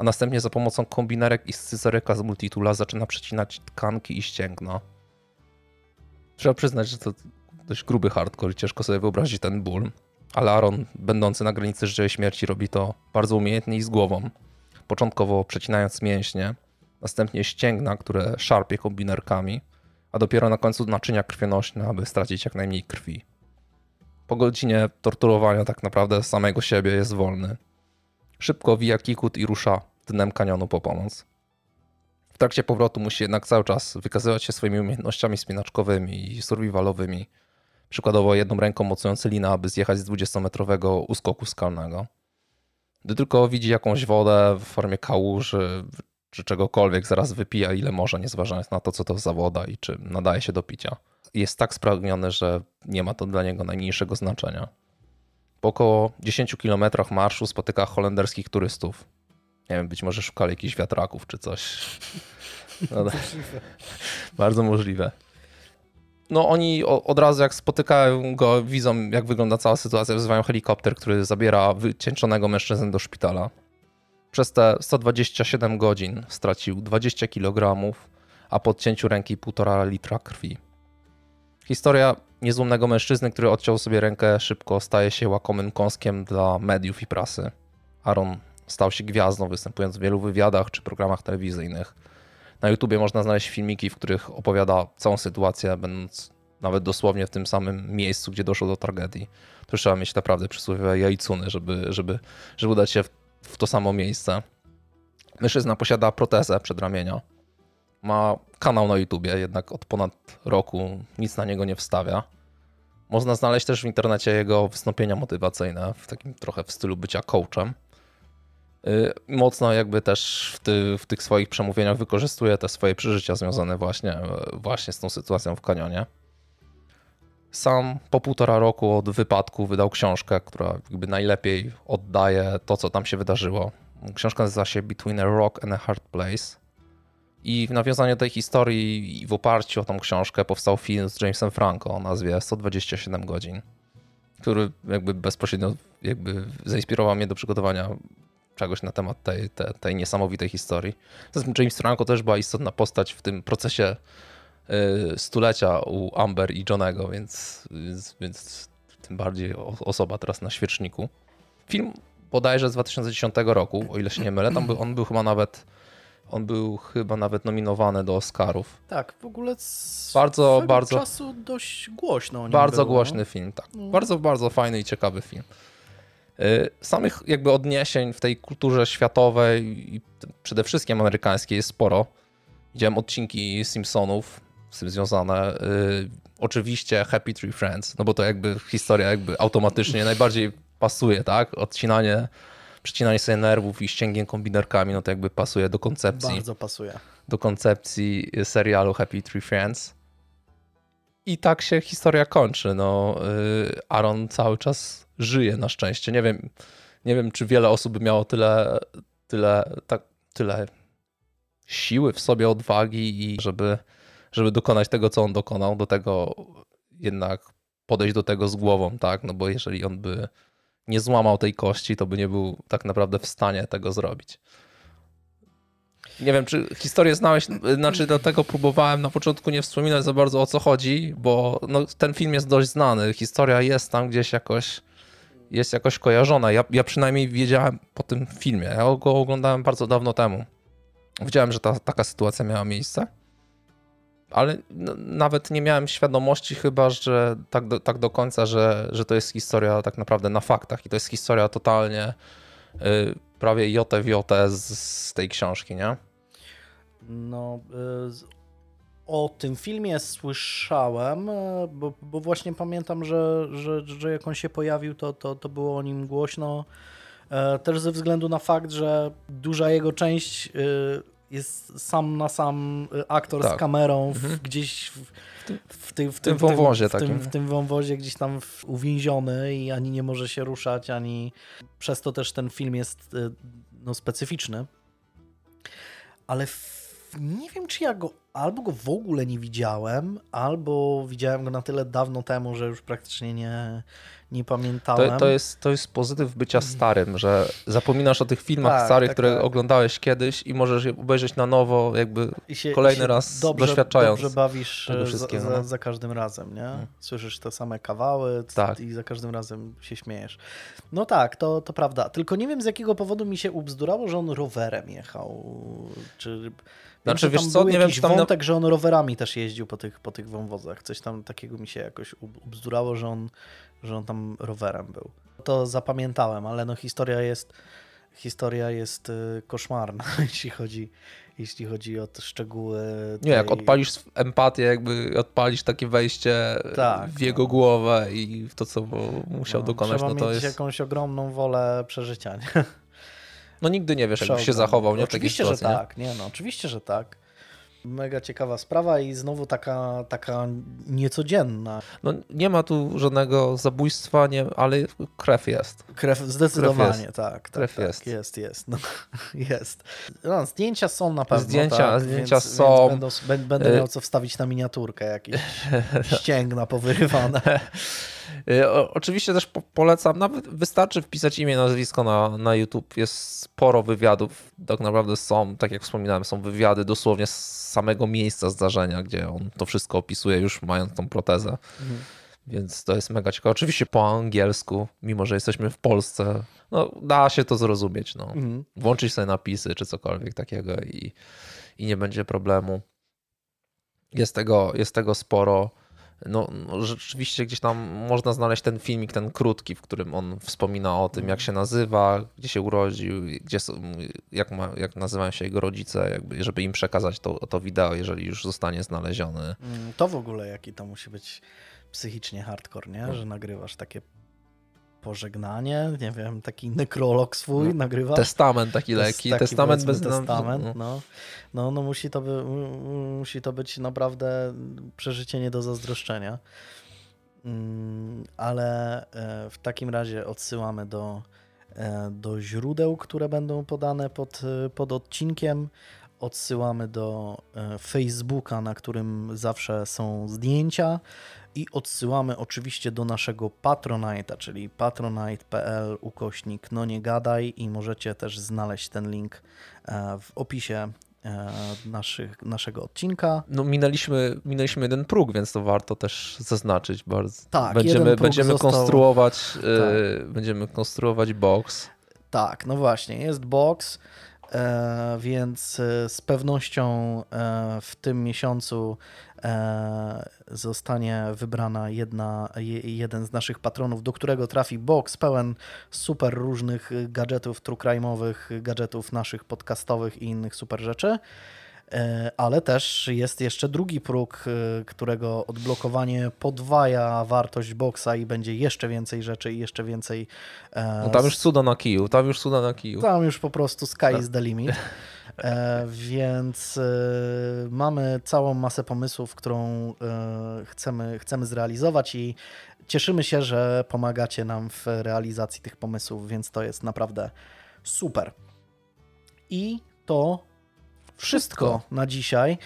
a następnie za pomocą kombinerek i scyzoryka z multitula zaczyna przecinać tkanki i ścięgna. Trzeba przyznać, że to dość gruby hardcore i ciężko sobie wyobrazić ten ból, ale Aaron, będący na granicy życia i śmierci, robi to bardzo umiejętnie i z głową. Początkowo przecinając mięśnie, następnie ścięgna, które szarpie kombinerkami, a dopiero na końcu naczynia krwionośne, aby stracić jak najmniej krwi. Po godzinie torturowania tak naprawdę samego siebie jest wolny. Szybko wija kikut i rusza dnem kanionu po pomoc. W trakcie powrotu musi jednak cały czas wykazywać się swoimi umiejętnościami spinaczkowymi i survivalowymi. Przykładowo jedną ręką mocując linę, aby zjechać z 20-metrowego uskoku skalnego. Gdy tylko widzi jakąś wodę w formie kałuży czy czegokolwiek, zaraz wypija ile może, nie zważając na to, co to za woda i czy nadaje się do picia. Jest tak spragniony, że nie ma to dla niego najmniejszego znaczenia. Po około 10 kilometrach marszu spotyka holenderskich turystów. Nie wiem, być może szukali jakichś wiatraków czy coś. No, bardzo możliwe. No oni od razu jak spotykają go, widzą jak wygląda cała sytuacja, wzywają helikopter, który zabiera wycieńczonego mężczyznę do szpitala. Przez te 127 godzin stracił 20 kg, a po odcięciu ręki 1,5 litra krwi. Historia niezłomnego mężczyzny, który odciął sobie rękę szybko, staje się łakomym kąskiem dla mediów i prasy. Aaron stał się gwiazdą, występując w wielu wywiadach czy programach telewizyjnych. Na YouTubie można znaleźć filmiki, w których opowiada całą sytuację, będąc nawet dosłownie w tym samym miejscu, gdzie doszło do tragedii. To trzeba mieć naprawdę przysłowiowe jajcuny, żeby, żeby, żeby udać się w, w to samo miejsce. Mężczyzna posiada protezę przedramienia. Ma kanał na YouTubie, jednak od ponad roku nic na niego nie wstawia. Można znaleźć też w internecie jego wystąpienia motywacyjne, w takim trochę w stylu bycia coachem. Y, Mocno jakby też w, ty, w tych swoich przemówieniach wykorzystuje te swoje przeżycia związane właśnie, właśnie z tą sytuacją w kanionie. Sam po półtora roku od wypadku wydał książkę, która jakby najlepiej oddaje to, co tam się wydarzyło. Książka nazywa się Between a Rock and a Hard Place. I w nawiązaniu tej historii i w oparciu o tą książkę powstał film z Jamesem Franco o nazwie 127 godzin, który jakby bezpośrednio jakby zainspirował mnie do przygotowania czegoś na temat tej, tej, tej niesamowitej historii. Zatem James Franco też była istotna postać w tym procesie y, stulecia u Amber i Johnego, więc, więc, więc tym bardziej osoba teraz na świeczniku. Film bodajże z 2010 roku, o ile się nie mylę, tam on był chyba nawet on był chyba nawet nominowany do Oscarów. Tak, w ogóle z bardzo, bardzo czasu dość głośno. bardzo było, głośny no? film, tak. No. Bardzo, bardzo fajny i ciekawy film. Y, samych jakby odniesień w tej kulturze światowej i przede wszystkim amerykańskiej jest sporo. Widziałem odcinki Simpsonów z tym związane. Y, oczywiście Happy Tree Friends, no bo to jakby historia jakby automatycznie najbardziej pasuje, tak? Odcinanie przecinanie sobie nerwów i ścięgiem kombinerkami, no to jakby pasuje do koncepcji. Bardzo pasuje. Do koncepcji serialu Happy Tree Friends. I tak się historia kończy. No, y, Aaron cały czas żyje na szczęście. Nie wiem, nie wiem czy wiele osób by miało tyle, tyle, tak, tyle siły w sobie, odwagi i żeby, żeby dokonać tego, co on dokonał, do tego jednak podejść do tego z głową, tak? No bo jeżeli on by nie złamał tej kości, to by nie był tak naprawdę w stanie tego zrobić. Nie wiem, czy historię znałeś, znaczy do tego próbowałem na początku nie wspominać za bardzo o co chodzi, bo no, ten film jest dość znany, historia jest tam gdzieś jakoś, jest jakoś kojarzona. Ja, ja przynajmniej wiedziałem po tym filmie, ja go oglądałem bardzo dawno temu. Wiedziałem, że ta, taka sytuacja miała miejsce ale no, nawet nie miałem świadomości chyba, że tak do, tak do końca, że, że to jest historia tak naprawdę na faktach i to jest historia totalnie y, prawie jotę w jotę z, z, tej książki, nie? No, y, o tym filmie słyszałem, y, bo, bo właśnie pamiętam, że, że, że jak on się pojawił, to, to, to było o nim głośno. Y, też ze względu na fakt, że duża jego część jest sam na sam y, aktor tak. z kamerą mhm. gdzieś w, w, ty, w, w, tym, wąwozie w, tym, w tym wąwozie gdzieś tam uwięziony i ani nie może się ruszać, ani przez to też ten film jest y, no, specyficzny. Ale nie wiem, czy ja go albo go w ogóle nie widziałem, albo widziałem go na tyle dawno temu, że już praktycznie nie, nie pamiętałem. To, to, jest, to jest pozytyw bycia mhm. starym, że zapominasz o tych filmach tak, starych, tak, które tak. oglądałeś kiedyś i możesz je obejrzeć na nowo, jakby się, kolejny raz dobrze, doświadczając. Dobrze bawisz e, za, za, no. za, każdym razem, nie? Hmm. Słyszysz te same kawały tak. i za każdym razem się śmiejesz. No tak, to, to prawda. Tylko nie wiem z jakiego powodu mi się ubzdurało, że on rowerem jechał. Czy... Znaczy, wiesz co, nie wiem, czy tam wątek, że on rowerami też jeździł po tych, po tych wąwozach. Coś tam takiego mi się jakoś ubzdurało, że on, że on tam rowerem był. To zapamiętałem, ale no historia jest historia jest y, koszmarna, jeśli chodzi, jeśli chodzi o te szczegóły. Tej... Nie, jak odpalisz empatię, jakby odpalisz takie wejście tak, w jego no. głowę i w to, co musiał no, dokonać, trzeba no to mieć jest... jakąś ogromną wolę przeżycia, nie? No nigdy nie wiesz, jak się zachował, nie? Oczywiście, że tak, nie? No, oczywiście, że tak. Mega ciekawa sprawa i znowu taka, taka niecodzienna. No, nie ma tu żadnego zabójstwa, nie, ale krew jest. Krew zdecydowanie, krew jest. tak. tak krew tak, jest. Jest, jest. No, jest. No, zdjęcia są na pewno. Zdjęcia, tak, zdjęcia więc, są. Więc będą, będę miał co wstawić na miniaturkę, jakieś ścięgna powyrywane. Y, oczywiście też polecam, nawet wystarczy wpisać imię, nazwisko na, na YouTube. Jest sporo wywiadów. Tak naprawdę są, tak jak wspominałem, są wywiady dosłownie z samego miejsca zdarzenia, gdzie on to wszystko opisuje, już mając tą protezę. Mhm. Więc to jest mega ciekawe. Oczywiście po angielsku, mimo że jesteśmy w Polsce, no da się to zrozumieć. No. Mhm. Włączyć sobie napisy czy cokolwiek takiego i, i nie będzie problemu. Jest tego, jest tego sporo no, no, rzeczywiście gdzieś tam można znaleźć ten filmik, ten krótki, w którym on wspomina o tym, jak się nazywa, gdzie się urodził, gdzie są, jak, ma, jak nazywają się jego rodzice, jakby, żeby im przekazać to, to wideo, jeżeli już zostanie znaleziony. Mm, to w ogóle jaki to musi być psychicznie hardcore, nie? No. Że nagrywasz takie pożegnanie, nie wiem, taki nekrolog swój no, nagrywa. Testament taki lekki, taki testament bez testament, no. no. No, no musi, to by, musi to być naprawdę przeżycie nie do zazdroszczenia. Mm, ale e, w takim razie odsyłamy do e, do źródeł, które będą podane pod, e, pod odcinkiem. Odsyłamy do Facebooka, na którym zawsze są zdjęcia i odsyłamy oczywiście do naszego Patronite'a, czyli patronite.pl ukośnik no nie gadaj i możecie też znaleźć ten link e, w opisie e, naszych, naszego odcinka. No minęliśmy, minęliśmy jeden próg, więc to warto też zaznaczyć bardzo. Tak, będziemy, będziemy został- konstruować e, będziemy konstruować box. Tak, no właśnie, jest box, e, więc z pewnością w tym miesiącu zostanie wybrana jedna, je, jeden z naszych patronów, do którego trafi box pełen super różnych gadżetów true crime'owych, gadżetów naszych podcastowych i innych super rzeczy. E, Ale też jest jeszcze drugi próg, e, którego odblokowanie podwaja wartość boxa i będzie jeszcze więcej rzeczy i jeszcze więcej. e, No tam już cuda na kiju, tam już cuda na kiju. tam już po prostu sky is the limit. E, więc e, mamy całą masę pomysłów, którą e, chcemy, chcemy zrealizować i cieszymy się, że pomagacie nam w realizacji tych pomysłów, więc to jest naprawdę super. I to wszystko na dzisiaj.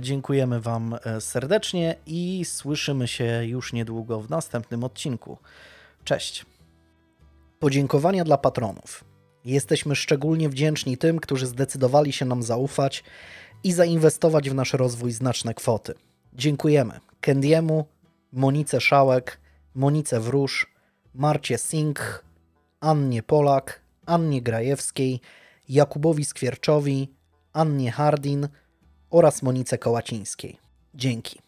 Dziękujemy Wam serdecznie i słyszymy się już niedługo w następnym odcinku. Cześć. Podziękowania dla patronów. Jesteśmy szczególnie wdzięczni tym, którzy zdecydowali się nam zaufać i zainwestować w nasz rozwój znaczne kwoty. Dziękujemy Kendiemu, Monice Szałek, Monice Wróż, Marcie Singh, Annie Polak, Annie Grajewskiej, Jakubowi Skwierczowi, Annie Hardin oraz Monice Kołacińskiej. Dzięki.